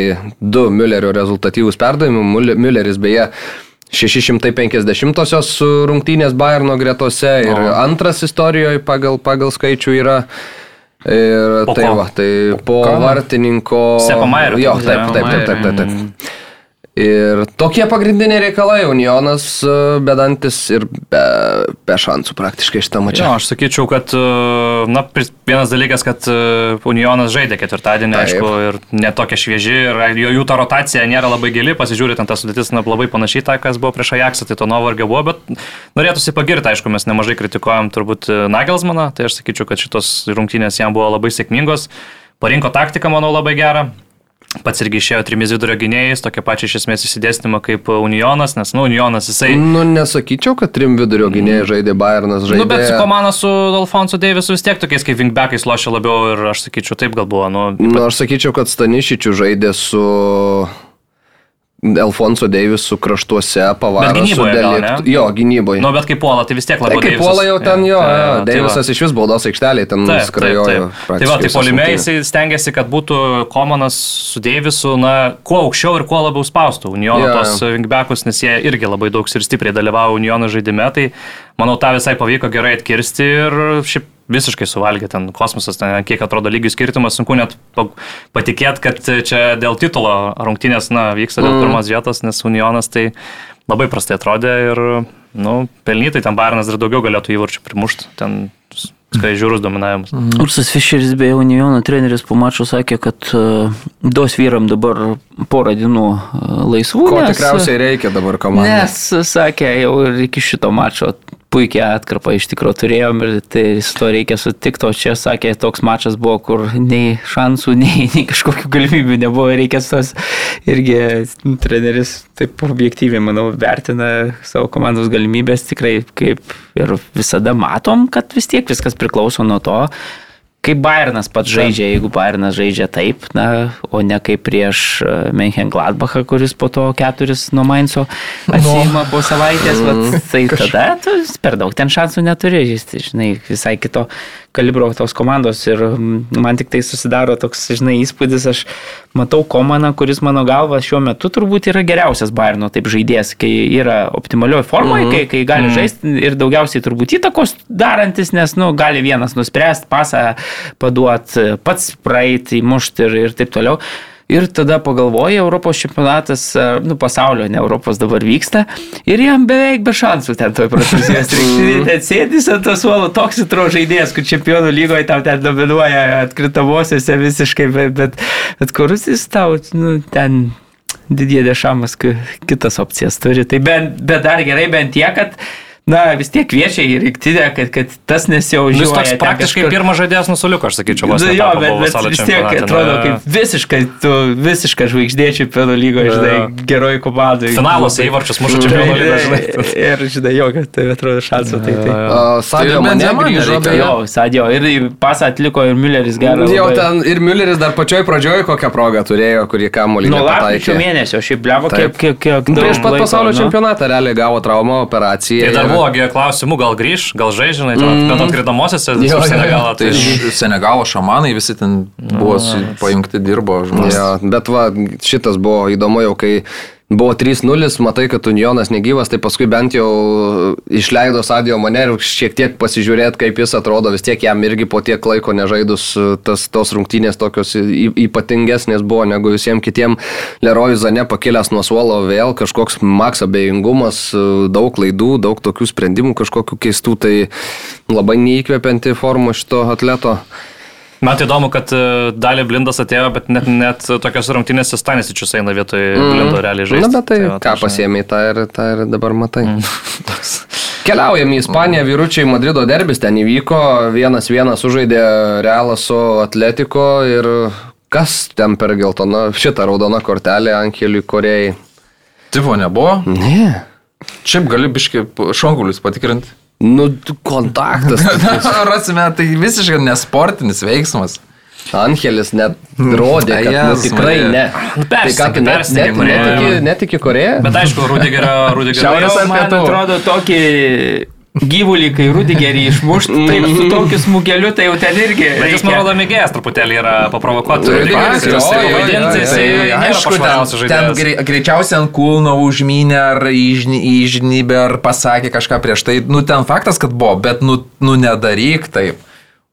du Müllerio rezultatyvūs perdavimai. Mülle- Mülleris beje 650-osios rungtynės Bayerno gretose ir O. antras istorijoje pagal, pagal skaičių yra. Ir Po tai ko? va, tai po ką? vartininko. Sepo Maierio, Jo, taip, taip, taip, taip, taip, taip. Ir tokie pagrindiniai reikalai, Unionas e, bedantis ir be, be šansų praktiškai šitą mačią. aš sakyčiau, kad, e, na, vienas dalykas, kad e, Unionas žaidė ketvirtadienį, Taip. aišku, ir netokia švieži, ir jo, jų ta rotacija nėra labai gili, pasižiūrėt, tas sudėtis na, labai panašiai tai, kas buvo prieš Ajaxą, tai to nuovargio buvo, bet norėtųsi pagirti, aišku, mes nemažai kritikuojam turbūt Nagelsmaną, tai aš sakyčiau, kad šitos rungtynės jam buvo labai sėkmingos, parinko taktiką, manau, labai gerą. Pats irgi išėjo trimis vidurio gynėjais, tokia pačia iš esmės įsidėstymą kaip Unionas, nes, nu, Unionas jisai... Nu, nesakyčiau, kad trim vidurio gynėjai žaidė Bayernas žaidė. Nu, bet su komanda su Alfonso Deivisu vis tiek tokiais kaip wingbackais lošia labiau ir aš sakyčiau, taip gal buvo. Nu, Nu, aš sakyčiau, kad Stanišičių žaidė su Alfonso Deivisų kraštuose pavaro su ne? Jo, gynyboje. Nu, bet kaip puola, tai vis tiek Tai labai kaip puola jau ten jo, jo tai Deivisas iš vis baudos aikštelėje ten Taip, taip, skrajojo. taip. Tai va, tai polime jisai stengiasi, kad būtų Komanas su Deivisu, na, kuo aukščiau ir kuo labiau spaustų Uniono yeah. tos wingbekus, nes jie irgi labai daug ir stipriai dalyvavo Uniono žaidime, tai manau, tą visai pavyko gerai atkirsti ir šiaip visiškai suvalgė ten kosmosas, ten, kiek atrodo lygių skirtumas, sunku net pa- patikėti, kad čia dėl titulo rungtynės, na, vyksta dėl pirmos vietos, nes Unionas tai labai prastai atrodė ir, nu, pelnytai ten Bairnas dar daugiau galėtų įvarčių primušti, ten skai žiūrus dominavimas. Ursas Fischeris bei Uniono treneris po mačo sakė, kad uh, duos vyram dabar porą dienų uh, laisvų. Ko nes, tikriausiai reikia dabar komandai. Nes, sakė, jau ir iki šito mačo puikia atkarpą iš tikrųjų turėjom ir tai su to reikia sutikti, o čia sakė, toks mačas buvo, kur nei šansų, nei, nei kažkokių galimybių nebuvo, reikia tos irgi treneris taip objektyviai, manau, vertina savo komandos galimybės, tikrai kaip ir visada matom, kad vis tiek viskas priklauso nuo to, kaip Bayernas pats žaidžia, jeigu Bayernas žaidžia taip, na, o ne kaip prieš Menchen Gladbachą, kuris po to keturis nuo Mainzo atsima po savaitės, vat, tai tada tu per daug ten šansų neturi, jis, žinai, visai kito kalibro tos komandos ir mm, man tik tai susidaro toks, žinai, įspūdis, aš matau Komaną, kuris mano galva šiuo metu turbūt yra geriausias Bayerno taip žaidėjas, kai yra optimalioje formoje, kai, kai gali žaisti ir daugiausiai turbūt įtakos darantis, nes, nu, gali vienas nuspręsti, pasą paduoti, pats praeiti, įmušti ir, ir taip toliau. Ir tada pagalvoja, Europos čempionatas, nu pasaulio, ne Europos dabar vyksta. Ir jam beveik be šansų ten toj prancūzijos rinktinėje. Ten sėdis ant to suolo toks įtro žaidėjas, kur čempionų lygoje tau ten dominuoja atkritamosiose visiškai, bet, bet, bet kuris jis tau, nu, ten didie dešamas kitas opcijas turi. Tai bent, bet dar gerai bent tiek, kad Na, vis tiek kviečia į rinktinę, kad, kad tas nesijaužia. Jis toks praktiškai kažkur... pirmas žaidėjas nusuliuko, aš sakyčiau, vos nu, jo, bet, bet vis tiek atrodo kaip visiškai, tu visiškai žvaigždė čempionų lygoje, žinai, geroji komandai. Finaluose įvarčius muša čempionų lygoje, žinai. Ir, žinai, jo, kad tai atrodo šansų. Tai, tai. Sadio Tai mane grįžo, beje. Jo, Sadio, ir pasą atliko ir Mülleris gerą. Jau labai. ten ir Mülleris dar pačioj pradžioj kokią progą turėjo, kurį kamuolį Nuo lapkričio mėnesio, šiaip blevo, kiek, kiek, kiek daug. Prieš pat pasaulio nu. čempionatą realiai gavo traumą operaciją. Buvo klausimų, gal grįž, gal žaidžinai, mm. bet atkritamosiose Senegalą. Tai iš Senegalo šamanai visi ten buvo pajungti, dirbo žmonės. Bet va, šitas buvo įdomu jau, kai buvo 3-0, matai, kad Unionas negyvas, tai paskui bent jau išleido Sadio Manerį šiek tiek pasižiūrėti, kaip jis atrodo, vis tiek jam irgi po tiek laiko nežaidus tas, tos rungtynės tokios ypatingesnės buvo negu visiems kitiem. Lerojus Zane pakilęs nuo suolo vėl kažkoks maks abejingumas, daug klaidų, daug tokių sprendimų kažkokių keistų, tai labai neįkvepianti forma šito atleto. Man tai įdomu, kad e, dalį blindas atėjo, bet net, net tokios rungtynėse Stanisičius eina vietoj mm. blindo realiai žaisti. Na, bet tai, va, ką pasiemi, tą ir, tą ir dabar matai. Keliaujam į Ispaniją, vyručiai Madrido derbis ten įvyko, vienas vienas sužaidė Realas su Atletiko ir kas ten per geltoną, šitą raudoną kortelę Ankeliui Korejai. Tipo nebuvo. Ne. Šiaip gali biškai šonkulius patikrinti. Nu, tu kontaktas. Rasime, tai visiškai nesportinis veiksmas. Angelis net rodė, kad nu, Jėzus tikrai Marija. ne. Nu, Tai ką, tu net, net, netiki, netiki Koreja? Bet aišku, Rudigerio, Rudigerio. Šiaurės ar Man pietų? atrodo tokį gyvulį, kai rudigerį išmušt, taip su tokiu smūgeliu, tai jau ten irgi. Bet jis, man rodo, mėgėjas truputėlį yra paprovokuoti. Aišku, ten, ten greičiausiai ant kulno užmynė ar įžny- įžnybė ar pasakė kažką prieš tai. Nu, ten faktas, kad buvo, bet nu, nu nedaryk taip.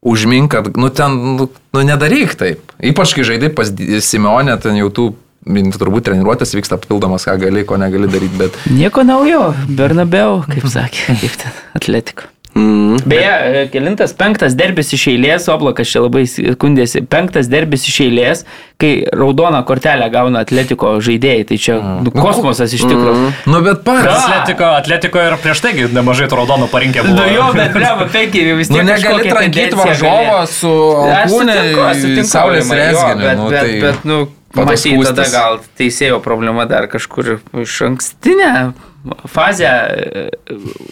Užmink, kad, nu ten, nu, nu nedaryk taip. Ypač kai žaidai pas Simeonę, ten jau tų, turbūt treniruotės vyksta papildomas, ką gali, ko negali daryti, bet... Nieko naujo, Bernabeu, kaip sakė, kaip ten atletiko. Mm. Beje, e, kelintas penktas derbis iš eilės, Oblakas čia labai skundėsi, penktas derbis iš eilės, kai raudoną kortelę gauna atletiko žaidėjai, tai čia nu, kosmosas iš tikrųjų. Nu, bet pats. Atletiko, atletiko ir prieš taigi nemažai to raudonų parinkę buvo. Nu jo, bet bleba, penki vis Nu, tiek. negali kažkokią trankyti varžovo su Aš alkūne sutinku, aš į sutinku, saulės rezginį. Bet, Nu, bet, tai... bet, nu, matyt, tada gal teisėjo problema dar kažkur iš ankstinę fazę e,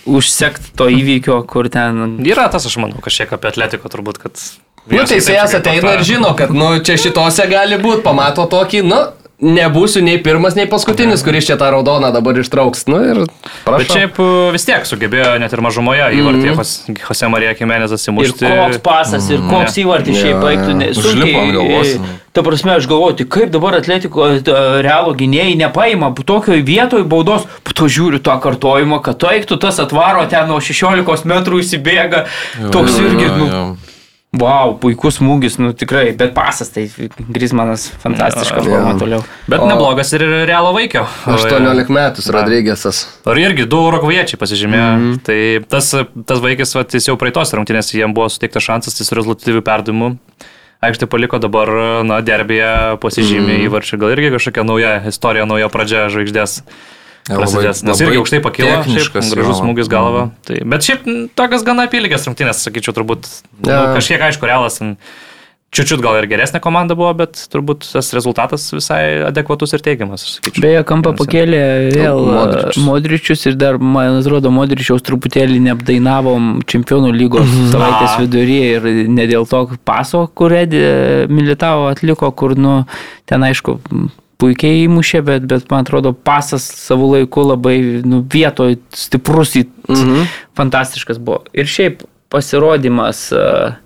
užsekti to įvykio, kur ten... Yra tas, aš manau, kažkiek apie atletiko turbūt, kad... Nu, teisėjas ateina ir žino, kad, nu, čia šitose gali būti, pamato tokį, nu, nebūsiu nei pirmas, nei paskutinis, kuris čia tą raudoną dabar ištrauks. Nu ir Bet prašau. šiaip e, vis tiek sugebėjo net ir mažumoje įvartį mm. Jose Marija Kimenezas Ir įmušti. koks pasas, ir koks įvartis šiaip baigtų. ne- Užlipo ant galvos. e, Ta prasme, aš galvoju, tai kaip dabar atletiko e, realo gynėjai nepaima tokioje vietoje baudos, po to žiūriu tą kartojimą, kad to eiktų tas atvaro ten nuo 16 metrų įsibėga. Toks irgi, nu, wow, puikus smūgis, nu tikrai, bet pasas, tai Grismanas fantastiška forma toliau. Bet O- neblogas ir realo vaikio. 18 metus Rodrygėsas. Ar irgi du urugviečiai pasižymėjo. Mm -hmm. Tai tas, tas vaikis, vat, jis jau praeitos rungtynės, jam buvo suteiktas šansas, jis su rezultatyviu perdavimu. Aikštė paliko dabar, na, derbėje pasižymė mm. įvarčių. Gal irgi kažkokia nauja istorija, nauja pradžia žvaigždės. Prasidės, nes irgi aukštai pakilo, šiaip, gražus smūgis galva. Tai, bet šiaip tokias gana apylygės rungtynės, sakyčiau, turbūt. Nu, Jo. kažkiek aišku, realas. Čiučiut gal ir geresnė komanda buvo, bet turbūt tas rezultatas visai adekvatus ir teigiamas. Beje, kampą pakėlė vėl Modričius. Modričius. Modričius ir dar, man atrodo, Modričiaus truputėlį neapdainavom čempionų lygos savaitės A. viduryje ir ne dėl to paso, kur Edi Militavo atliko, kur, nu, ten aišku, puikiai įmušė, bet, bet man atrodo, pasas savo laiku labai, nu, vietoje stiprus, mhm. fantastiškas buvo. Ir šiaip pasirodymas. Uh,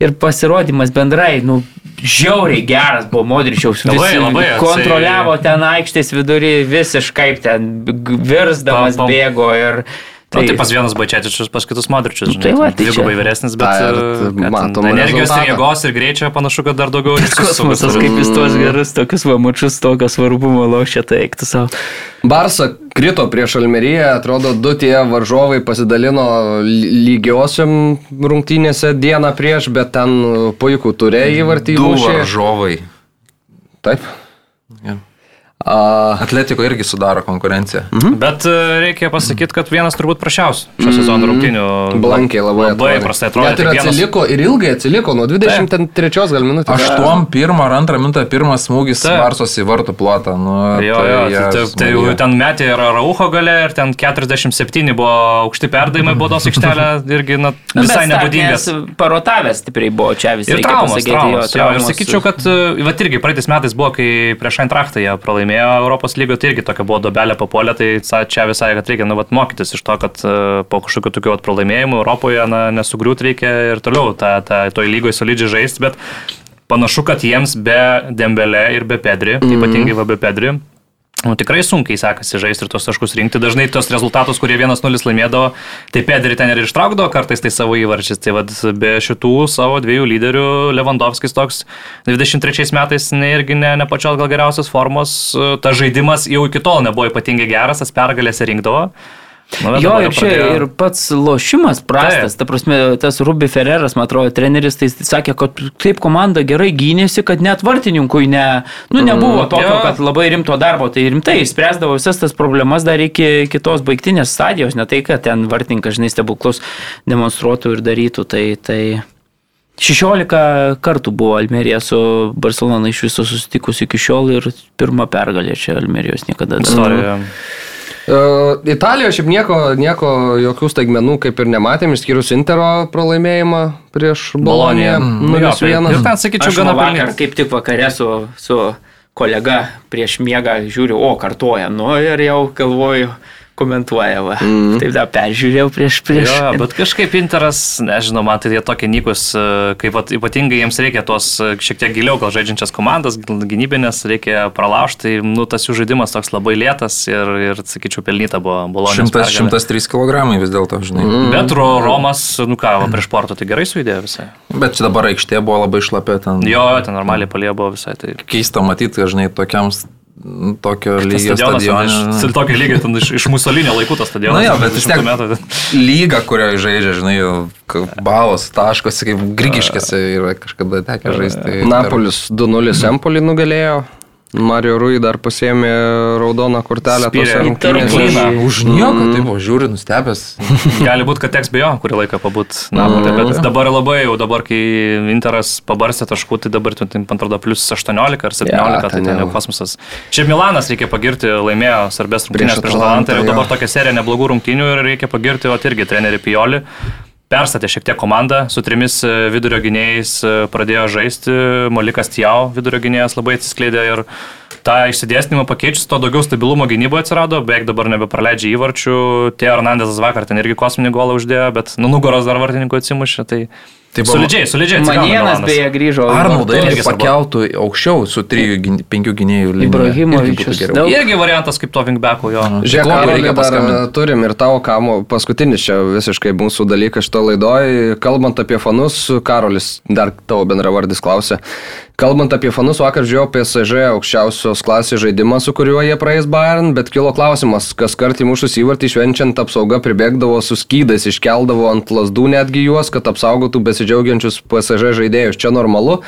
Ir pasirodymas bendrai, nu, žiauriai geras buvo Modričiaus. Labai, labai Kontroliavo ten aikštės vidury visiškai ten virsdamas Pam, pam. bėgo ir... Tai, nu, tai pas vienas Bačiatičius, pas kitus Modričius. tai va, tai dvigubai vyresnis, bet ir e, ten, matom energijos ir rezultatą. jėgos ir greičio panašu, kad dar daugiau Kosmosas, kaip jis tuos gerus, tokius vamučius, tokio svarbumo lošia, tai eiktų savo. Barsa krito prieš Almeriją, atrodo, du tie varžovai pasidalino ly- lygiosiam rungtynėse dieną prieš, bet ten puikų turė įvartį Du varžovai. Taip. Atletiko irgi sudaro konkurenciją. Bet e, reikia pasakyti, kad vienas turbūt prašiausių šio sezono rungtynių. Blankiai labai Labai atrodė. prastai atrodė. Net ir vienas- atsiliko, ir ilgai atsiliko, nuo 23 gal minutės. Aštuom pirmą ar antrą minutę pirmas smūgis Taip. Barsos į vartų plotą. Nu, Jo, jo, tai, tai, tai jau ten metė ir Raucho gale, ir ten 47 buvo aukšti perdavimai baudos aikštelė, irgi na, Nu, visai nebūdingas. Parotavęs stipriai buvo čia visi. Ir traumas, traumas. Jo, ir sakyčiau, kad, e, va irgi praeitais metais buvo, kai prieš Eintrachtą jie pralaimėjo Europos lygio, tai irgi tokia buvo dobelė papolė, tai čia visai, kad reikia, nu, vat, mokytis iš to, kad e, po kažkokių tokių vat pralaimėjimų Europoje, na, nesugriūt reikia ir toliau tą, tą, toj lygoje solidžiai žaisti, bet panašu, kad jiems be Dembele ir be Pedri, mm -hmm. ypatingai be Pedri, Nu, tikrai sunkiai sekasi žaisti ir tos taškus rinkti. Dažnai tos rezultatus, kurie 1-0 laimėdavo, tai Pedri ten ir ištraukdavo kartais tai savo įvarčiais. Tai vad be šitų savo dviejų lyderių, Lewandowskis toks 23 metais ne, irgi ne, ne pačios gal geriausios formos, ta žaidimas jau iki tol nebuvo ypatingai geras, tas pergalėse rinkdavo. Bet Jo, ir čia pradėjo- ir pats lošimas prastas. Ta prasme, tas Rubi Ferreras, man atrodo, treneris, tai sakė, kad taip komanda gerai gynėsi, kad net vartininkui ne, nu, nebuvo tokio, jo. kad labai rimto darbo. Tai rimtai spręsdavo visas tas problemas dar iki kitos baigtinės stadijos, ne tai, kad ten vartininkas, žinai, stebuklus demonstruotų ir darytų. Tai, tai 16 kartų buvo Almerija su Barcelona iš viso susitikusi iki šiol ir pirmą pergalę čia Almerijos niekada dar. Uh, Italijoje šiaip nieko, nieko, jokių staigmenų kaip ir nematėm, išskyrus Intero pralaimėjimą prieš Boloniją. Mm, jo, tai- 0-1. Ir ten, sakyčiau, gana vakar, kaip tik vakare su, su kolega prieš miegą žiūriu, o kartuoja, nu ir jau galvoju, komentuoja. Va. Mm. Taip dar peržiūrėjau prieš prieš. Jo, bet kažkaip Interas, nežinau, man tai jie tokie nykus, e, kaip vat ypatingai jiems reikia tos e, šiek tiek giliau gal žaidžiančias komandas, gynybinės, reikia pralaužti, tai, nu, tas jų žaidimas toks labai lėtas ir, ir sakyčiau, pelnyta buvo Bolonijos. 100, 103 kg vis dėlto, žinai. Mm. Bet Ro, Romas, nu ką, va, prieš portą tai gerai sudėjo visai. Bet čia dabar aikštė buvo labai šlapia ten. Jo, ten normaliai palie buvo visai. Tai... Keista matyti, žinai, tokiam s- tokio lygio Stadionas, iš, tokio lygio, ten iš, iš Musolinio laikų tas stadionas. Na jo, bet vis tiek 20 metų. lyga, kurioje žaidžia, žinai, balos, taškosi, kaip grigiškėse yra kažkada tekę žaisti. Napolis 2-0 Empolį nugalėjo. Mario Rui dar pasėmė raudoną kortelę Spyrė tose į rungtynėse. Tarplyną. Už nieką, tai buvo, žiūri, nustebęs. Gali būti, kad teks be jo kurį laiką pabūt Napolė, bet dabar labai jau, dabar kai Interas pabarstė taškų, tai dabar, tai, man atrodo, plus 18 ar 17, Ja, tai ten jau kosmosas. Šiaip Milanas reikia pagirti, laimėjo svarbės rungtynės Prieš Atalantą ir jau dabar tokia serija neblogų rungtynių ir reikia pagirti, o irgi trenerių Pioli. Perstatė šiek tiek komandą, su trimis e, vidurio gynėjais e, pradėjo žaisti, Molikas Tiau, vidurio gynėjas labai atsiskleidė ir tą išsidėstymą pakeičius, to daugiau stabilumo gynyboje atsirado, beveik dabar nebepraleidžia įvarčių. Tie Hernandezas vakar ten irgi kosminį golą uždėjo, bet nu nugaros dar vartininkų atsimušė. Tai... Tai buvo- solidžiai, solidžiai. Manienas beje grįžo. vartus. irgi pakeltų aukščiau su 3-5 gynėjų linija. Ibrahimovičius Irgi. Irgi variantas kaip to vingbeko jo. Žiūrėk, Karoli, reikia dar paskambint? turim ir tavo kamo, paskutinis čia visiškai mūsų dalykas šito laidoj. Kalbant apie fanus, Karolis, dar tavo bendravardis klausė. Kalbant apie fanus, vakar žiūrėjau PSG aukščiausios klasės žaidimą, su kuriuo jie praeis Bayern, bet kilo klausimas, kas kart įmušus įvartį švenčiant apsauga pribėgdavo su skydais, iškeldavo ant lasdų netgi juos, kad apsaugotų besidžiaugiančius PSG žaidėjus. Čia normalu,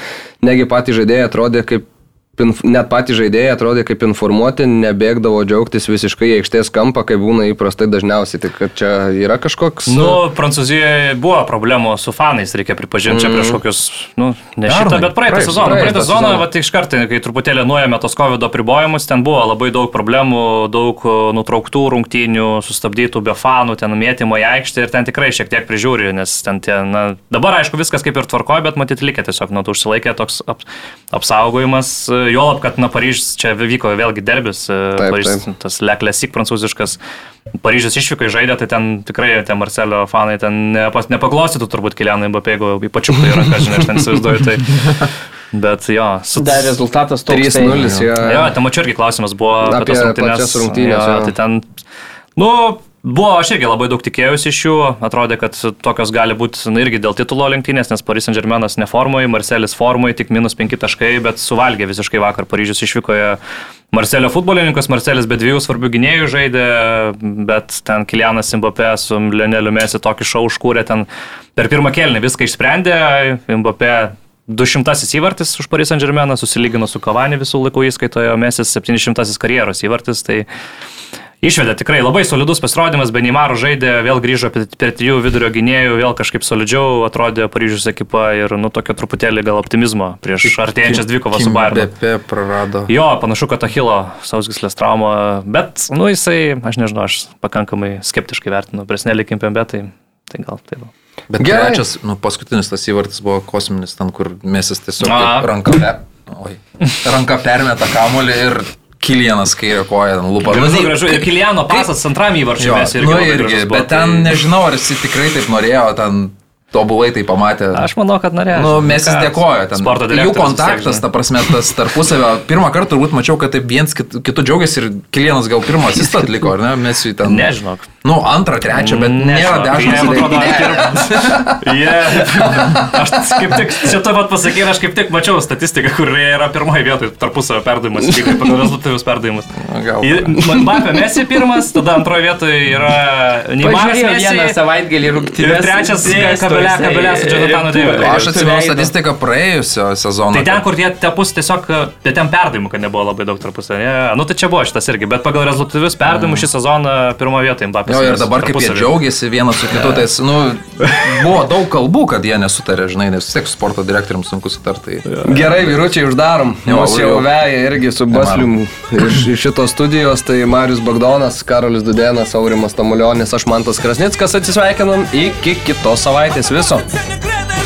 negi patys žaidėjai atrodė kaip net patys žaidėjai atrodė kaip informuoti, nebėgdavo džiaugtis visiškai aikštės kampą, kaip būna įprastai dažniausiai. Tai kad čia yra kažkoks... Nu, Prancūzijoje buvo problemų su fanais, reikia pripažinti, čia prieš kokius, nu, ne šitą, Pernai, bet praeitą praeitą- sezoną. praeitą Praeitą sezoną, va, iš karto, kai truputėlį nuėjome tos COVID apribojimus, ten buvo labai daug problemų, daug nutrauktų rungtynių, sustabdytų be fanų, ten mėtymo į aikštę ir ten tikrai šiek tiek prižiūri, nes ten tie, na, dabar aišku viskas kaip ir tvarkoja, bet matyti likę tiesiog, nu, tu užsilaikė toks ap, apsaugojimas, juolab, kad, na, Paryžius čia vyko vėlgi derbis, Taip, Paryžius, taip. tas Leklesik prancūziškas. Paryžius išvykai žaidė, tai ten tikrai tie Marcelio fanai ten nepas, nepaklostytų turbūt Kilianai jeigu ypač į ranką, žinai, aš ten įsivaizduoju. Tai. Bet jo, su Dar rezultatas toks. 3-0, tai- jo. Jo, ten mačiau irgi klausimas buvo Apie tas rungtynės. pačias rungtynes, Jo, jo. tai ten, nu, buvo, aš irgi labai daug tikėjausi iš jų, atrodė, kad tokios gali būti nu, irgi dėl titulo lenktynės, nes Paris Saint Germainas neformui, Marcelis formui, tik minus 5 taškai, bet suvalgė visiškai vakar Paryžius išvykoje. Marcelio futbolininkas, Marcelis be dviejų svarbių gynėjų žaidė, bet ten Kilianas Mbappé su Lioneliu Mesi tokį šau užkūrė, ten per pirmą kelnį viską išsprendė, Mbappé 200 įvartis už Paris Saint Germainą, susilygino su Kavani visų laikų įskaitoje, Mesis 700 karjeros įvartis, tai Išvedė tikrai labai solidus pasirodymas, Benimaro žaidė, vėl grįžo per per trijų vidurio gynėjų, vėl kažkaip solidžiau atrodė Paryžius ekipa ir, nu, tokio truputėlį gal optimizmo prieš artėjančias dvikovą su Bayernu. BP prarado. Jo, panašu, kad Achilo sausgislės trauma, bet, nu, jisai, aš nežinau, aš pakankamai skeptiškai vertinu, presnelį Kimpembe, tai, tai gal taip. va. Bet Gerai. trečias, nu, paskutinis tas įvartis buvo kosminis, ten, kur mesis tiesiog ranka, ranka permeta kamuolį ir Kilianas kairė koja, Nu, visai tai- gražu, ir Kiliano pasas antram įvarčiui mes irgi. nu, irgi, bet ten nežinau, ar jis tikrai taip norėjo, ten tobulai tai pamatė. Aš manau, kad norėjo. Nu, mes jis ką, dėkoja ten. Sporto Jų kontaktas, ta prasme, tas tarpusavio. Pirmą kartą turbūt mačiau, kad taip viens kit, kitų džiaugiasi ir Kilienas gal pirmą asistą atliko, ar ne? Mes jų ten. Nežinok. Nu, antrą, trečią, bet nėra Nežinau, dešimt. jiem atrodo, pirm- Jie- Aš kaip tik, čia to pat pasakė, aš kaip tik mačiau statistiką, kur jie yra pirmoje vietoje tarpusavio perdavimas, lygiai pagal rezultatyvius perdavimus. gal. Mbappé Messi pirmas, tada antroje vietoje yra Neimaras vieną savaitgalį Ir rungtynės. trečias dėsto kabelė, kabelė su lėktuvą. Davidu. Aš atsimenu statistiką praėjusio sezono. Tai ten, kur tie tepus tiesiog, bet ten perdavimų, kad nebuvo labai daug tarpusavio. Nu tai čia buvo šitas irgi, bet pagal rezultatyvius perdavimus šį sezoną pirmoje vietoje Mbappé. Jo, ir dabar kaip jie džiaugiasi vienas su kitu, tai, nu, buvo daug kalbų, kad jie nesutarė, žinai, nes vis tiek su sporto direktorium sunku sutarti. Tai... Gerai, vyručiai, uždarom. Jo, Mūsų jau jau. veja irgi su Baslium iš, iš šitos studijos. Tai Marius Bagdonas, Karolis Dudenas, Aurimas Tamulionis, aš Mantas Krasnickas atsisveikinam iki kitos savaitės This one.